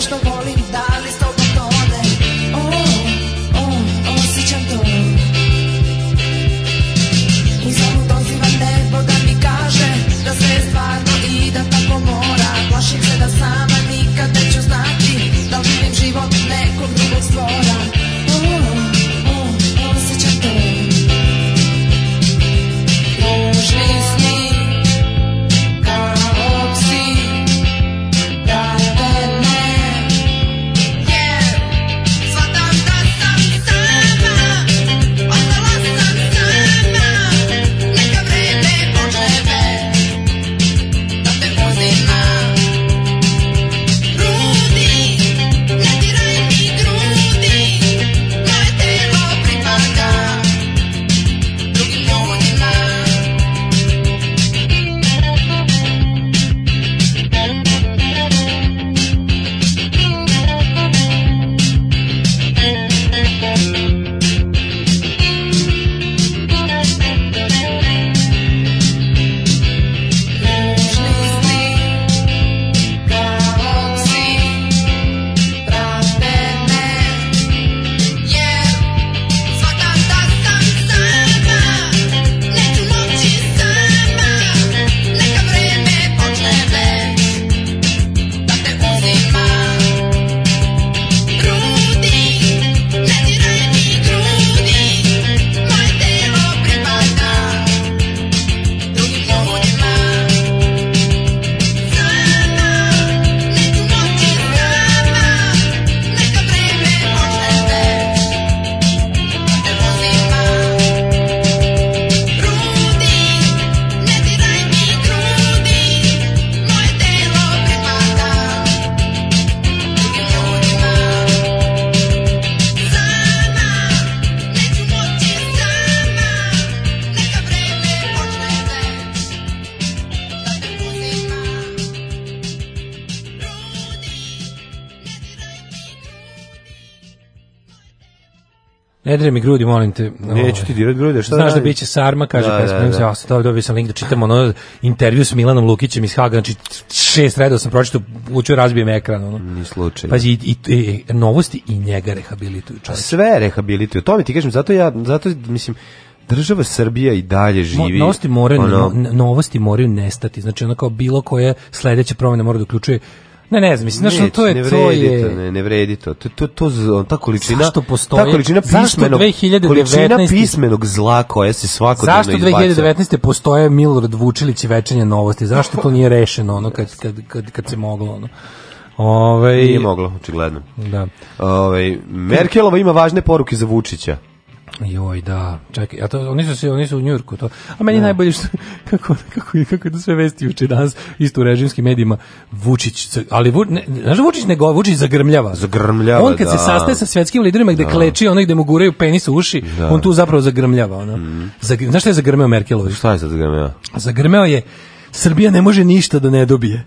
Speaker 9: just a grudi, molim te.
Speaker 10: Neću ti dirati grudi, šta
Speaker 9: Znaš da biće sarma, kaže, da, da, da. se, a sad dobio sam link da čitam ono intervju s Milanom Lukićem iz Haga, znači šest reda sam pročitao, učio razbijem ekran. Ono.
Speaker 10: Ni slučaj. Pazi, da. i, i,
Speaker 9: i, novosti i njega rehabilituju.
Speaker 10: Čovječ. Sve rehabilituju, to mi ti kažem, zato ja, zato mislim, država Srbija i dalje živi.
Speaker 9: Novosti moraju, ono... novosti moraju nestati. Znači, ono kao bilo koje sledeće promene mora da uključuje Ne, ne znam, mislim, znači, to je...
Speaker 10: Ne
Speaker 9: vredi to, je... to,
Speaker 10: ne, ne vredi to. To, to, to, to ta količina... Zašto
Speaker 9: postoji?
Speaker 10: Ta količina pismenog, 2019... količina pismenog
Speaker 9: zla koja
Speaker 10: se svakodnevno Zašto
Speaker 9: 2019. postoje Milorad Vučilić i večanje novosti? Zašto to nije rešeno, ono, kad, kad, kad, kad se moglo, ono?
Speaker 10: Ove... Ovaj- nije moglo, očigledno. Da. Ove, ovaj, Merkelova ima važne poruke za Vučića.
Speaker 9: Joj, da. Čekaj, a to, oni su se oni su u Njujorku to. A meni ja. Da. najbolje što kako kako je kako da sve vesti juče danas isto u režimskim medijima Vučić, ali ne, znaš Vučić nego, Vučić zagrmljava. Zagrmljava. On kad da. se sastaje sa svetskim liderima gde da. kleči, onaj gde mu guraju penis u uši, da. on tu zapravo zagrmljava, ono. Mm. Zagr, znaš šta je zagrmeo Merkelović?
Speaker 10: Šta je zagrmeo?
Speaker 9: Zagrmeo je Srbija ne može ništa da ne dobije.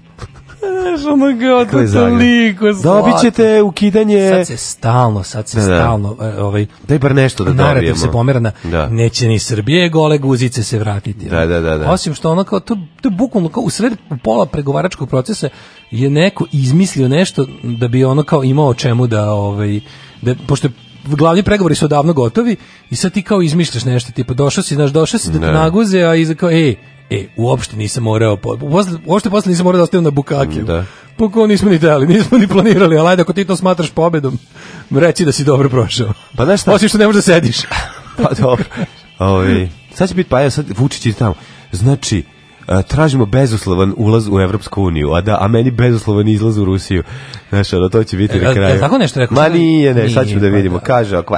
Speaker 9: Znaš, ono ga, to liko toliko
Speaker 10: slatko. Dobit ćete ukidanje...
Speaker 9: Sad se stalno, sad se da, da. stalno...
Speaker 10: E, ovaj, Daj bar nešto da narativ se
Speaker 9: pomera na
Speaker 10: da.
Speaker 9: neće ni Srbije gole guzice se vratiti.
Speaker 10: Da, da, da, da.
Speaker 9: Osim što ono kao, to, to je bukvalno kao u sred pola pregovaračkog procesa je neko izmislio nešto da bi ono kao imao čemu da, ovaj, da pošto glavni pregovori su odavno gotovi i sad ti kao izmišljaš nešto, tipa došao si, znaš, došao si da te da. naguze, a iza kao, ej, E, uopšte nisam morao, po, posle, uopšte posle nisam morao da ostavim na bukake. Mm, da. Poko nismo ni dali, nismo ni planirali, ali ajde ako ti to smatraš pobedom, reći da si dobro prošao.
Speaker 10: Pa znaš šta?
Speaker 9: Osim što ne
Speaker 10: možeš
Speaker 9: da sediš.
Speaker 10: pa dobro. Ovi, ovaj, sad će biti, pa ja sad Vučić i tamo. Znači, tražimo bezuslovan ulaz u Evropsku uniju, a da, a meni bezuslovan izlaz u Rusiju. Znaš, ono, to će biti e, na kraju.
Speaker 9: Tako nešto rekao?
Speaker 10: Ma nije, ne, sad ćemo da pa vidimo. Da. Kaže, ovako,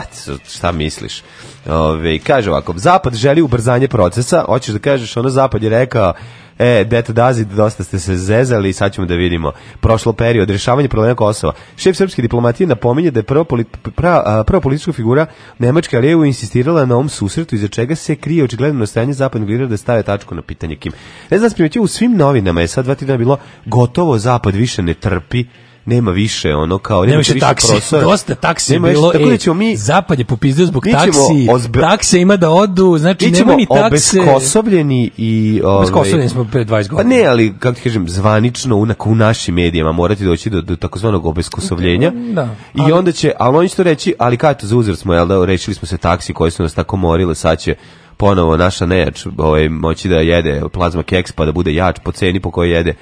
Speaker 10: šta misliš? Ove, kaže ovako, Zapad želi ubrzanje procesa, hoćeš da kažeš, ono, Zapad je rekao, E, Deto Dazid, dosta ste se zezali sad ćemo da vidimo. Prošlo period, rešavanje problema Kosova. Šef srpske diplomatije napominje da je prva, poli, pra, prva politička figura Nemačka Lijevu insistirala na ovom susretu, iza čega se krije očigledno nastajanje zapadnog lidera da stave tačku na pitanje kim. Ne znam, u svim novinama je sad dva tjedna bilo gotovo zapad više ne trpi nema više ono kao
Speaker 9: nema,
Speaker 10: nema
Speaker 9: više, više taksi, prostora. dosta taksi nema bilo. Tako da e, ćemo mi zapad je popizdio zbog taksi. Ozbe... Takse ima da odu, znači nema mi takse.
Speaker 10: Obeskosobljeni i
Speaker 9: ovaj Obeskosobljeni smo pre 20 godina.
Speaker 10: Pa ne, ali kako ti kažem, zvanično unak u našim medijima morati doći do, do takozvanog obeskosobljenja. Mm, da, ali... I onda će, al oni što reći, ali kao to za uzor smo, jel da, rečili smo se taksi koji su nas tako morile, sad će ponovo naša nejač ovaj, moći da jede plazma keks pa da bude jač po ceni po kojoj jede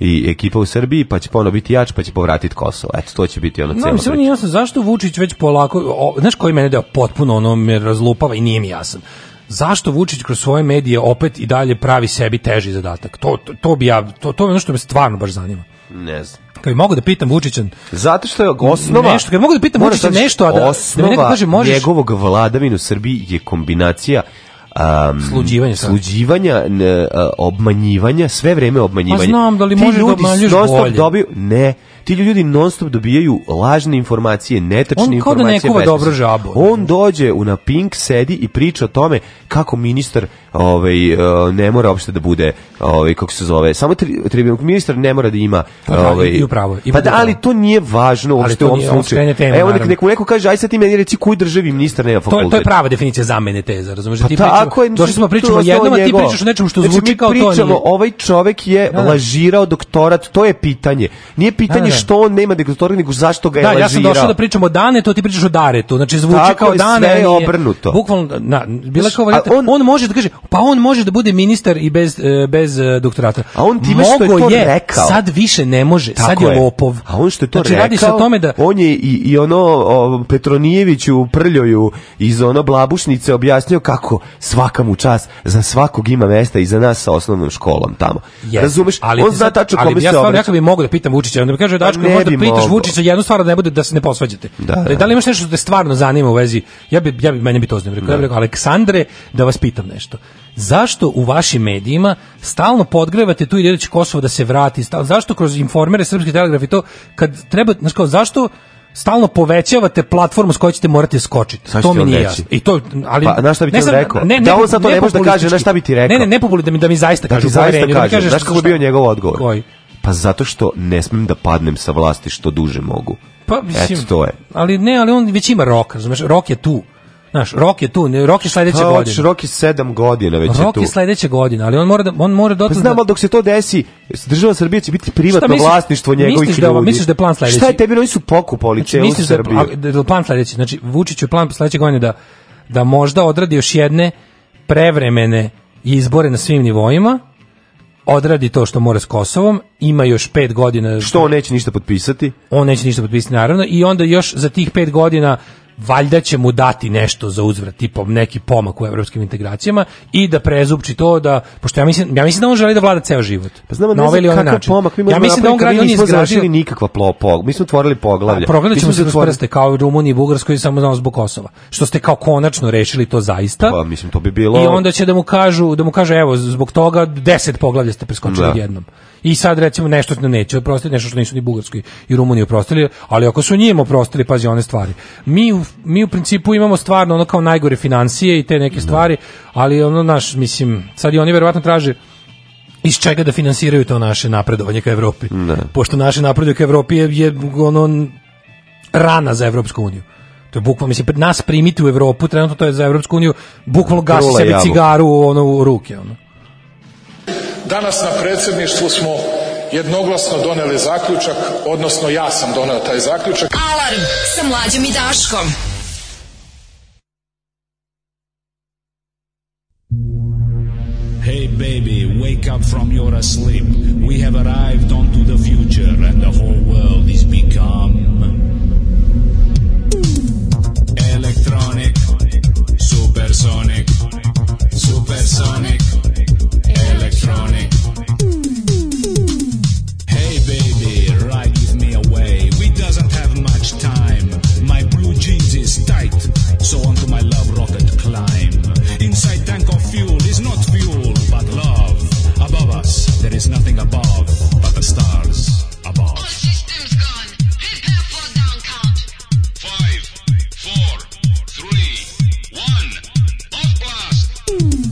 Speaker 10: i ekipa u Srbiji, pa će ponovo biti jač, pa će povratiti Kosovo. Eto, to će biti ono no,
Speaker 9: celo priča. Nije jasno, zašto Vučić već polako, o, znaš koji mene deo potpuno ono me razlupava i nije mi jasan zašto Vučić kroz svoje medije opet i dalje pravi sebi teži zadatak? To, to, to bi ja, to, to je ono što me stvarno baš zanima.
Speaker 10: Ne znam.
Speaker 9: Kad mogu da pitam Vučića...
Speaker 10: Zato što je osnova...
Speaker 9: Nešto, kad mogu da pitam Vučića nešto, a da, da mi neko kaže možeš...
Speaker 10: njegovog vladavina u Srbiji je kombinacija
Speaker 9: um, sluđivanja,
Speaker 10: sluđivanja n, obmanjivanja, sve vreme pa obmanjivanja.
Speaker 9: Pa znam, da li možeš da obmanjuješ bolje?
Speaker 10: Dobi, ne, ti ljudi non stop dobijaju lažne informacije, netačne informacije. On
Speaker 9: kao da ne
Speaker 10: dobro žabu. On dođe u na Pink, sedi i priča o tome kako ministar ovaj, e, ne mora uopšte da bude, ovaj, kako se zove, samo tri, tri, ministar ne mora da ima...
Speaker 9: Pa
Speaker 10: da,
Speaker 9: ovaj, I upravo.
Speaker 10: Ima pa da, ali to nije važno uopšte u ovom slučaju. Evo,
Speaker 9: nek, neko, neko
Speaker 10: kaže, aj sad ti meni reci koji državi ministar
Speaker 9: nema fakultet. To, to
Speaker 10: je
Speaker 9: prava definicija zamene teza, razumiješ?
Speaker 10: Pa
Speaker 9: ti tako
Speaker 10: da, je,
Speaker 9: to što smo pričali jednom, a ti pričaš o nečemu što znači, zvuči kao
Speaker 10: to. Znači, mi pričamo, ovaj čovek je da, lažirao doktorat, to je pitanje. Nije pitanje ni što on nema diktatora, nego zašto ga je Da,
Speaker 9: ja sam došao da pričam o Dane, to ti pričaš o Daretu. Znači zvuči Tako kao
Speaker 10: Dane. Sve je obrnuto.
Speaker 9: Bukvalno, na, bila kao varijata, on, on, može da kaže, pa on može da bude ministar i bez, e, bez e, doktorata.
Speaker 10: A on time što je to rekao.
Speaker 9: Sad više ne može, Tako sad je, je lopov.
Speaker 10: A on što je to
Speaker 9: znači,
Speaker 10: rekao, radi se
Speaker 9: o tome da...
Speaker 10: on je i, i ono o, Petronijeviću u Prljoju iz ono Blabušnice objasnio kako svaka mu čas, za svakog ima mesta i za nas sa osnovnom školom tamo. Yes. Razumeš?
Speaker 9: Ali,
Speaker 10: on zna tačno kome se obraća.
Speaker 9: ja
Speaker 10: stvarno,
Speaker 9: ja bi mogu da pitam Vučića, on da mi kaže, dačko, ne možda pitaš Vučića jednu stvar da ne bude da se ne posvađate. Da, da, da li imaš nešto što te stvarno zanima u vezi? Ja bi ja bi mene bi to zanimalo. Ja bih da. rekao Aleksandre da vas pitam nešto. Zašto u vašim medijima stalno podgrevate tu ideju da će Kosovo da se vrati? Stalno, zašto kroz informere Srpski telegraf i to kad treba, znači kao zašto stalno povećavate platformu s kojoj ćete morati skočiti. Saš to mi nije jasno. I to, ali,
Speaker 10: pa, na šta bi ti sam, rekao? Ne, ne, da on sad to ne može da kaže, na šta
Speaker 9: bi ti rekao? Ne,
Speaker 10: ne, ne ne, populi, da mi, da
Speaker 9: mi zaista da, da
Speaker 10: kaže. Da
Speaker 9: ti zaista kaže,
Speaker 10: znaš kako je bio njegov odgovor? Koji? Pa zato što ne smem da padnem sa vlasti što duže mogu. Pa mislim, Eto, to je.
Speaker 9: Ali ne, ali on već ima rok, razumeš, rok je tu. Znaš, rok je tu, ne, rok je sledeće pa, godine.
Speaker 10: Rok je sedam godina već rok je tu. Rok je
Speaker 9: sledeće godine, ali on mora da on mora pa da
Speaker 10: Pa znamo dok se to desi, država Srbije će biti privatno misliš, vlasništvo njegovih misliš
Speaker 9: da-
Speaker 10: ljudi. Da,
Speaker 9: misliš da je plan sledeći?
Speaker 10: Šta je tebi, oni su pokupali znači, celu da Srbiju.
Speaker 9: Da, da
Speaker 10: je
Speaker 9: plan sledeći, znači Vučić je plan sledeće godine da da možda odradi još jedne prevremene izbore na svim nivoima odradi to što mora s Kosovom, ima još 5 godina...
Speaker 10: Što on neće ništa potpisati?
Speaker 9: On neće ništa potpisati, naravno, i onda još za tih 5 godina valjda će mu dati nešto za uzvrat, tipom neki pomak u evropskim integracijama i da prezupči to da pošto ja mislim ja mislim da on želi da vlada ceo život.
Speaker 10: Pa
Speaker 9: znamo da ovaj kakav
Speaker 10: način. pomak mi možemo
Speaker 9: ja mislim da on gradi
Speaker 10: on izgradili izgradio nikakva poglavlja. Mi smo otvorili poglavlje.
Speaker 9: Pa, Progledat ćemo se otvorili... kao i Rumuniji i Bugarskoj samo znamo zbog Kosova. Što ste kao konačno rešili to zaista.
Speaker 10: Pa mislim to bi bilo.
Speaker 9: I onda će da mu kažu da mu kaže evo zbog toga 10 poglavlja ste preskočili da. jednom. I sad recimo nešto što neće oprostiti, nešto što nisu ni Bugarskoj i Rumuniji oprostili, ali ako su njima oprostili, pazi one stvari. Mi mi u principu imamo stvarno ono kao najgore financije i te neke da. stvari, ali ono naš, mislim, sad i oni verovatno traže iz čega da finansiraju to naše napredovanje ka Evropi. Ne. Da. Pošto naše napredovanje ka Evropi je, je ono rana za Evropsku uniju. To je bukvalno, mislim, nas primiti u Evropu, trenutno to je za Evropsku uniju, bukvalno gasi Rula sebi javu. cigaru ono, u ruke. Ono. Danas na predsedništvu smo jednoglasno doneli zaključak, odnosno ja sam doneo taj zaključak. Alarm sa mlađom i Daškom. Hey baby, wake up from your sleep. We have arrived onto the future and the whole world is become electronic, supersonic, supersonic. is tight, so onto my love rocket climb. Inside tank of fuel is not fuel, but love. Above us, there is nothing above but the stars above. All systems gone. Prepare for down count. Five, four, three, one. Off blast.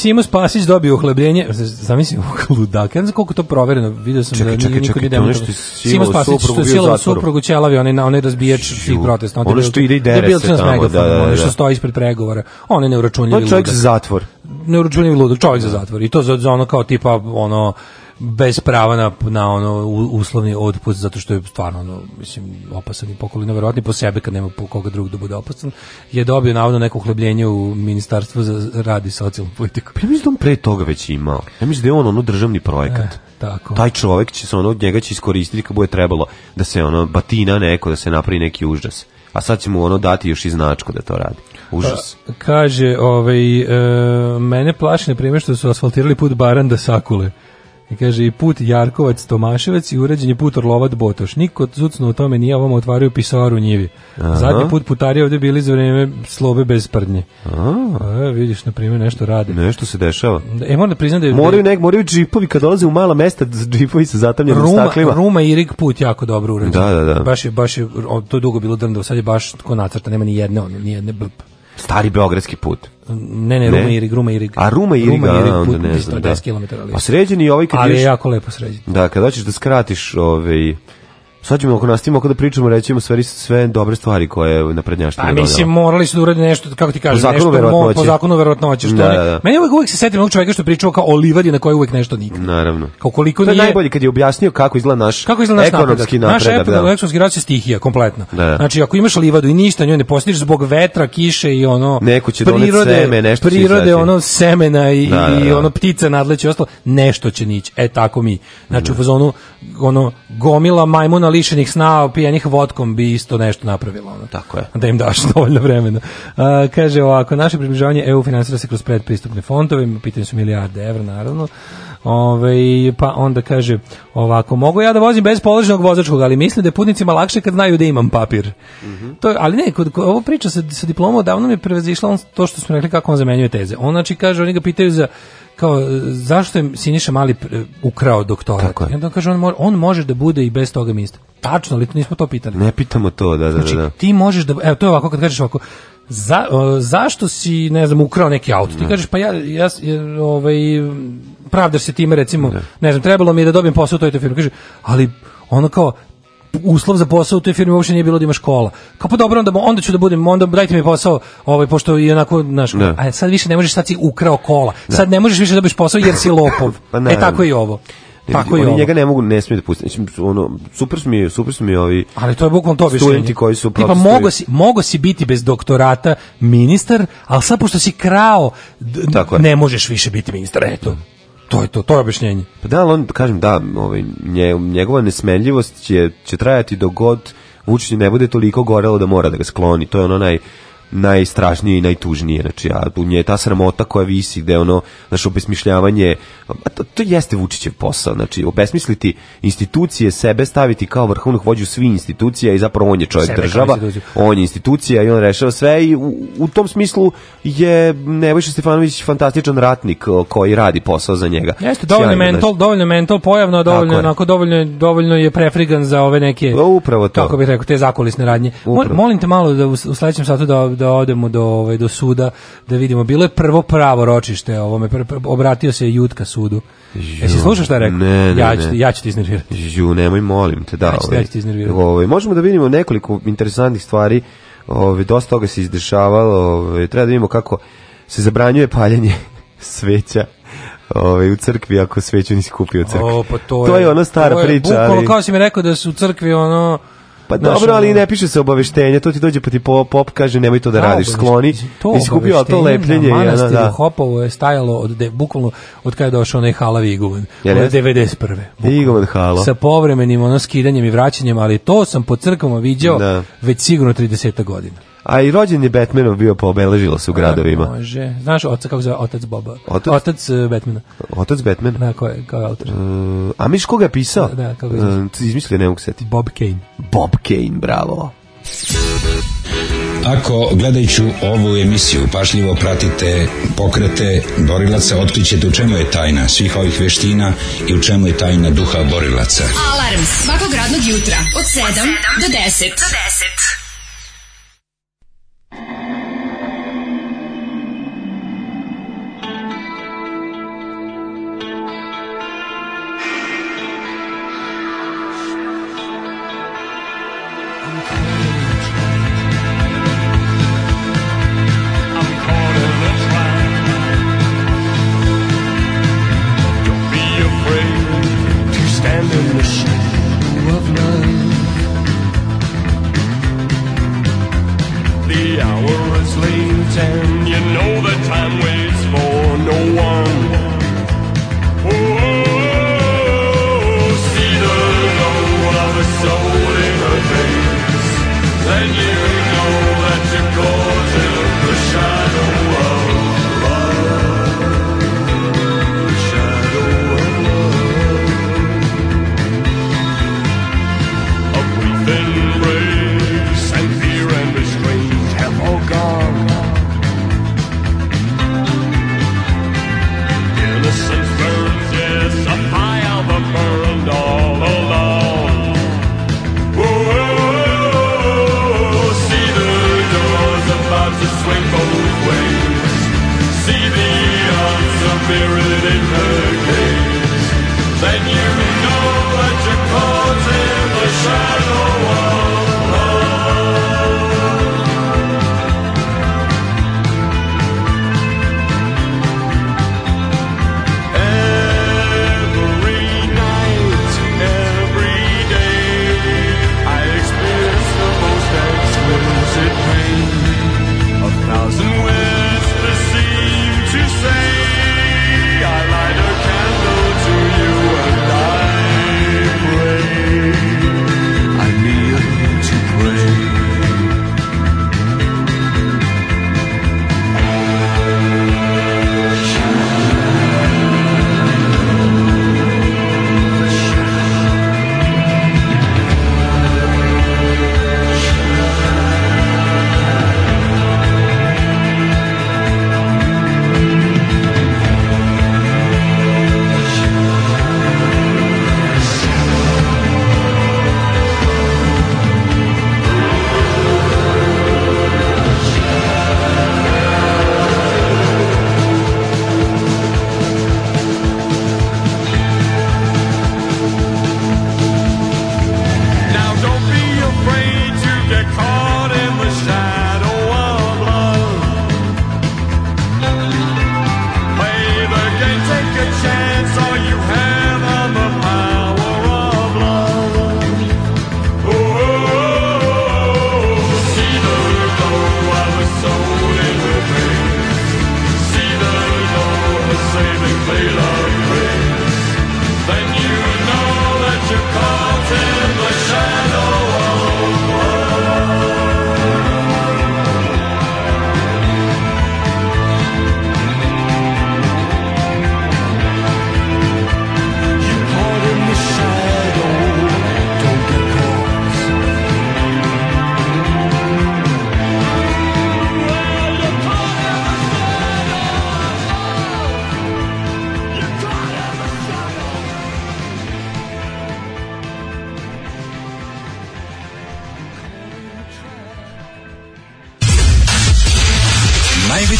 Speaker 9: Simo Spasić dobio uhlebljenje, zamisli ludak, ja ne znam koliko to provereno, vidio sam čekaj, da čekaj, niko
Speaker 10: čekaj, to nešto Simo
Speaker 9: Spasić, što je silovo suprugu Ćelavi, on je, on je razbijač tih protesta. Ono što ide i dere se tamo, da, da, da. što da. stoji ispred pregovora, on je neuračunljivi da, ludak. On
Speaker 10: čovjek za zatvor.
Speaker 9: Neuračunljivi ludak, čovjek za zatvor, i to za, za ono kao tipa, ono, bez prava na, na ono uslovni otpust zato što je stvarno ono, mislim opasan i pokoli verovatno po sebe kad nema po koga drugog da bude opasan je dobio navodno neko uhlebljenje u ministarstvu za rad i socijalnu politiku.
Speaker 10: Pa ja mislim da on pre toga već imao. Ja mislim da je on ono državni projekat. E, tako. Taj čovjek će se ono njega će iskoristiti kad bude trebalo da se ono batina neko da se napravi neki užas. A sad će mu ono dati još i značko da to radi. Užas. Pa,
Speaker 9: kaže, ovaj, e, mene plaši na primjer što su asfaltirali put Baran da Sakule. I kaže i put Jarkovac Tomaševac i urađen je put Orlovat Botoš. Niko zucno o tome nije ovom otvaraju pisaru njivi. Aha. Zadnji put putari ovde bili za vreme slobe bez prdnje. A, e, vidiš, na primjer, nešto rade. Nešto
Speaker 10: se dešava.
Speaker 9: E, moram da priznam da je... Moraju,
Speaker 10: nek, moraju džipovi, kad dolaze u mala mesta, džipovi sa zatamljenim Ruma, staklima.
Speaker 9: Ruma i Rig put jako dobro urađen. Da, da, da. Baš je, baš je, to je dugo bilo drndo, sad je baš ko nacrta, nema ni jedne, ni jedne blp.
Speaker 10: Stari beogradski put.
Speaker 9: Ne, ne, Ruma Irig, Ruma Irig.
Speaker 10: A Ruma Irig, Ruma Irig, a, put, ne znam, 10
Speaker 9: da. km. Ali.
Speaker 10: A sređen i ovaj kad
Speaker 9: Ali je
Speaker 10: još...
Speaker 9: jako lepo sređen.
Speaker 10: Da, kad hoćeš da skratiš ovaj Sad ćemo ako nastavimo ako da pričamo, rećemo stvari sve dobre stvari koje je naprednjaštvo.
Speaker 9: Pa mi se morali su da urade nešto, kako ti kažeš, nešto mo, po zakonu verovatnoće što da, da, da. Meni uvek, uvek se setim onog čoveka što pričao kao o livadi na kojoj uvek nešto nikne.
Speaker 10: Naravno. Kao
Speaker 9: koliko je
Speaker 10: nije...
Speaker 9: najbolje
Speaker 10: kad je objasnio kako izgleda naš
Speaker 9: kako
Speaker 10: izgleda
Speaker 9: naš
Speaker 10: ekonomski
Speaker 9: napredak. Naš napredak, da. ekonomski rast je stihija kompletno. Da. da. Znači ako imaš livadu i ništa njoj ne postiže zbog vetra, kiše i ono Neko
Speaker 10: će prirode, seme,
Speaker 9: nešto prirode, ono semena i, da, da i da. ono ptica nadleće ostalo, nešto će nići. E tako mi. Znači u fazonu ono gomila majmuna lišenih sna, pijanih vodkom bi isto nešto napravilo. Ono.
Speaker 10: Tako je.
Speaker 9: Da im
Speaker 10: daš
Speaker 9: dovoljno vremena. A, kaže ovako, naše približavanje EU finansira se kroz predpristupne fondove, pitanje su milijarde evra, naravno. Ove, pa onda kaže ovako, mogu ja da vozim bez položenog vozačkog, ali mislim da je putnicima lakše kad znaju da imam papir. Mm -hmm. to, ali ne, kod, kod ovo priča sa, sa diplomom odavno mi je prevazišla on, to što smo rekli kako on zamenjuje teze. On znači kaže, oni ga pitaju za kao zašto je Siniša Mali e, ukrao doktora? Tako je. I onda kaže on, može, on može da bude i bez toga ministar. Tačno, ali nismo to pitali.
Speaker 10: Ne pitamo to, da, da, da.
Speaker 9: Znači,
Speaker 10: da.
Speaker 9: ti možeš da, evo, to je ovako kad kažeš ovako, za, zašto si, ne znam, ukrao neki auto? Ti kažeš, pa ja, ja, ja ovaj, pravdaš se time, recimo, ne. ne znam, trebalo mi je da dobijem posao u toj, toj firmi. Kaže, ali ono kao, uslov za posao u toj firmi uopšte nije bilo da imaš škola. Kao pa dobro, onda, onda ću da budem, onda dajte mi posao, ovaj, pošto i onako, znaš, a sad više ne možeš, sad si ukrao kola, da. sad ne možeš više da dobiješ posao jer si lopov. pa ne, e tako i ovo. Tako oni
Speaker 10: njega ne mogu, ne smiju da pusti. Mislim, ono, super su mi, super su mi ovi
Speaker 9: Ali to je bukvalno to studenti
Speaker 10: koji su pa mogo
Speaker 9: se mogo se biti bez doktorata ministar, al sad pošto si krao, Tako ne možeš više biti ministar, eto. To je to, to je objašnjenje.
Speaker 10: Pa da, ali on, kažem, da, ovaj, njegova nesmenljivost će, će trajati dok god Vučić ne bude toliko gorelo da mora da ga skloni. To je ono naj najstrašnije i najtužnije. Znači, ja, nje ta sramota koja visi gde ono, naše obesmišljavanje, to, to jeste Vučićev posao, znači, obesmisliti institucije, sebe staviti kao vrhovnog vođu svi institucija i zapravo on je čovjek država, on je institucija i on rešava sve i u, u tom smislu je Nebojša Stefanović fantastičan ratnik koji radi posao za njega.
Speaker 9: Jeste, dovoljno Sjajno, mental, dovoljno mental, pojavno, dovoljno, je. onako, dovoljno, dovoljno je prefrigan za ove neke, upravo
Speaker 10: to.
Speaker 9: kako bih rekao, te zakulisne radnje.
Speaker 10: Upravo.
Speaker 9: Molim te malo da u, u sledećem satu da da odemo do ovaj do suda da vidimo bilo je prvo pravo ročište ovome obratio se Jutka sudu
Speaker 10: Ju,
Speaker 9: si slušaš šta rekao?
Speaker 10: Ne,
Speaker 9: ne, ja ću, ne. ja ću ti iznervirati.
Speaker 10: Ju, nemoj, molim te, da.
Speaker 9: Ja ću, ovaj. ja ću ti iznervirati.
Speaker 10: Ovaj, možemo da vidimo nekoliko interesantnih stvari. Ovaj, dosta toga se izdešavalo. Ovaj, treba da vidimo kako se zabranjuje paljenje sveća ovaj u crkvi ako sveću nisi kupio crkvi. O, pa to, je, to je ona stara to je, priča. Bukvalno ali... kao
Speaker 9: si mi rekao da su u crkvi ono
Speaker 10: Pa Znaš, dobro, ali ne piše se obaveštenje, to ti dođe pa ti pop, pop kaže nemoj to da, da radiš, skloni. To Iskupio to lepljenje. Na manastiru da, da.
Speaker 9: Hopovo je stajalo od, de, bukvalno od kada je došao onaj Halavi
Speaker 10: Iguvan.
Speaker 9: Od 91. Iguvan
Speaker 10: Halo.
Speaker 9: Sa povremenim ono skidanjem i vraćanjem, ali to sam po crkvama viđao da. već sigurno 30 godina.
Speaker 10: A i rođen je Batmanom bio pa obeležilo se u gradovima.
Speaker 9: Može. Znaš oca kako zove otac Boba? Otac, otac uh, Batmana.
Speaker 10: Otac
Speaker 9: Batmana? Da,
Speaker 10: ko je, kao je autor. Uh, a miš koga je pisao? Da, da kako je izmislio? Uh, izmislio ne mogu seti.
Speaker 9: Bob Kane.
Speaker 10: Bob Kane, bravo. Ako gledajući ovu emisiju pašljivo pratite pokrete borilaca, otkrićete u čemu je tajna svih ovih veština i u čemu je tajna duha borilaca.
Speaker 11: Alarms svakog radnog jutra od 7 do 10. Do 10.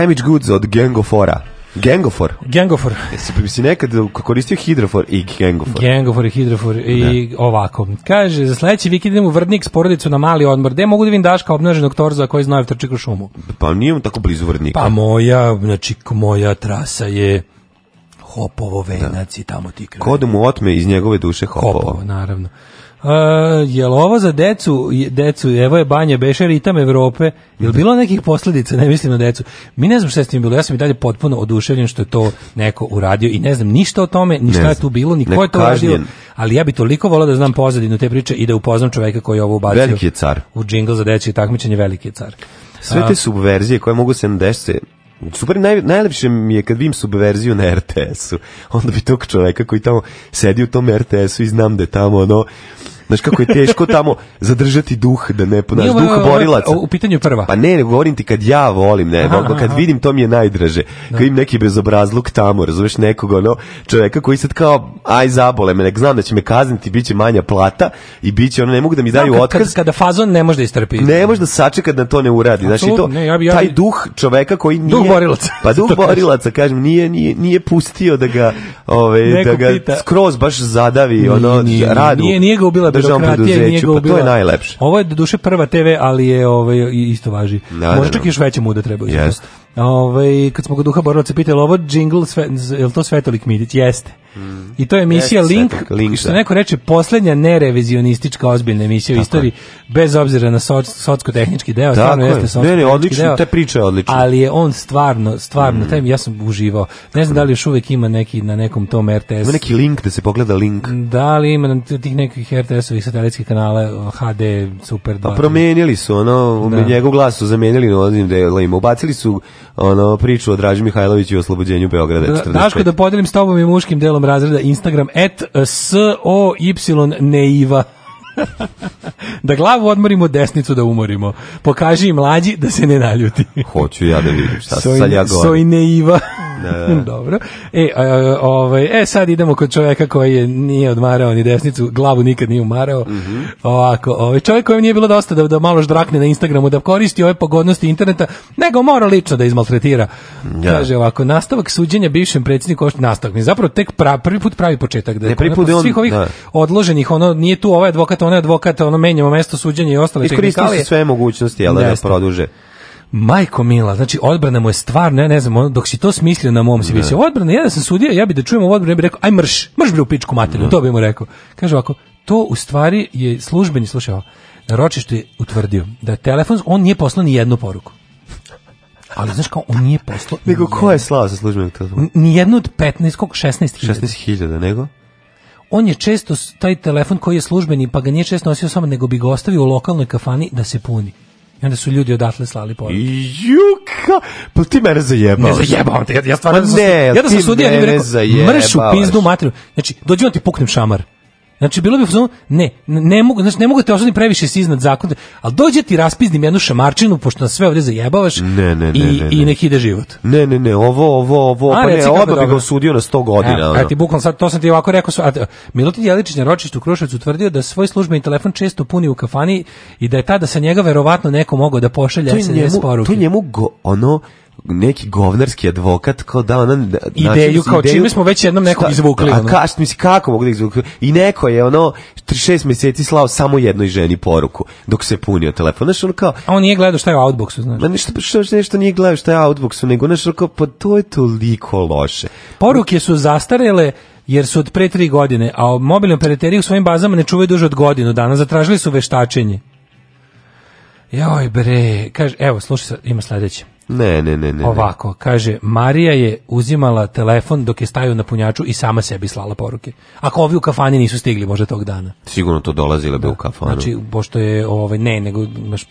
Speaker 10: Damage Goods od Gengofora. Gengofor. Gengofor. Jesi bi si nekad koristio hidrofor i gengofor?
Speaker 9: Gengofor i hidrofor i ne. Da. ovako. Kaže, za sledeći vikend idem u Vrdnik s porodicu na mali odmor. Gde mogu da vidim Daška obnaženog torza koji znaju trči kroz šumu?
Speaker 10: Pa nije on tako blizu Vrdnika.
Speaker 9: Pa moja, znači moja trasa je Hopovo da. venac da. i tamo ti kraje.
Speaker 10: Kodu da mu otme iz njegove duše Hopovo. Hopovo,
Speaker 9: naravno. Uh, jel ovo za decu, decu, evo je banje, beše ritam Evrope, jel bilo nekih posledica, ne mislim na decu. Mi ne znam šta je s tim bilo, ja sam i dalje potpuno oduševljen što je to neko uradio i ne znam ništa o tome, ni šta je tu bilo, ni ko je to uradio, ali ja bi toliko volao da znam pozadinu te priče i da upoznam čoveka koji je ovo ubacio. Veliki je
Speaker 10: car.
Speaker 9: U džingl za dečje takmičenje, veliki je car.
Speaker 10: Sve te subverzije koje mogu se desiti Super, naj, najlepše mi je kad vidim subverziju na RTS-u. Onda bi tog čoveka koji tamo sedi u tom RTS-u i znam da je tamo ono Znaš kako je teško tamo zadržati duh, da ne,
Speaker 9: naš
Speaker 10: duh
Speaker 9: borilaca. U pitanju prva.
Speaker 10: Pa ne, ne, govorim ti kad ja volim, ne, aha, kad aha. vidim to mi je najdraže. Da. Kad im neki bezobrazluk tamo, razumeš nekog ono čoveka koji sad kao aj zabole me, nek znam da će me kazniti, biće manja plata i biće ono ne mogu da mi da, daju otkaz.
Speaker 9: Kad, kada fazon ne može da istrpi.
Speaker 10: Ne može da sačeka da to ne uradi.
Speaker 9: Znači
Speaker 10: to ne,
Speaker 9: ja bi,
Speaker 10: ja bi... taj duh čoveka koji
Speaker 9: nije duh borilaca.
Speaker 10: Pa duh borilaca, kažem, nije nije nije pustio da ga, ovaj da ga skroz baš zadavi, ono radu. Nije nije ga ubila da državnom
Speaker 9: preduzeću, pa to je najlepše. Ovo je doduše prva TV, ali je ovaj, isto važi. Da, Možda da, čak i da. još veće muda treba.
Speaker 10: Yes.
Speaker 9: Ovaj kad smo kod duha borlaca pitali, ovo jingle sve, je li to Svetolik Midić? Jeste. I to je emisija Link, Link, što neko reče, poslednja nerevizionistička ozbiljna emisija
Speaker 10: Tako
Speaker 9: u istoriji, je. bez obzira na soc, socko-tehnički deo,
Speaker 10: stvarno je. jeste ne, ne, odlično,
Speaker 9: te priče je odlično. Ali je on stvarno, stvarno, mm. taj, ja sam uživao. Ne znam da li još uvek ima neki na nekom tom RTS. Ima
Speaker 10: neki link da se pogleda link.
Speaker 9: Da li ima na tih nekih RTS-ovih satelitskih kanala HD, Super 2. A pa
Speaker 10: promenili su, ono, da. njegov glas su zamenili na onim delima. Ubacili su ono, priču o Draži Mihajloviću i oslobođenju Beograda.
Speaker 9: Da, Daško, da podelim s tobom i muškim delom diplom razreda Instagram at eh, soyneiva. da glavu odmorimo, desnicu da umorimo. Pokaži mlađi da se ne naljuti.
Speaker 10: Hoću ja da vidim
Speaker 9: šta Soj, sad ja govorim. Sojneiva. Da, da. Dobro. E, ovaj, e, sad idemo kod čovjeka koji je nije odmarao ni desnicu, glavu nikad nije umarao. Mm -hmm. Ovako, ovaj, čovjek kojem nije bilo dosta da, da malo ždrakne na Instagramu, da koristi ove pogodnosti interneta, nego mora lično da izmaltretira. Ja. Da. Kaže ovako, nastavak suđenja bivšem predsjedniku opštine nastavak. Mi zapravo tek pra, prvi put pravi početak.
Speaker 10: Da, ne,
Speaker 9: prvi put svih ovih da. odloženih, ono, nije tu ovaj advokat, onaj advokat, ono, menjamo mesto suđenja i ostale I
Speaker 10: koristi sve mogućnosti, jel da, da produže.
Speaker 9: Majko Mila, znači odbrana mu je stvarno, ja ne znam, dok si to smislio na mom sebi, mislio, da. odbrana, ja da sam sudija, ja bi da čujem ovu odbranu, ja bi rekao, aj mrš, mrš bre u pičku materiju, da. to bi mu rekao. Kaže ovako, to u stvari je službeni, slušaj ovo, ročište je utvrdio da telefon, on nije poslao ni jednu poruku. Ali znaš kao, on nije poslao...
Speaker 10: Nego ko je slao za službenog telefona?
Speaker 9: Nijednu od 15, koliko? 16
Speaker 10: hiljada. 16 hiljada, nego?
Speaker 9: on je često taj telefon koji je službeni, pa ga nije često nosio samo, nego bi ga ostavio u lokalnoj kafani da se puni. I onda su ljudi odatle slali
Speaker 10: poruke. Juka! Pa ti mene zajebao.
Speaker 9: Ne zajebao te, ja, ja stvarno... Pa ne, ja da sam sudija, ne, ne, ne, ne, ne, ne, ne, ne, ne, ne, ne, ne, ne, Znači, bilo bi samo ne, ne mogu, znači ne mogu da te osuditi previše si iznad zakona, al dođe ti raspiznim jednu šamarčinu pošto nas sve ovde zajebavaš
Speaker 10: ne, ne,
Speaker 9: i,
Speaker 10: ne,
Speaker 9: i neki ide život.
Speaker 10: Ne, ne, ne, ovo, ovo, ovo,
Speaker 9: a, pa ne,
Speaker 10: ovo bi ga osudio na 100 e, godina. Evo,
Speaker 9: a ti bukvalno sad, to sam ti ovako rekao, a, Milutin Jeličić na ročištu u Kruševcu tvrdio da svoj službeni telefon često puni u kafani i da je tada sa njega verovatno neko mogao da pošalje SMS poruke.
Speaker 10: To njemu go, ono, neki govnarski advokat kao da ona ideju kao ideju,
Speaker 9: čime smo već jednom nekog šta, izvukli.
Speaker 10: A kaš misli kako mogu da izvuku? I neko je ono 3 6 meseci slao samo jednoj ženi poruku dok se punio telefon. znači
Speaker 9: on
Speaker 10: kao
Speaker 9: a on nije gledao šta je u outboxu,
Speaker 10: znači Ma ništa pa što nešto nije gledao šta je u outboxu, nego znaš kao pa to je toliko loše.
Speaker 9: Poruke su zastarele jer su od pre 3 godine, a mobilni operateri u svojim bazama ne čuvaju duže od godinu dana, zatražili su veštačenje. Joj bre, kaže, evo, slušaj, ima sledeće.
Speaker 10: Ne, ne, ne, ne.
Speaker 9: Ovako, kaže, Marija je uzimala telefon dok je stajao na punjaču i sama sebi slala poruke. Ako ovi u kafani nisu stigli možda tog dana.
Speaker 10: Sigurno to dolazile bi u da. kafanu.
Speaker 9: Znači, pošto je, ovaj, ne, nego,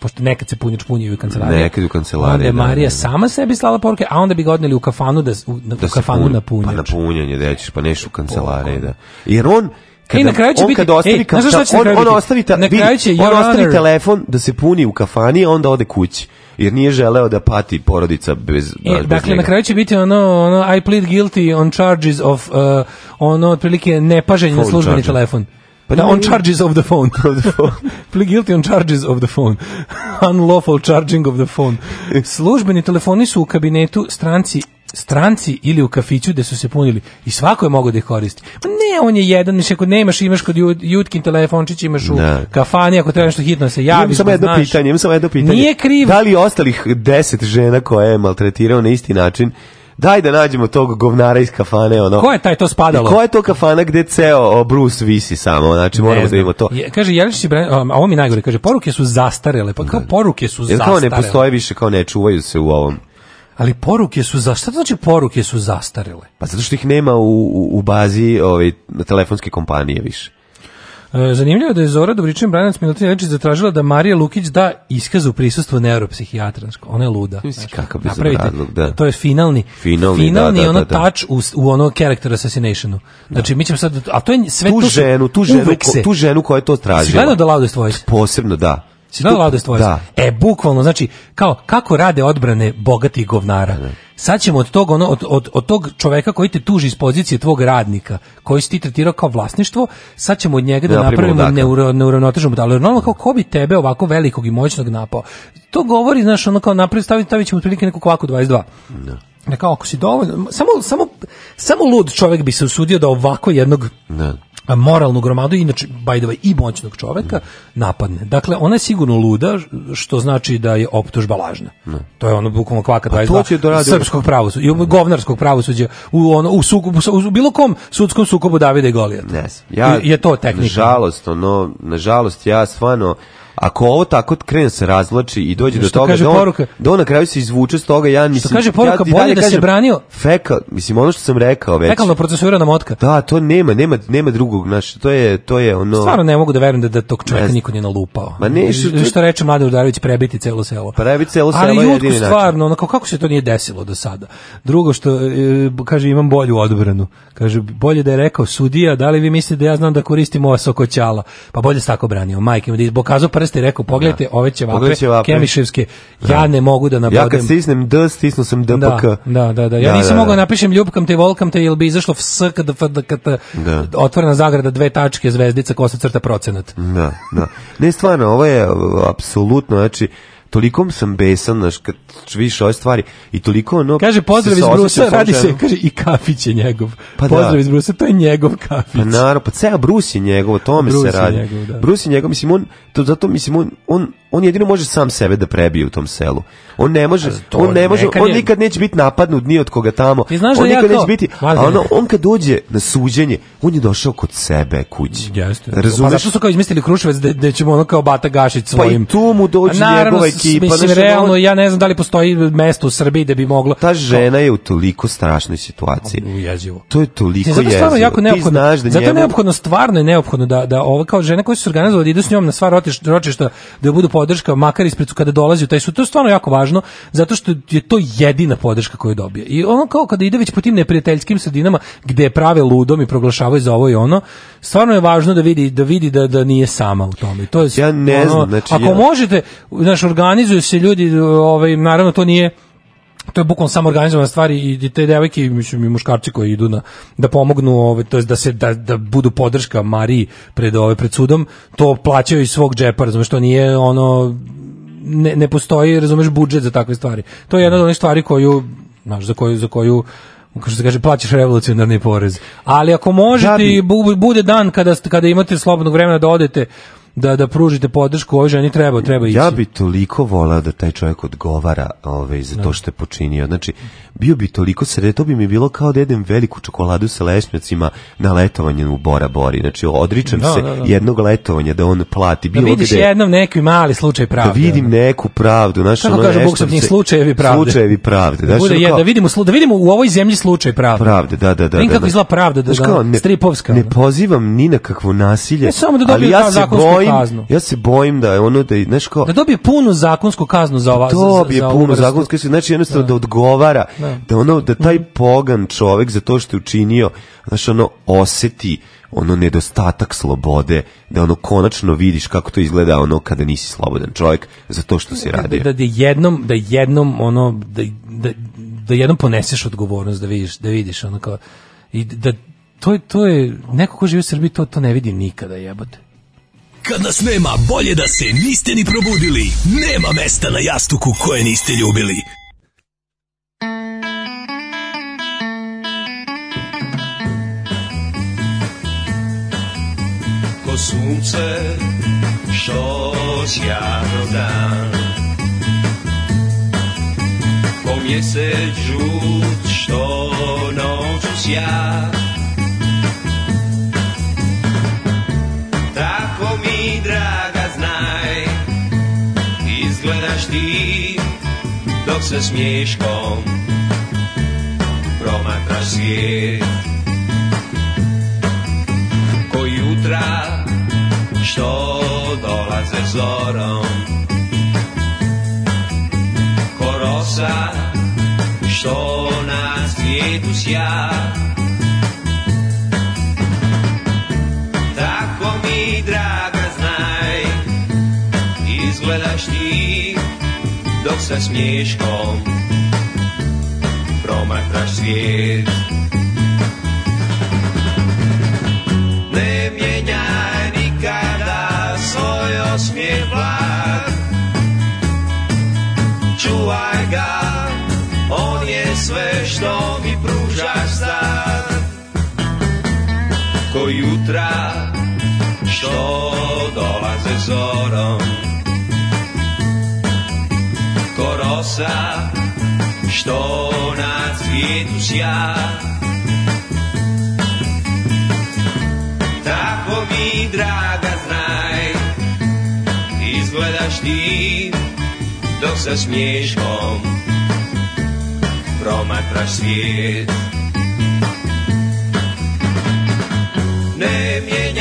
Speaker 9: pošto nekad se punjač punjaju u kancelariji.
Speaker 10: Nekad u kancelariji, Onda
Speaker 9: je da, Marija da, da, sama sebi slala poruke, a onda bi ga odneli u kafanu da, u, da u kafanu pun, na punjač. Pa na
Speaker 10: punjanje, da ćeš, pa neš u kancelariji, da. Jer on, e, kada, Ej, na kraju će on biti, kada e, ostavi, ej, kafan, on, on, ostavi, ta, na kraju će, on ostavi telefon da se puni u kafani, a onda ode kući jer nije želeo da pati porodica bez, e, bez
Speaker 9: Dakle, njega. na kraju će biti ono, ono I plead guilty on charges of, uh, ono, otprilike, nepaženje na službeni telefon. Pa da, on charges
Speaker 10: of the phone. Of the phone.
Speaker 9: Plead guilty on charges of the phone. Unlawful charging of the phone. Službeni telefoni su u kabinetu stranci stranci ili u kafiću gde su se punili i svako je mogao da ih koristi. Ma ne, on je jedan, mislim, ako nemaš, imaš kod Jutkin telefončić, imaš u da. kafani, ako treba nešto hitno da se javi. Imam
Speaker 10: samo jedno znaš. pitanje, imam samo jedno pitanje. Nije kriv. Da li ostalih deset žena koje je maltretirao na isti način daj da nađemo tog govnara iz kafane, ono.
Speaker 9: Ko je taj to spadalo? I
Speaker 10: ko je to kafana gde ceo Bruce visi samo, znači moramo da imamo to. Je,
Speaker 9: kaže, Jelišić, um, a ovo mi najgore, kaže, poruke su zastarele, pa kao da. poruke su zastarele. Jer
Speaker 10: kao ne postoje više, kao ne čuvaju se u ovom.
Speaker 9: Ali poruke su za šta znači poruke su zastarele?
Speaker 10: Pa zato što ih nema u, u, u bazi ove ovaj, telefonske kompanije više.
Speaker 9: E, zanimljivo da je Zora Dobričin Branac Milutin Jeličić zatražila da Marija Lukić da iskaz u prisustvu neuropsihijatra. Ona je luda.
Speaker 10: Kakav
Speaker 9: da. To je finalni,
Speaker 10: finalni, da,
Speaker 9: finalni
Speaker 10: da, da, ono da, da.
Speaker 9: touch u, u ono character assassinationu. Znači, mi ćemo sad, a to je
Speaker 10: sve tu, ženu, tu ženu, ko, tu ženu koja je to tražila.
Speaker 9: Gledao
Speaker 10: da
Speaker 9: lauduje
Speaker 10: Posebno,
Speaker 9: da. Si to da, Laudes tvoje? Da. E, bukvalno, znači, kao, kako rade odbrane bogatih govnara? Da, da. Sad ćemo od tog, ono, od, od, od tog čoveka koji te tuži iz pozicije tvog radnika, koji si ti tretirao kao vlasništvo, sad ćemo od njega da, da napravimo neuro, neuravnotežnu budalu. normalno, kao, ko bi tebe ovako velikog i moćnog napao? To govori, znaš, ono kao napravio, stavit, stavit ćemo otprilike neku kvaku 22.
Speaker 10: Da ne
Speaker 9: kao ako si dovoljno, samo, samo, samo lud čovjek bi se usudio da ovako jednog ne. moralnu gromadu, inače, by the way, i moćnog čoveka, ne. napadne. Dakle, ona je sigurno luda, što znači da je optužba lažna. Ne. To je ono bukvalno kvaka 22 da srpskog pravosuđa, i govnarskog pravosuđa, u, ono, u, suku, u, bilo kom sudskom sukobu Davida i Golijata.
Speaker 10: Ja,
Speaker 9: je to tehnika.
Speaker 10: Nažalost, ono, nažalost, ja stvarno, ako ovo tako krene da se razvlači i dođe do toga, da, on, poruka, da on na kraju se izvuče s toga, ja mislim...
Speaker 9: Što kaže poruka, ja, bolje da kažem, se branio...
Speaker 10: Feka, mislim, ono što sam rekao već... Fekalno
Speaker 9: procesuirana motka.
Speaker 10: Da, to nema, nema, nema drugog, znači to je, to je ono...
Speaker 9: Stvarno ne mogu da verujem da, da tog čovjeka niko nije nalupao.
Speaker 10: Ma ne, što,
Speaker 9: što reče Mladen Udarović, prebiti celo selo. Pa prebiti
Speaker 10: celo
Speaker 9: selo Ali je jedini način. stvarno, onako, kako se to nije desilo do sada? Drugo što, e, kaže, imam bolju odbranu. Kaže, bolje da je rekao sudija, da li vi mislite da ja znam da koristim ova sokoćala? Pa bolje se tako branio, majke, da je pokazao prste rekao, pogledajte da. ove ćevape, ćevape. kemiševske, da. ja ne mogu da nabodem.
Speaker 10: Ja kad stisnem D, stisnu sam
Speaker 9: DPK. Da, da, da, da, ja da, nisam mogao napišem ljubkam te, volkam te, jer bi izašlo vs, kad, kad, otvorena zagrada, dve tačke, zvezdica, kosa crta, procenat.
Speaker 10: Da, da. Ne, stvarno, ovo je uh, apsolutno, znači, toliko sam besan, znaš, kad vidiš ove stvari i toliko ono...
Speaker 9: Kaže, pozdrav iz Brusa, radi se, kaže, i kafić je njegov. Pa da. pozdrav da. iz Brusa, to je njegov kafić.
Speaker 10: Pa naravno, pa ceo Brus je njegov, o tome Bruce se radi. Brus njegov, da. Brus je njegov, mislim, on, to, zato, mislim, on, on on jedino može sam sebe da prebije u tom selu. On ne može, on ne može, on nikad neće biti napadnut ni od koga tamo. Ti znaš on da nikad ja neće biti, a ono, on kad dođe na suđenje, on je došao kod sebe kući. Jeste.
Speaker 9: Razumeš? Pa zašto su kao izmislili Kruševac da, da ćemo ono kao Bata Gašić svojim.
Speaker 10: Pa i tu mu dođe Naravno, njegova ekipa.
Speaker 9: Mislim, znaš, realno, ja ne znam da li postoji mesto u Srbiji da bi moglo.
Speaker 10: Ta žena je u toliko strašnoj situaciji.
Speaker 9: Ujezivo.
Speaker 10: To je toliko Zato
Speaker 9: jezivo. Ti znaš da njemu... Zato je neophodno, stvarno je neophodno da, da ovo kao žene koje su organizovali da idu s njom na sva rotišta, ročišta, da budu podrška makar ispred kada dolazi u taj sud, to je stvarno jako važno zato što je to jedina podrška koju dobije. I ono kao kada ide već po tim neprijateljskim sredinama gde prave ludom i proglašavaju za ovo i ono, stvarno je važno da vidi da vidi da da nije sama u tome.
Speaker 10: to je ja ne ono, znam, znači
Speaker 9: ako
Speaker 10: ja...
Speaker 9: možete, znaš, organizuju se ljudi, ovaj naravno to nije to je bukvalno samo organizovana stvar i te devojke mislim i muškarci koji idu na da pomognu ovaj to jest da se da, da budu podrška Mariji pred ove ovaj, pred sudom to plaćaju iz svog džepa razumješ to nije ono ne, ne postoji razumeš budžet za takve stvari to je jedna od onih stvari koju znaš za koju za koju kako se kaže, plaćaš revolucionarni porez. Ali ako možete, da bi... bude dan kada, kada imate slobodnog vremena da odete da da pružite podršku ovoj ženi treba treba ići.
Speaker 10: Ja bih toliko voleo da taj čovjek odgovara ovaj za to da. što je počinio. Znači bio bi toliko srećan, to bi mi bilo kao da jedem veliku čokoladu sa lešnjacima na letovanje u Bora Bori. Znači odričem no, da, se no, da, no. jednog letovanja da on plati
Speaker 9: bilo da vidiš gde, jednom neki mali slučaj pravde.
Speaker 10: Da vidim neku pravdu,
Speaker 9: znači ono Bog boksobni slučajevi pravde. Slučajevi
Speaker 10: pravde.
Speaker 9: Da, bude, je, da vidimo da vidimo u ovoj zemlji slučaj pravde.
Speaker 10: Pravde, da, da, da.
Speaker 9: Vidim kako izla pravda da, da, da, ne,
Speaker 10: ne pozivam ni na kakvo nasilje. Ne samo da dobijem ja se zakonsku bojim, kaznu. Ja se bojim da je ono da, znaš ko...
Speaker 9: Da dobije punu zakonsku kaznu za ova...
Speaker 10: Dobije za, punu zakonsku kaznu, znači jednostavno da, da odgovara, da. da. ono, da taj mm. pogan čovek za to što je učinio, znaš, ono, oseti ono nedostatak slobode, da ono konačno vidiš kako to izgleda ono kada nisi slobodan čovjek za to što si da, da, radio.
Speaker 9: Da, da, jednom, da jednom ono, da, da, da jednom poneseš odgovornost da vidiš, da vidiš ono kao, i da, to je, to je, neko ko živi u Srbiji to, to ne vidi nikada jebote.
Speaker 11: Kad nas nema, bolje da se niste ni probudili. Nema mesta na jastuku koje niste ljubili. Ko sunce, što sjajno dan. Ko mjesec žut, što noću sjajno znaš ti Dok se smješkom promatraš svijet Ko jutra što dolaze zorom Ko rosa što na svijetu sja Tako mi draga znaj Izgledaš ti dok se smiješkom promatraš svijet. Ne mijenjaj nikada svoj osmijeh blag, čuvaj ga, on je sve što mi pruža sad. Ko jutra što dolaze zorom, cosa što na svijetu sja Tako mi draga znaj Izgledaš ti dok sa smješkom Promatraš svijet Ne mijenja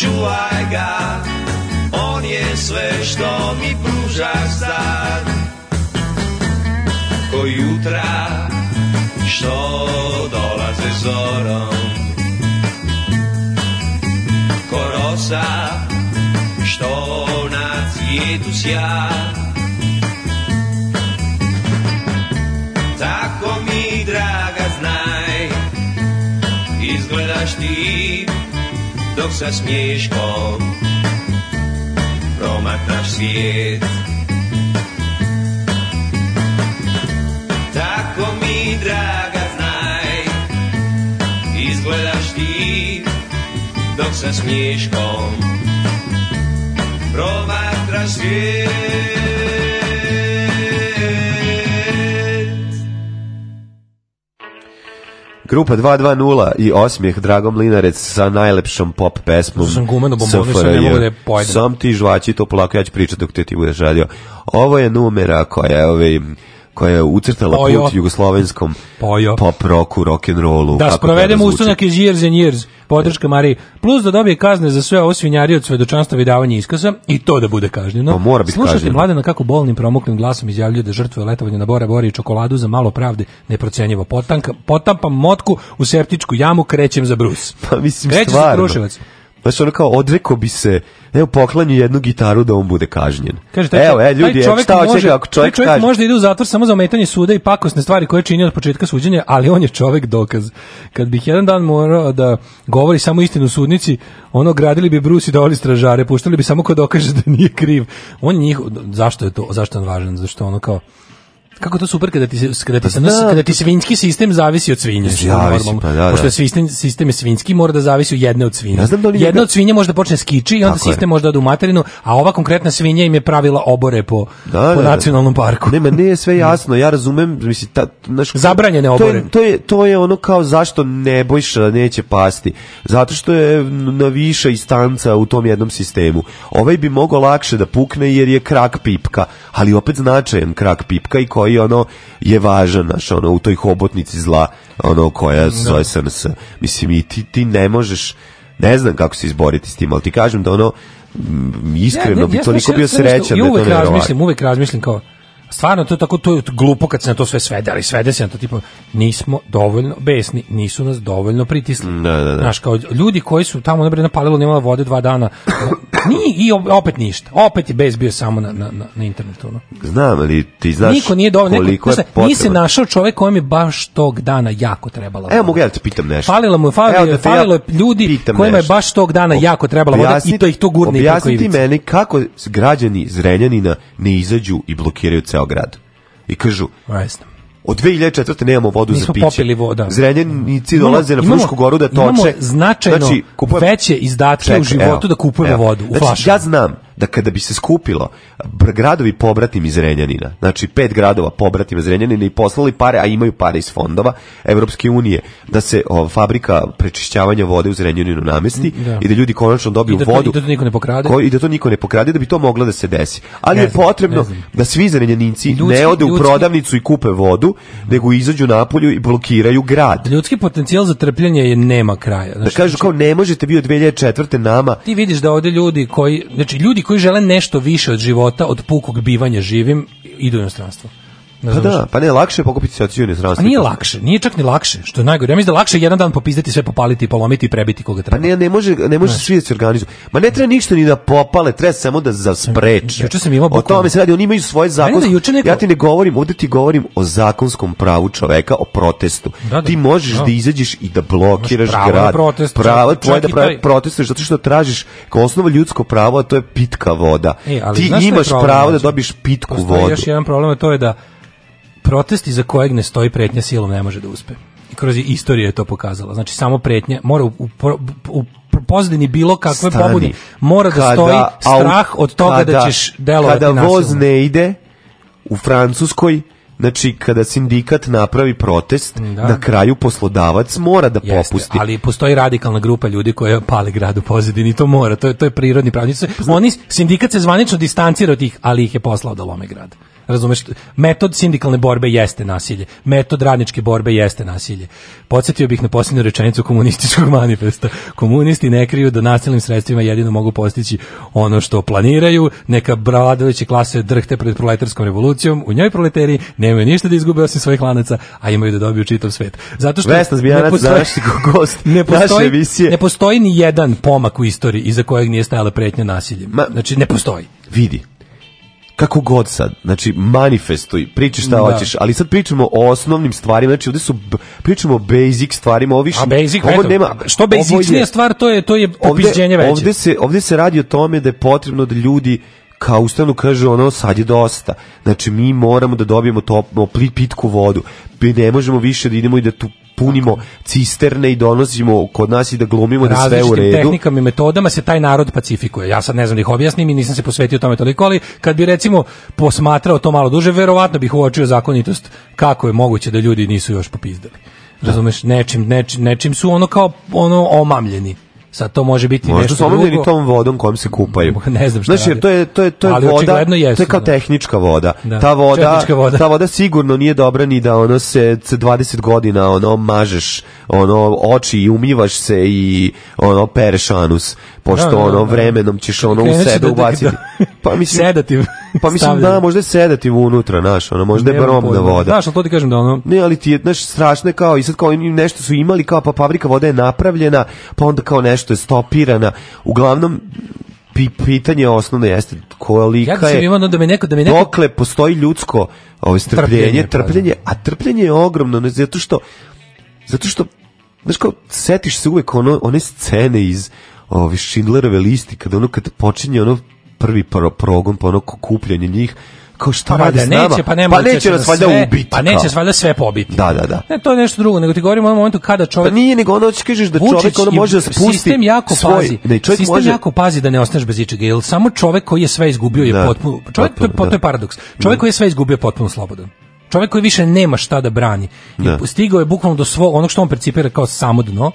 Speaker 11: čuvaj ga, on je sve što mi pruža sad. Ko jutra što dolaze zorom, ko rosa što na cvijetu sja. Tako mi, draga, znaj, izgledaš ti dok sa smieš smieškom promatáš svet. Tako mi, drága, znaj, izgledaš ty, dok sa smieš smieškom promatáš svet.
Speaker 10: Grupa 220 i Osmijeh, Drago Mlinarec sa najlepšom pop pesmom.
Speaker 9: Sam gumeno da bombonu, ne
Speaker 10: mogu da pojedem. Sam ti žvači to polako, ja ću pričati dok te ti bude žalio. Ovo je numera koja je ovaj, koja je ucrtala Pojo. Pa put jugoslovenskom Pojo. Pa pop roku, rock and rollu.
Speaker 9: Da sprovedemo ustanak iz years and years, podrška Mari Plus da dobije kazne za sve ovo svinjarije od svedočanstva i davanja iskaza i to da bude kažnjeno.
Speaker 10: Pa mora biti
Speaker 9: Slušajte mladena kako bolnim promuklim glasom izjavljuje da žrtve letovanje na Bora Bora i čokoladu za malo pravde neprocenjivo potanka, potampam motku u septičku jamu, krećem za brus.
Speaker 10: Pa mislim krećem stvarno. Za Znaš, ono kao, odreko bi se, evo, poklanju jednu gitaru da on bude kažnjen.
Speaker 9: Kaže, taj,
Speaker 10: evo,
Speaker 9: e, ljudi, taj e, šta može, očeka, ako čovjek, taj čovjek kaže... možda ide u zatvor samo za ometanje suda i pakosne stvari koje čini od početka suđenja, ali on je čovjek dokaz. Kad bih jedan dan morao da govori samo istinu sudnici, ono, gradili bi Bruce i dovali da stražare, puštali bi samo ko dokaže da nije kriv. On njih, zašto je to, zašto je on važan, zašto ono kao, Kako to super kada ti se kada ti, pa da, kada ti svinjski sistem zavisi od svinje.
Speaker 10: što Pa, da, da.
Speaker 9: Pošto sistem sistem je svinjski, mora da zavisi od jedne od svinja. Ja da Jedna od svinja može da počne skiči i onda sistem može da ode u materinu, a ova konkretna svinja im je pravila obore po da, da po da. nacionalnom parku.
Speaker 10: Ne, nije sve jasno. Ja razumem, mislim ta naš
Speaker 9: zabranjene obore.
Speaker 10: To je, to je to je ono kao zašto Nebojša neće pasti. Zato što je na viša istanca u tom jednom sistemu. Ovaj bi mogao lakše da pukne jer je krak pipka, ali opet značajan krak pipka i koji koji ono je važan naš ono u toj hobotnici zla ono koja da. zove SNS. Mislim i ti, ti ne možeš ne znam kako se izboriti s tim, al ti kažem da ono iskreno ja, ne, bi toliko bio srećan da je to nevjerovatno. Uvek
Speaker 9: razmišljam, uvek razmišljam kao stvarno to je tako to je glupo kad se na to sve svede, ali svede se na to tipa nismo dovoljno besni, nisu nas dovoljno pritisli.
Speaker 10: Da, da, da.
Speaker 9: Znaš, kao ljudi koji su tamo na na palilo nemala vode dva dana. Ni i opet ništa. Opet je bez bio samo na na na internetu, no.
Speaker 10: Znam, ali ti znaš
Speaker 9: Niko nije dovoljno, koliko neko, je se našao čovjek kojem je baš tog dana jako trebala.
Speaker 10: Evo mogu ja da te pitam nešto.
Speaker 9: Falilo mu da falilo, da falilo ja ljudi kojima je baš tog dana ob, jako trebala voda i to ih to gurne
Speaker 10: Objasni ti meni kako građani Zrenjanina ne izađu i blokiraju grad. I kažu, Ajde. Od 2004. nemamo vodu
Speaker 9: Nismo
Speaker 10: za
Speaker 9: piće. popili voda.
Speaker 10: Zrenjanici dolaze na Frušku goru da toče.
Speaker 9: Imamo značajno znači, kupujem... veće izdatke Ček, u životu evo, da kupujemo evo. vodu u znači,
Speaker 10: flašama. Ja znam da kada bi se skupilo gradovi pobratim iz Renjanina, znači pet gradova pobratim iz Renjanina i poslali pare, a imaju pare iz fondova Evropske unije, da se o, fabrika prečišćavanja vode u Renjaninu namesti da. i da ljudi konačno dobiju
Speaker 9: I da to,
Speaker 10: vodu.
Speaker 9: I da to niko ne pokrade.
Speaker 10: Ko, I da to niko ne pokrade, da bi to moglo da se desi. Ali ne je znam, potrebno da svi Zrenjaninci ljudski, ne ode u prodavnicu i kupe vodu, nego izađu napolju i blokiraju grad.
Speaker 9: Ljudski potencijal za trpljenje je nema kraja.
Speaker 10: Da znači, da kažu znači- kao ne možete vi od 2004. nama.
Speaker 9: Ti vidiš da ovde ljudi koji, znači ljudi koji žele nešto više od života, od pukog bivanja živim, idu u inostranstvo.
Speaker 10: Pa da, pa ne, lakše je pokupiti se od inostranstva.
Speaker 9: A nije lakše, nije čak ni lakše, što je najgore. Ja mislim da lakše je jedan dan popizdati sve, popaliti, polomiti i prebiti koga pa treba.
Speaker 10: Pa ne, ne može, ne može svi da se organizuju. Ma ne treba ništa ni da popale, treba samo da zaspreče.
Speaker 9: Juče sam imao O
Speaker 10: tome se radi, oni imaju svoje zakone. Da neko... Ja ti ne govorim, ovde ti govorim o zakonskom pravu čoveka, o protestu. Da, da, ti možeš da, da izađeš i da blokiraš pravo grad.
Speaker 9: Protest,
Speaker 10: pravo tvoje da pravi protestuješ zato što tražiš kao osnovo ljudsko pravo, a to je pitka voda. E, ali ti imaš pravo da znači? dobiješ pitku vodu. Još
Speaker 9: jedan problem, to je da protesti za kojeg ne stoji pretnja silom ne može da uspe. I kroz istoriju je to pokazala. Znači, samo pretnja mora u, u, u pozadini bilo kakve Stani. pobudi mora da stoji strah od toga da kada, da ćeš delovati nasilno.
Speaker 10: Kada
Speaker 9: voz ne
Speaker 10: ide u Francuskoj, Znači, kada sindikat napravi protest, da. na kraju poslodavac mora da
Speaker 9: Jeste,
Speaker 10: popusti.
Speaker 9: ali postoji radikalna grupa ljudi koja pali grad u pozadini, to mora, to je, to je prirodni pravnici. Oni, sindikat se zvanično distancira od tih, ali ih je poslao da lome grad. Razumeš, metod sindikalne borbe jeste nasilje. Metod radničke borbe jeste nasilje. Podsjetio bih na posljednju rečenicu komunističkog manifesta. Komunisti ne kriju da nasilnim sredstvima jedino mogu postići ono što planiraju. Neka bravadilići klase drhte pred proletarskom revolucijom. U njoj proleteri nemaju ništa da izgube osim svojih lanaca, a imaju da dobiju čitav svet.
Speaker 10: Zato što Vesna Zbijanac,
Speaker 9: ne postoji,
Speaker 10: gost ne postoji,
Speaker 9: ne postoji ni jedan pomak u istoriji iza kojeg nije stajala pretnja nasiljem. znači, ne postoji. Vidi,
Speaker 10: kako god sad, znači manifestuj, priči šta da. hoćeš, ali sad pričamo o osnovnim stvarima, znači ovde su pričamo o basic stvarima, ovi A basic, ovo eto, nema,
Speaker 9: što basičnija stvar, to je to je popiđenje veće. Ovde
Speaker 10: se ovde se radi o tome da je potrebno da ljudi kao ustanu kaže ono sad je dosta. Znači mi moramo da dobijemo to, pitku vodu. Mi ne možemo više da idemo i da tu punimo cisterne i donosimo kod nas i da glumimo da sve u redu.
Speaker 9: tehnikama
Speaker 10: i
Speaker 9: metodama se taj narod pacifikuje. Ja sad ne znam da ih objasnim i nisam se posvetio tome toliko, ali kad bi recimo posmatrao to malo duže, verovatno bih uočio zakonitost kako je moguće da ljudi nisu još popizdali razumeš, nečim, nečim, nečim su ono kao ono omamljeni. Sad to može biti Možda nešto drugo. Možda su
Speaker 10: tom vodom kojom se kupaju. Ne znam šta znači, radi. to je, to je, to je Ali voda, jesu, to je kao da. tehnička voda. Da. Ta voda, voda. Ta voda sigurno nije dobra ni da ono se 20 godina ono mažeš ono oči i umivaš se i ono pereš anus pošto da, da ono da. vremenom ćeš ono u sebe da ubaciti.
Speaker 9: Pa mislim sedativ.
Speaker 10: Pa mislim da možda je sedativ unutra, znaš, ono možda je bromna voda.
Speaker 9: Znaš, to ti kažem da ono.
Speaker 10: Ne, ali ti je znaš strašno je kao i sad kao nešto su imali kao pa fabrika vode je napravljena, pa onda kao nešto je stopirana. Uglavnom pitanje osnovno jeste kolika ja je imao da me neko da me neko dokle postoji ljudsko ovo ovaj, strpljenje, trpljenje, a trpljenje je ogromno ne, zato što zato što znaš kao setiš se uvek ono one scene iz ovi Schindlerove listi, kad ono kad počinje ono prvi pro, progon, pa ono kupljanje njih, kao šta pa, rade da, s nama? Pa pa neće, pa, nema pa neće nas valjda ubiti.
Speaker 9: Pa neće nas valjda sve pobiti.
Speaker 10: Da, da, da.
Speaker 9: Ne, to je nešto drugo, nego ti govorimo o onom momentu kada čovjek... Pa
Speaker 10: nije, nego ono kažeš da čovjek ono može da
Speaker 9: spusti sistem jako
Speaker 10: svoj... Pazi, ne,
Speaker 9: sistem
Speaker 10: može...
Speaker 9: jako pazi da ne ostaneš bez ičega, jer samo čovjek koji je sve izgubio je da, potpuno... Čovjek, potpuno, to, to je da. paradoks. Čovjek da. koji je sve izgubio je potpuno slobodan. Čovjek koji više nema šta da brani. Da. Stigao je bukvalno do svog, onog što on percipira kao samo dno,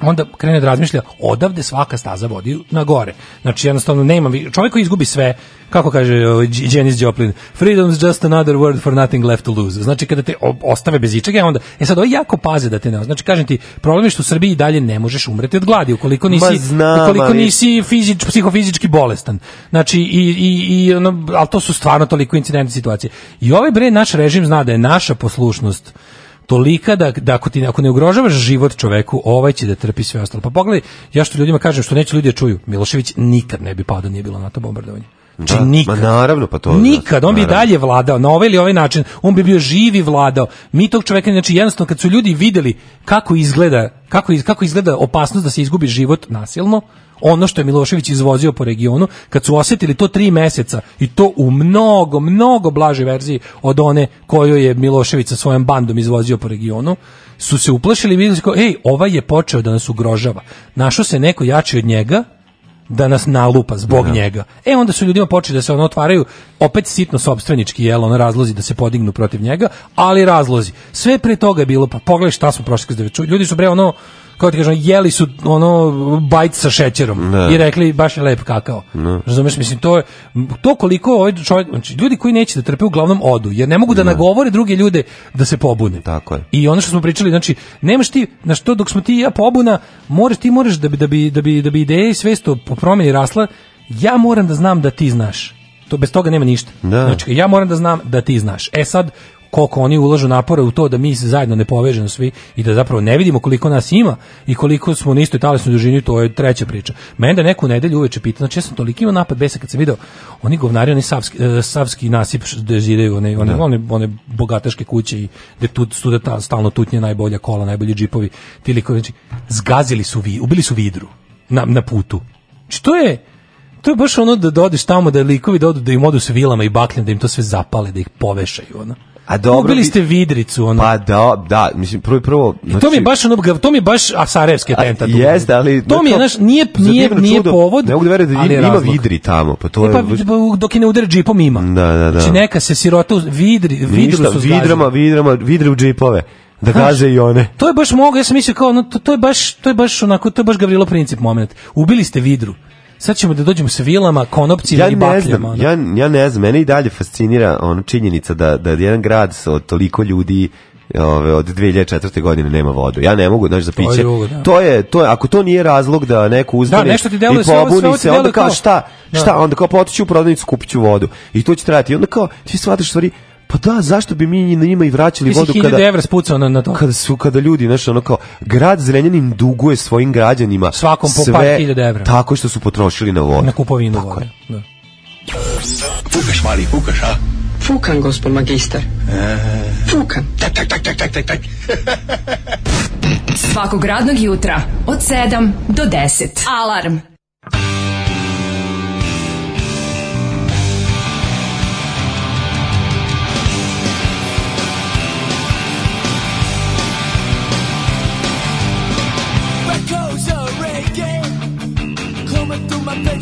Speaker 9: onda krene da razmišlja odavde svaka staza vodi na gore. Znači jednostavno nema čovjek koji izgubi sve, kako kaže ovaj, Janis Joplin, freedom's just another word for nothing left to lose. Znači kada te ostave bez ičega, onda e sad ovo jako paze da te ne. Znači kažem ti, problem je što u Srbiji dalje ne možeš umreti od gladi ukoliko nisi ukoliko nisi fizič, psihofizički bolestan. Znači i i i ono, al to su stvarno toliko incidentne situacije. I ovaj bre naš režim zna da je naša poslušnost tolika da, da ako, ti, ako ne ugrožavaš život čoveku, ovaj će da trpi sve ostalo. Pa pogledaj, ja što ljudima kažem, što neće ljudi da čuju, Milošević nikad ne bi padao, nije bilo na to bombardovanje. Znači da, nikad.
Speaker 10: Ma naravno, pa to.
Speaker 9: Da. Nikad, on
Speaker 10: bi
Speaker 9: naravno. dalje vladao, na ovaj ili ovaj način, on bi bio živ i vladao. Mi tog čoveka, znači jednostavno kad su ljudi videli kako izgleda, kako, iz, kako izgleda opasnost da se izgubi život nasilno, ono što je Milošević izvozio po regionu, kad su osetili to tri meseca i to u mnogo, mnogo blažoj verziji od one koju je Milošević sa svojom bandom izvozio po regionu, su se uplašili i vidjeli ej, ovaj je počeo da nas ugrožava. Našao se neko jači od njega, da nas nalupa zbog da. njega. E onda su ljudima počeli da se ono otvaraju opet sitno sobstvenički jel ono razlozi da se podignu protiv njega, ali razlozi. Sve pre toga je bilo pa pogledaj šta smo prošli kroz ljudi su bre ono kao ti kažem, jeli su ono bajt sa šećerom ne. Da. i rekli baš je lep kakao. Ne. Da. Razumeš, mislim, to je, to koliko ovaj čovjek, znači, ljudi koji neće da trpe uglavnom odu, jer ne mogu da ne. Da. nagovore druge ljude da se pobune.
Speaker 10: Tako je.
Speaker 9: I ono što smo pričali, znači, nemaš ti, na što dok smo ti ja pobuna, moraš ti moraš da bi, da bi, da bi, da bi ideje i svesto po promeni rasla, ja moram da znam da ti znaš. To bez toga nema ništa. Da. Znači, ja moram da znam da ti znaš. E sad, koliko oni ulažu napore u to da mi se zajedno ne povežemo svi i da zapravo ne vidimo koliko nas ima i koliko smo na istoj talasnoj dužini, to je treća priča. Mene da neku nedelju uveče pita, znači ja sam toliko imao napad besa kad sam video oni govnari, oni savski, uh, savski nasip da zidaju, one, one, da. one, one bogataške kuće i gde tu da ta, stalno tutnje najbolja kola, najbolji džipovi, ti likovi, znači, zgazili su vi, ubili su vidru na, na putu. Znači, to je, to je baš ono da dodeš da tamo da likovi dodu da, da im odu s vilama i bakljem da im to sve zapale da ih povešaju ono A dobro, ubili ste vidricu ono.
Speaker 10: Pa da, da, mislim prvo prvo znači,
Speaker 9: to mi je znači- baš ono to mi je baš Asarevski atentat. Jeste, ali to mi je naš nije nije
Speaker 10: nije
Speaker 9: čudo, povod.
Speaker 10: Ne mogu da verujem da ima, ima vidri tamo, pa
Speaker 9: to e, je. Pa dok je ne udari džipom ima. Da, da, da. Znači neka se sirota uz vidri, vidru su
Speaker 10: vidrama, vidrama, vidre u džipove da gaze i one.
Speaker 9: To je baš mogu, ja sam mislio kao, no, to, to, je baš, to je baš onako, to je baš Gavrilo princip moment. Ubili ste vidru sad ćemo da dođemo sa vilama, konopcima
Speaker 10: ja i
Speaker 9: bakljama. Ne
Speaker 10: znam, ja, ja ne znam, mene i dalje fascinira ono činjenica da, da jedan grad od toliko ljudi ove od 2004. godine nema vodu. Ja ne mogu doći za piće. To je, da. to je to je ako to nije razlog da neko uzme da, nešto ti deluje, i pobuni se, onda kao šta? Da. Šta? Onda kao potiću pa u prodavnicu kupiću vodu. I to će trajati. I onda kao ti shvataš stvari Pa da, zašto bi mi na njima i vraćali vodu
Speaker 9: kada... Ti evra spucao na, na to.
Speaker 10: Kada, su, kada ljudi, znaš, ono kao, grad Zrenjanin duguje svojim građanima Svakom po sve evra. Tako što su potrošili na vodu.
Speaker 9: Na kupovinu tako vode. Je. Da.
Speaker 10: Fukaš, mali, fukaš, a?
Speaker 9: Fukan, gospod magister. E. Fukan. Tak, tak, tak, tak, tak, tak, tak.
Speaker 12: Svakog radnog jutra od 7 do 10. Alarm.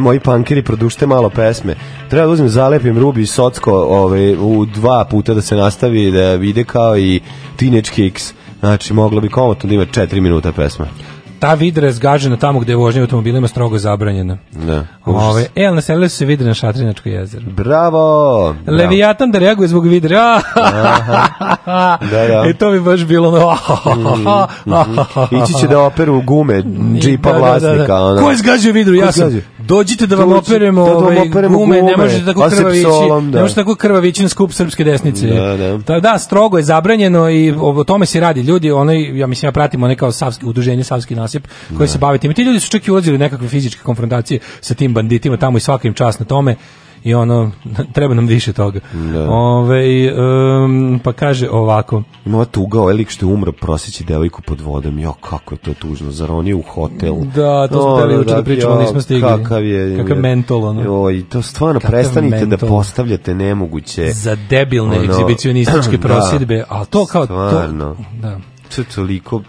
Speaker 10: me moji pankeri produšte malo pesme. Treba da uzmem zalepim Rubi i Socko ovaj, u dva puta da se nastavi da vide kao i Teenage Kicks. Znači, moglo bi komotno da ima 4 minuta pesma
Speaker 9: ta vidra je zgažena tamo gde je vožnja automobilima strogo zabranjena. Da. Ove, ovaj, e, ali naselili su se vidre na Šatrinačko jezero.
Speaker 10: Bravo!
Speaker 9: Leviatan da reaguje zbog vidre. da, da. I e, to bi baš bilo no. mm,
Speaker 10: mm, Ići će da operu gume džipa da, da, da, da. vlasnika.
Speaker 9: Ko je zgažio vidru? Ko ja sam. Zgađu? dođite da vam operemo, da vam ovaj operemo gume, gume, ne možete tako krvavići, psolom, da. ne možete tako krvavići na skup srpske desnice. Da, da. Da, strogo je zabranjeno i o tome se radi ljudi, ono, ja mislim ja pratimo one kao savski, udruženje Savski nasip koji da. se bave tim. I ti ljudi su čak i ulazili u nekakve fizičke konfrontacije sa tim banditima tamo i svakim čas na tome i ono, treba nam više toga. Da. Ove, um, pa kaže ovako.
Speaker 10: Ima ova tuga, ovaj lik što je umro proseći devojku pod vodom, jo, kako je to tužno, zar on je u hotel?
Speaker 9: Da, to smo teli uče da, da pričamo, nismo stigli. Kakav je. Kakav mentol, ono.
Speaker 10: Jo, i to stvarno, kakav prestanite da mentol. da postavljate nemoguće.
Speaker 9: Za debilne ono, egzibicionističke da, prosjedbe, ali to kao... Stvarno. To, da.
Speaker 10: To je toliko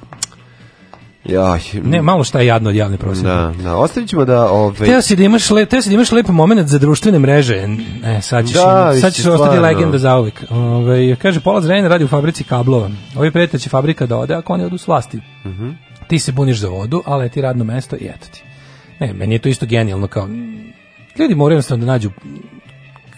Speaker 9: Ja, Ne, malo šta je jadno od javne prosvete.
Speaker 10: Da, da, ostavit ćemo da... Ove... Ovaj-
Speaker 9: teo si da imaš, le, teo si da imaš lep moment za društvene mreže. E, sad ćeš, da, sad ćeš stvarno. ostati legenda za uvijek. Ove, ovaj, kaže, Pola Zrenjana radi u fabrici kablova. Ovi prijatelj će fabrika da ode ako oni odu s vlasti. Mm -hmm. Ti se buniš za vodu, ali ti radno mesto i eto ti. Ne, meni je to isto genijalno kao... Ljudi moraju jednostavno da nađu...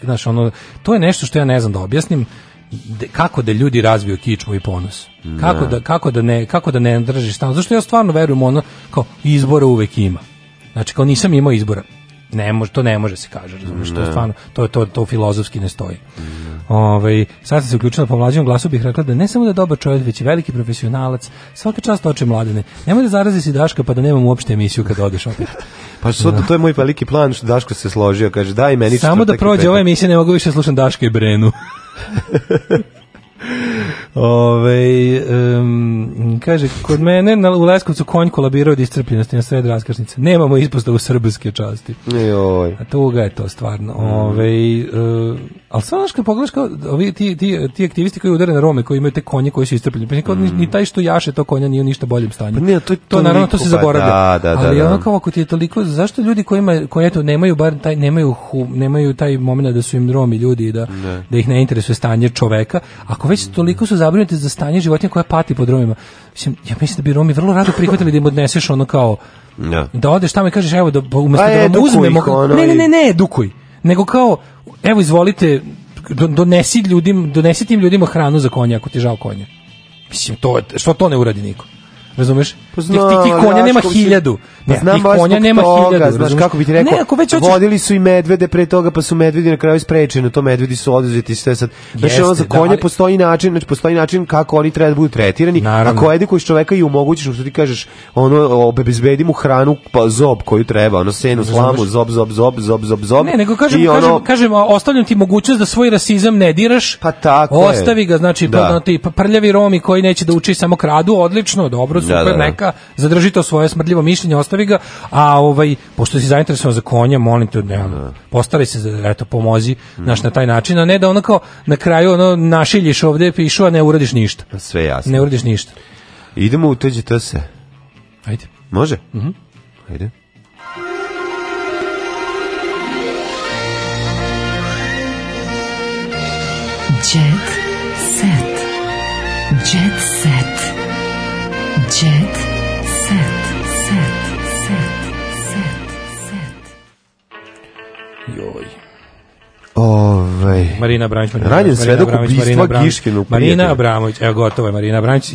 Speaker 9: Znaš, ono, to je nešto što ja ne znam da objasnim de, kako da ljudi razviju kičmu i ponos. Kako da. da, kako da ne, kako da ne držiš tamo. Zašto ja stvarno verujem ono kao izbora uvek ima. Znači kao nisam imao izbora. Ne može, to ne može se kaže, razumiješ, to da. stvarno, to, to, to filozofski ne stoji. Da. Ove, ovaj, sad sam se uključila po mlađem glasu, bih rekla da ne samo da je dobar čovjek, već i veliki profesionalac, svaka čast oče mladene. Nemoj da zarazi si Daška pa da nemam uopšte emisiju kad odeš opet.
Speaker 10: Pa što to je moj veliki plan, što Daško se složio, kaže daj meni
Speaker 9: Samo da prođe ova emisija, ne mogu više slušam Daška i Brenu. Ove, um, kaže, kod mene na, u Leskovcu konj kolabirao od iscrpljenosti na sred raskašnice. Nemamo ispostavu srbske časti.
Speaker 10: Joj. A
Speaker 9: tuga je to stvarno. Ove, uh, Ali sad znaš kad pogledaš kao ovi ti, ti, ti aktivisti koji udare na Rome, koji imaju te konje koji su istrpljeni, pa nikad, mm. ni, ni taj što jaše to konja nije u ništa boljem stanju.
Speaker 10: Pa ne, to, to, to naravno to se pa zaboravlja. Da, da, da
Speaker 9: Ali da, da. ono kao ako ti je toliko, zašto ljudi koji, kojima, koji eto, nemaju bar taj, nemaju, hum, nemaju taj moment da su im Romi ljudi i da, ne. da ih ne interesuje stanje čoveka, ako već mm. toliko su zabrinuti za stanje životinja koja pati pod Romima, mislim, ja mislim da bi Romi vrlo rado prihvatili da im odneseš ono kao, ja. da odeš tamo i kažeš evo da pa umesto pa da e, vam uzmemo, ne, ne, ne, ne, dukuj, nego kao evo izvolite, donesi, ljudim, donesi tim ljudima hranu za konja ako ti žao konja. Mislim, to, što to ne uradi niko? Razumeš? Pa, pa znam, ti, ti konja nema hiljadu. Ne, znam, baš konja nema
Speaker 10: toga, Znaš, kako bi ti rekao, ne, ako već hoće... vodili su i medvede pre toga, pa su medvedi na kraju sprečeni, to medvedi su oduzeti sve sad. Znaš, ono za da, konje da, ali... postoji način, znači postoji način kako oni treba da budu tretirani. Naravno. Ako edukuješ čoveka i omogućiš mu što ti kažeš, ono obezbedi mu hranu pa zob koju treba, ono senu, slamu, zob, zob, zob, zob, zob, zob.
Speaker 9: Ne, nego kažem, kažem, ono... kažem, ostavljam ti mogućnost da svoj rasizam ne diraš. Pa tako Ostavi ga, znači, da. pa, ti prljavi Romi koji neće da uči samo kradu, odlično, dobro, narod, da, super, da, da, neka, zadrži to svoje smrdljivo mišljenje, ostavi ga, a ovaj, pošto si zainteresovan za konja, molim te, ne, da. postaraj se, eto, pomozi, mm. naš, na taj način, a ne da ono kao, na kraju, ono, našiljiš ovde, pišu, a ne uradiš ništa. Pa
Speaker 10: sve jasno.
Speaker 9: Ne uradiš ništa.
Speaker 10: Idemo u to se.
Speaker 9: Ajde.
Speaker 10: Može? Mhm. Mm Ajde. Jet set. Jet set. Jet Ovaj
Speaker 9: Marina Abramović, Marina
Speaker 10: Radin svedok ubistva Giškinu.
Speaker 9: Marina Abramović, evo gotovo je Marina Abramović.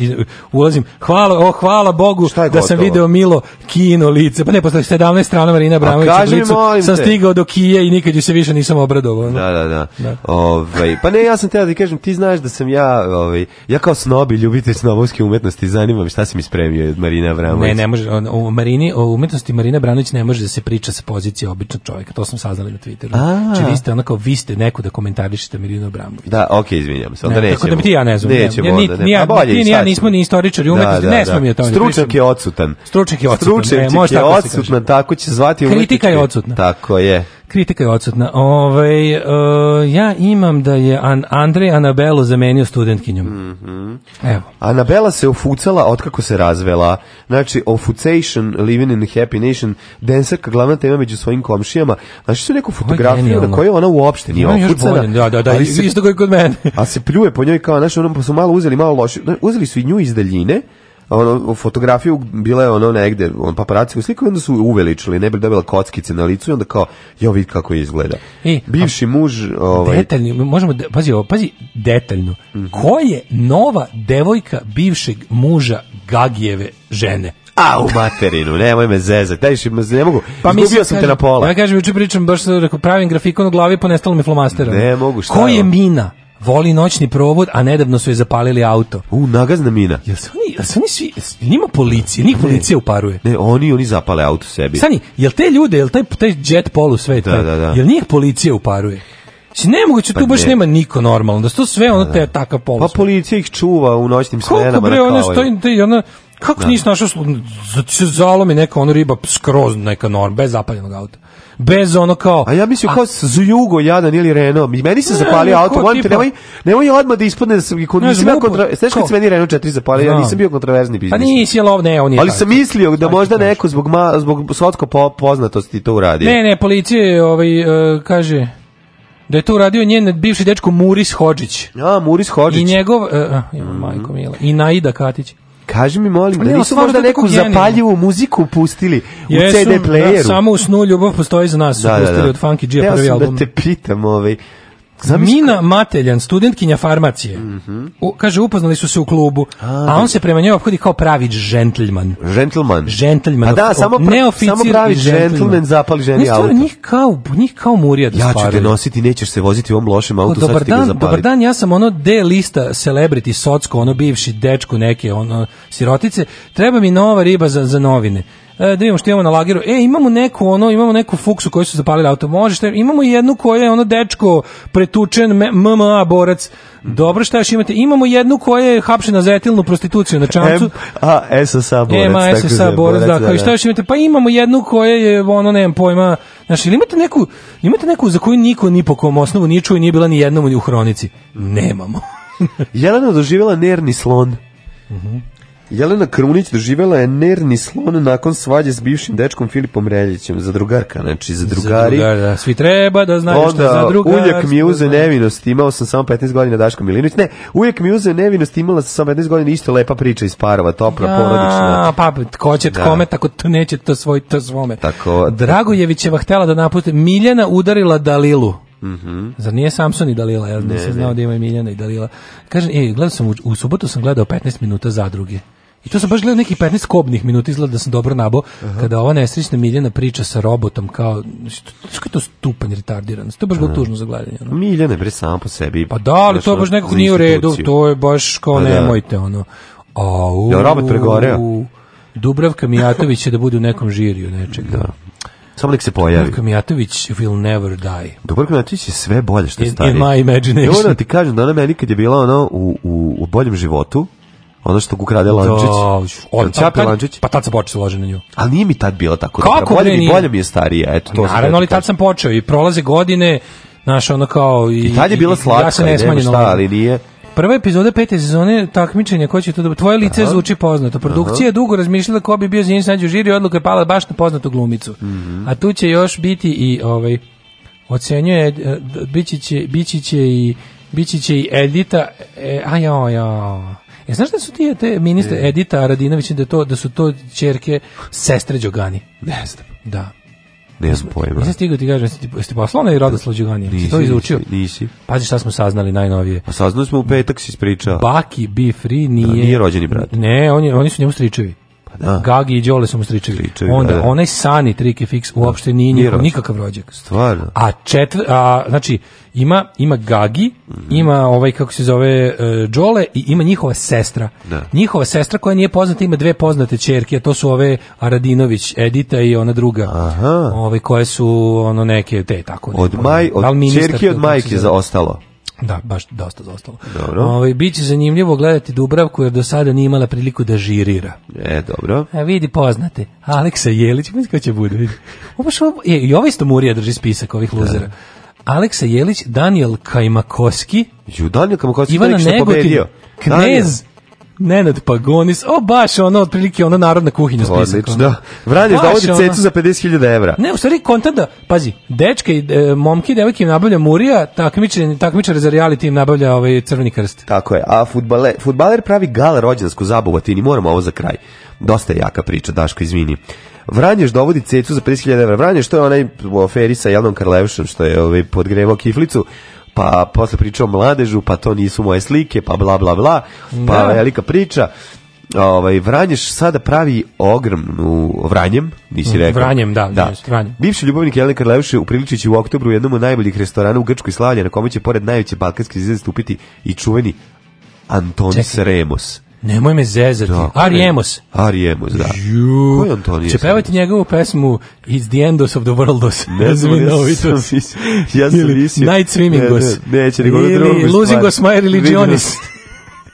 Speaker 9: Ulazim. Hvala, o oh, hvala Bogu da gotovo? sam video Milo Kino lice. Pa ne posle 17 strana Marina pa Abramović lice. Sam stigao do Kije i nikad ju se više nisam obradovao. No?
Speaker 10: Da, da, da. da. Ovaj pa ne, ja sam te da kažem, ti znaš da sam ja, ovaj ja kao snobi, ljubitelj snobovske umetnosti, zanima me šta si mi spremio od Marina Abramović.
Speaker 9: Ne, ne može on, o Marini, o umetnosti Marina Abramović ne može da se priča sa pozicije običnog čovjeka. To sam saznali na Twitteru. Znači vi ste onako vi ste neko da komentarišete Mirinu Abramović.
Speaker 10: Da, okej, okay, izvinjam se. Onda
Speaker 9: ne, nećemo.
Speaker 10: Tako da
Speaker 9: mi ti ja ne znam. Nećemo, ja, onda, ne. Ni, ja, bolje, ni, ja nismo ni istoričari umetnosti, da, da, ne smo da. mi
Speaker 10: o
Speaker 9: tome.
Speaker 10: Stručnjak je odsutan. Stručnjak je odsutan. Stručnjak je da odsutan, tako će zvati
Speaker 9: umetnički.
Speaker 10: Kritika
Speaker 9: je odsutna.
Speaker 10: Tako je.
Speaker 9: Kritika je odsutna. Ove, ovaj, uh, ja imam da je An Andrej Anabelu zamenio studentkinjom. Mm -hmm.
Speaker 10: Evo. Anabela se ofucala otkako se razvela. Znači, ofucation, living in a happy nation, denserka, glavna tema među svojim komšijama. Znači, su neku fotografiju na kojoj ona uopšte nije Imam ofucana.
Speaker 9: Da, da, da, ali se, isto koji kod mene.
Speaker 10: a se pljuje po njoj kao, znači, ono pa su malo uzeli, malo loše. Uzeli su i nju iz daljine, ono, fotografiju bila je ono negde, on paparaci u sliku i onda su uveličili, ne bi dobila kockice na licu i onda kao, jo vidi kako izgleda. E, Bivši a, muž... Ovaj...
Speaker 9: Detaljno, možemo, de, pazi ovo, pazi, detaljno. Mm -hmm. Ko je nova devojka bivšeg muža Gagijeve žene?
Speaker 10: A u materinu, nemoj me zezati, daj še, ne mogu, pa izgubio sam
Speaker 9: kažem, te
Speaker 10: na pola.
Speaker 9: Ja kažem, juče pričam, baš rekao, pravim grafikon u glavi, ponestalo mi flomastera.
Speaker 10: Ne mogu, šta
Speaker 9: Ko je Mina? voli noćni provod, a nedavno su je zapalili auto.
Speaker 10: U, nagazna mina.
Speaker 9: Jel se oni, jel se oni svi, njima policija, njih policija uparuje.
Speaker 10: Ne, oni, oni zapale auto sebi.
Speaker 9: Sani, jel te ljude, jel taj, taj jet polu sve, da, da, da. jel njih policija uparuje? Si znači, nemoguće, pa tu baš ne. nema niko normalno, da su to sve ono da, te da. takav polus.
Speaker 10: Pa policija ih čuva u noćnim smenama. Koliko bre, da,
Speaker 9: ono što, ono, Kako da. nisi našao Zato se zalomi neka ono riba skroz neka norm, bez zapaljenog auta. Bez ono kao...
Speaker 10: A ja mislim a... kao s Jugo, Jadan ili Renault. I Meni se zapalio ne, auto, molim te, nemoj, nemoj odmah da ispadne da sam... Kod, ne, nisam ja kontra... kad se meni Renault 4 zapalio, no. ja nisam bio kontroverzni
Speaker 9: biznis. Pa nisi, jel ovo ne, on je...
Speaker 10: Ali sam mislio da možda neko zbog, ma, zbog svatko po, poznatosti to uradi.
Speaker 9: Ne, ne, policija ovaj, uh, kaže da je to uradio njen bivši dečko Muris Hodžić.
Speaker 10: A, Muris Hodžić.
Speaker 9: I njegov, uh, uh, majko mhm. mila, i Naida Katić.
Speaker 10: Kaži mi, molim, da nisu možda neku zapaljivu muziku pustili u CD playeru. Da,
Speaker 9: samo
Speaker 10: u
Speaker 9: snu ljubav postoji za nas, da, da, pustili da. od Funky
Speaker 10: G-a prvi album. Da te pitam, ovaj,
Speaker 9: Zamiška. Mina Mateljan, studentkinja farmacije. Mm -hmm. u, kaže, upoznali su se u klubu, a, a da. on se prema njoj obhodi kao pravi džentlman.
Speaker 10: Džentlman.
Speaker 9: Džentlman.
Speaker 10: A da, samo, pra, samo pravi džentlman zapali ženi Njih auto.
Speaker 9: Njih kao, njih kao murija da
Speaker 10: Ja ću te nositi, nećeš se voziti u ovom lošem autu, dobar pa sad ću dan, ga Dobar
Speaker 9: dan, ja sam ono D lista celebrity, socko, ono bivši dečku neke, ono sirotice. Treba mi nova riba za, za novine. E, da vidimo što imamo na lageru. E, imamo neku ono, imamo neku fuksu koju su zapalili auto. Može šta, imamo jednu koja je ono dečko pretučen MMA borac. Dobro, šta još imate? Imamo jednu koja je hapšena za etilnu prostituciju na čancu. a
Speaker 10: SSA borac. Ema,
Speaker 9: SSA borac, da, da, da, šta još imate? Pa imamo jednu koja je, ono, nemam pojma, znaš, ili imate neku, imate neku za koju niko ni po kom osnovu ni čuje, nije bila ni jednom u hronici. Nemamo.
Speaker 10: Jelena doživjela nerni slon. Mhm. Jelena Krunić doživela je nerni slon nakon svađe s bivšim dečkom Filipom Reljićem, za drugarka, znači za drugari.
Speaker 9: Za drugar, da. Svi treba da znaju Onda, što za drugar. Uvijek
Speaker 10: mi uze nevinost, imao sam samo 15 godina Daško Milinović. Ne, uvijek mi uze nevinost, imala sam samo 15 godina, isto lepa priča iz parova, topla,
Speaker 9: ja, porodična. Pa, ko će tkome, da.
Speaker 10: tako
Speaker 9: to neće to svoj, to svome. Tako, Dragojevićeva htela da napuste, Miljana udarila Dalilu. Mhm. Mm Zar nije Samson i Dalila? Ja nisam znao da ima Miljana i Dalila. Kažem, ej, gledao sam u, u subotu sam gledao 15 minuta zadruge. I to sam baš gledao neki 15 kobnih minuta, izgleda da sam dobro nabo, uh -huh. kada ova nesrećna Miljana priča sa robotom, kao, što je to stupanj retardiranosti, to je baš bilo tužno za gledanje. Ono.
Speaker 10: Miljana je bre sam po sebi.
Speaker 9: Pa da, ali to je baš nekako nije u redu, to je baš kao pa da. nemojte, ono. Au, da,
Speaker 10: robot pregoreo.
Speaker 9: Dubravka Mijatović će da bude u nekom žiriju nečega. Da.
Speaker 10: Samo nek se pojavi. Dubravka
Speaker 9: Mijatović will never die.
Speaker 10: Dubravka Mijatović je sve bolje što stari. In, in
Speaker 9: my imagination.
Speaker 10: Ja da ti kažem da ona meni kad je bila ono u, u, u boljem životu, ono što ukrade Lančić. Da, Ćapi Lančić.
Speaker 9: Pa tad sam počeo lože na nju.
Speaker 10: Ali nije mi tad bila tako Kako dobra. Bolje, mi, bolje mi je starija. Eto,
Speaker 9: to Naravno, ali tad sam počeo i prolaze godine, znaš, ono kao...
Speaker 10: I, I
Speaker 9: tad je bila slatka, ja se ne nema
Speaker 10: šta,
Speaker 9: ali
Speaker 10: nije...
Speaker 9: Prva epizoda pete sezone takmičenja ko će to da tvoje lice Aha. zvuči poznato. Produkcija Aha. dugo razmišljala ko bi bio za nađe u žiri, odluka je pala baš na poznatu glumicu. Mm -hmm. A tu će još biti i ovaj ocenjuje e, bići će, bići će i bići će i Edita e, a jo, Ja e, znaš da su ti te ministre e. Edita Aradinović da to da su to ćerke sestre Đogani? Ne znam. Da.
Speaker 10: Ne znam pojma.
Speaker 9: Nisam stigao da ti kažem, jeste, jeste poslana i Radoslav Đugani, nisi, to izučio? Nisi. Pazi šta smo saznali najnovije. A
Speaker 10: pa saznali smo u petak si ispričao.
Speaker 9: Baki Be Free
Speaker 10: da, nije... Da, nije rođeni brat.
Speaker 9: Ne, oni, oni su njemu stričevi. Da. Gagi i Đole su mu stričevi. stričevi Onda da, da. onaj Sani Trike Fix uopšte nije njihov, nikakav rođak.
Speaker 10: Stvarno.
Speaker 9: A četvr, a, znači ima ima Gagi, mm -hmm. ima ovaj kako se zove uh, Đole i ima njihova sestra. Da. Njihova sestra koja nije poznata ima dve poznate ćerke, a to su ove Aradinović, Edita i ona druga. Aha. Ove koje su ono neke te tako.
Speaker 10: Od maj od ćerke od majke
Speaker 9: za
Speaker 10: ostalo.
Speaker 9: Da, baš dosta zaostalo. Dobro. Ovaj biće zanimljivo gledati Dubravku jer do sada nije imala priliku da žirira.
Speaker 10: E, dobro. E,
Speaker 9: vidi poznate Aleksa Jelić, mislim ko će bude. Ovo što je i ovaj isto Murija drži spisak ovih da. luzera. Da. Aleksa Jelić, Daniel Kajmakoski,
Speaker 10: Ju
Speaker 9: Daniel
Speaker 10: Kajmakoski
Speaker 9: Ivana Negotin, Knez, Daniel. Nenad Pagonis, o baš ono, otprilike ono narodna kuhinja
Speaker 10: spisak. Odlično, da. Vranje, da odi cecu za 50.000 evra.
Speaker 9: Ne, u stvari konta da, pazi, dečke i e, momke i devojke im nabavlja Murija, takmičar, takmičar za reality im nabavlja ovaj Crveni krst.
Speaker 10: Tako je, a futbaler, futbaler pravi gala rođensku zabavu, ti ni moramo ovo za kraj. Dosta je jaka priča, Daško, izvini. Vranješ dovodi cecu za 50.000 evra. Vranješ, to je onaj u aferi sa Jelnom Karlevšom, što je ovaj, podgrevao kiflicu pa posle priča o mladežu, pa to nisu moje slike, pa bla bla bla, pa da. velika priča. Ovaj Vranješ sada pravi ogromnu Vranjem, nisi mm, rekao.
Speaker 9: Vranjem, da, da. Vranjem.
Speaker 10: Bivši ljubavnik Jelena Karleuše upriličići u oktobru u jednom od najboljih restorana u Grčkoj slavlje na kome će pored najveće balkanske zvezde stupiti i čuveni Antonis Čekaj. Remus.
Speaker 9: Nemoj me zezati. Da, Ari Emos.
Speaker 10: da.
Speaker 9: Ju. Ko je Antonio?
Speaker 10: Će
Speaker 9: pevati njegovu pesmu It's the end of the Worldos. Ne znam, ja sam ovaj mislio. Ja
Speaker 10: sam mislio.
Speaker 9: Night Swimmingos.
Speaker 10: Ne, ne, neće, nego drugu stvar.
Speaker 9: Losingos my religionis.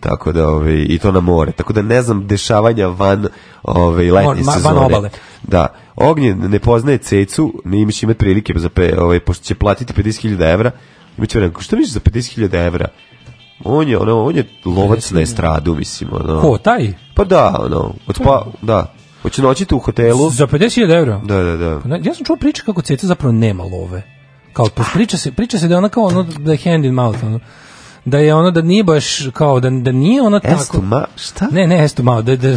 Speaker 10: Tako da, ovaj, i to na more. Tako da ne znam dešavanja van ovaj, letnje sezone. Van obale. Da. Ognjen ne poznaje cecu, ne imaš imati prilike, za pe, ovaj, pošto će platiti 50.000 evra, imaće vremena, šta misliš za 50.000 evra? On je, ono, on je lovac na estradu, mislim. Ono. Ko,
Speaker 9: taj?
Speaker 10: Pa da, ono, od pa, da. Hoće noćiti u hotelu.
Speaker 9: Za 50.000 evra?
Speaker 10: Da, da, da. Pa
Speaker 9: ja sam čuo priče kako ceca zapravo nema love. Kao, pa priča se, priča se da ona kao ono, da hand in mouth, ono da je ono da nije baš kao da da nije ono tako. Estuma, šta? Ne, ne, estuma, da, da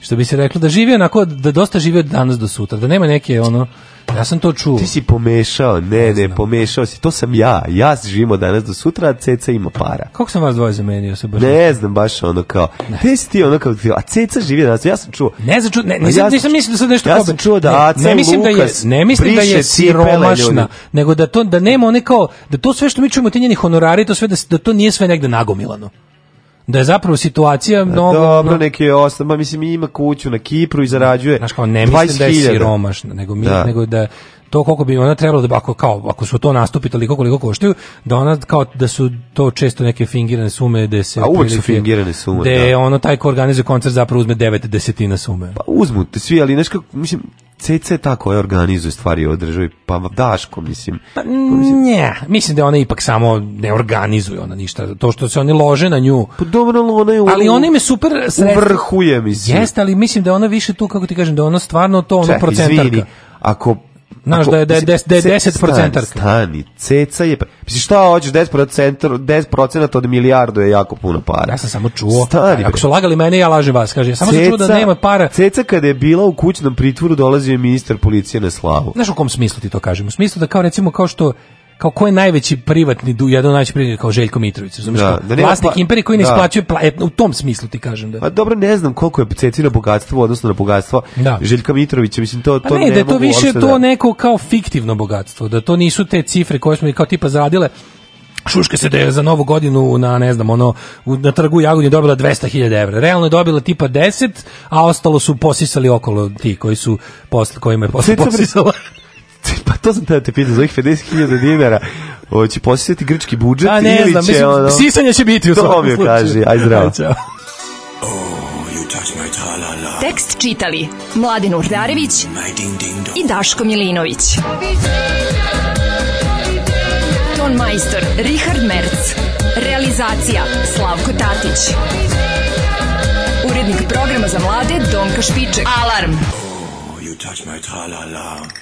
Speaker 9: što bi se reklo da živi onako da dosta živi od danas do sutra, da nema neke ono Ja sam to čuo.
Speaker 10: Ti si pomešao, ne, ne, ne pomešao si. To sam ja. Ja živimo danas do sutra, a Ceca ima para.
Speaker 9: Kako sam vas dvoje zamenio se baš?
Speaker 10: Ne znam, baš ono kao. Ne. Te si ti ono kao, a Ceca živi danas. Ja sam čuo.
Speaker 9: Ne znam, ne, ne, ja
Speaker 10: nisam mislio da sad nešto Ja sam čuo
Speaker 9: da Aca
Speaker 10: ne, ne mislim
Speaker 9: Lukas
Speaker 10: da je, ne mislim da je siromašna,
Speaker 9: nego da to da nema one kao da to sve što mi čujemo te njeni honorari, to sve da, da to nije sve negde nagomilano da je zapravo situacija e, mnogo...
Speaker 10: Dobro, neki je ostama, mislim, ima kuću na Kipru i zarađuje Znaš
Speaker 9: kao,
Speaker 10: ne mislim
Speaker 9: da je
Speaker 10: siromašna,
Speaker 9: nego, mi, da. nego da to koliko bi ona trebalo da ako kao ako su to nastupi toliko koliko koštaju da ona kao da su to često neke fingirane sume da se
Speaker 10: a pa, uvek
Speaker 9: su
Speaker 10: fingirane sume da, da
Speaker 9: ono taj ko organizuje koncert zapravo uzme 9 desetina sume
Speaker 10: pa uzmu te svi ali nešto mislim CC tako je ta organizuje stvari u državi, pa Daško, mislim. Pa,
Speaker 9: pa, mislim. Nje, mislim da ona ipak samo ne organizuje ona ništa. To što se oni lože na nju.
Speaker 10: Pa dobro, ona je
Speaker 9: u, Ali
Speaker 10: ona
Speaker 9: im je super
Speaker 10: sredstva. U mislim.
Speaker 9: Jeste, ali mislim da ona više tu, kako ti kažem, da ona stvarno to ono Ček, procentarka.
Speaker 10: Izvini, ako
Speaker 9: Znaš da je 10%. Da da
Speaker 10: stani, ceca je... Mislim, šta hoćeš, 10%, 10 od milijardu je jako puno para.
Speaker 9: Ja sam samo čuo. Stani. Ako su lagali mene, ja lažem vas. Kaže, ja samo ceca, sam čuo da nema para.
Speaker 10: Ceca kada je bila u kućnom pritvoru, dolazio je ministar policije na slavu.
Speaker 9: Znaš u kom smislu ti to kažem? U smislu da kao recimo, kao što kao ko je najveći privatni du, jedan najveći privatni kao Željko Mitrović, razumeš? Da, da nema, vlasnik pa, imperije koji ne da. isplaćuje pla, e, u tom smislu ti kažem da.
Speaker 10: Pa dobro, ne znam koliko je Cecina bogatstvo odnosno na bogatstvo da. Željka Mitrovića, mislim to pa to pa ne, ne da je to
Speaker 9: više to da- neko kao fiktivno bogatstvo, da to nisu te cifre koje smo kao tipa zaradile Šuške se da je za novu godinu na, ne znam, ono, na trgu Jagodnje dobila 200.000 evra. Realno je dobila tipa 10, a ostalo su posisali okolo ti koji su posle, kojima je posle posisala
Speaker 10: to sam tada te pitao, za ovih 50.000 dinara, hoće posjetiti grčki budžet A, ne ili znam,
Speaker 9: će mislim, ono... Sisanje će biti u svakom slučaju.
Speaker 10: kaže, aj zdravo. Aj, čao. Oh, Tekst čitali Mladin Urdarević i Daško Milinović. Ton majstor Richard Merc. Realizacija Slavko Tatić. Urednik programa za mlade Donka Špiček. Alarm! Oh, you touch my tra-la-la.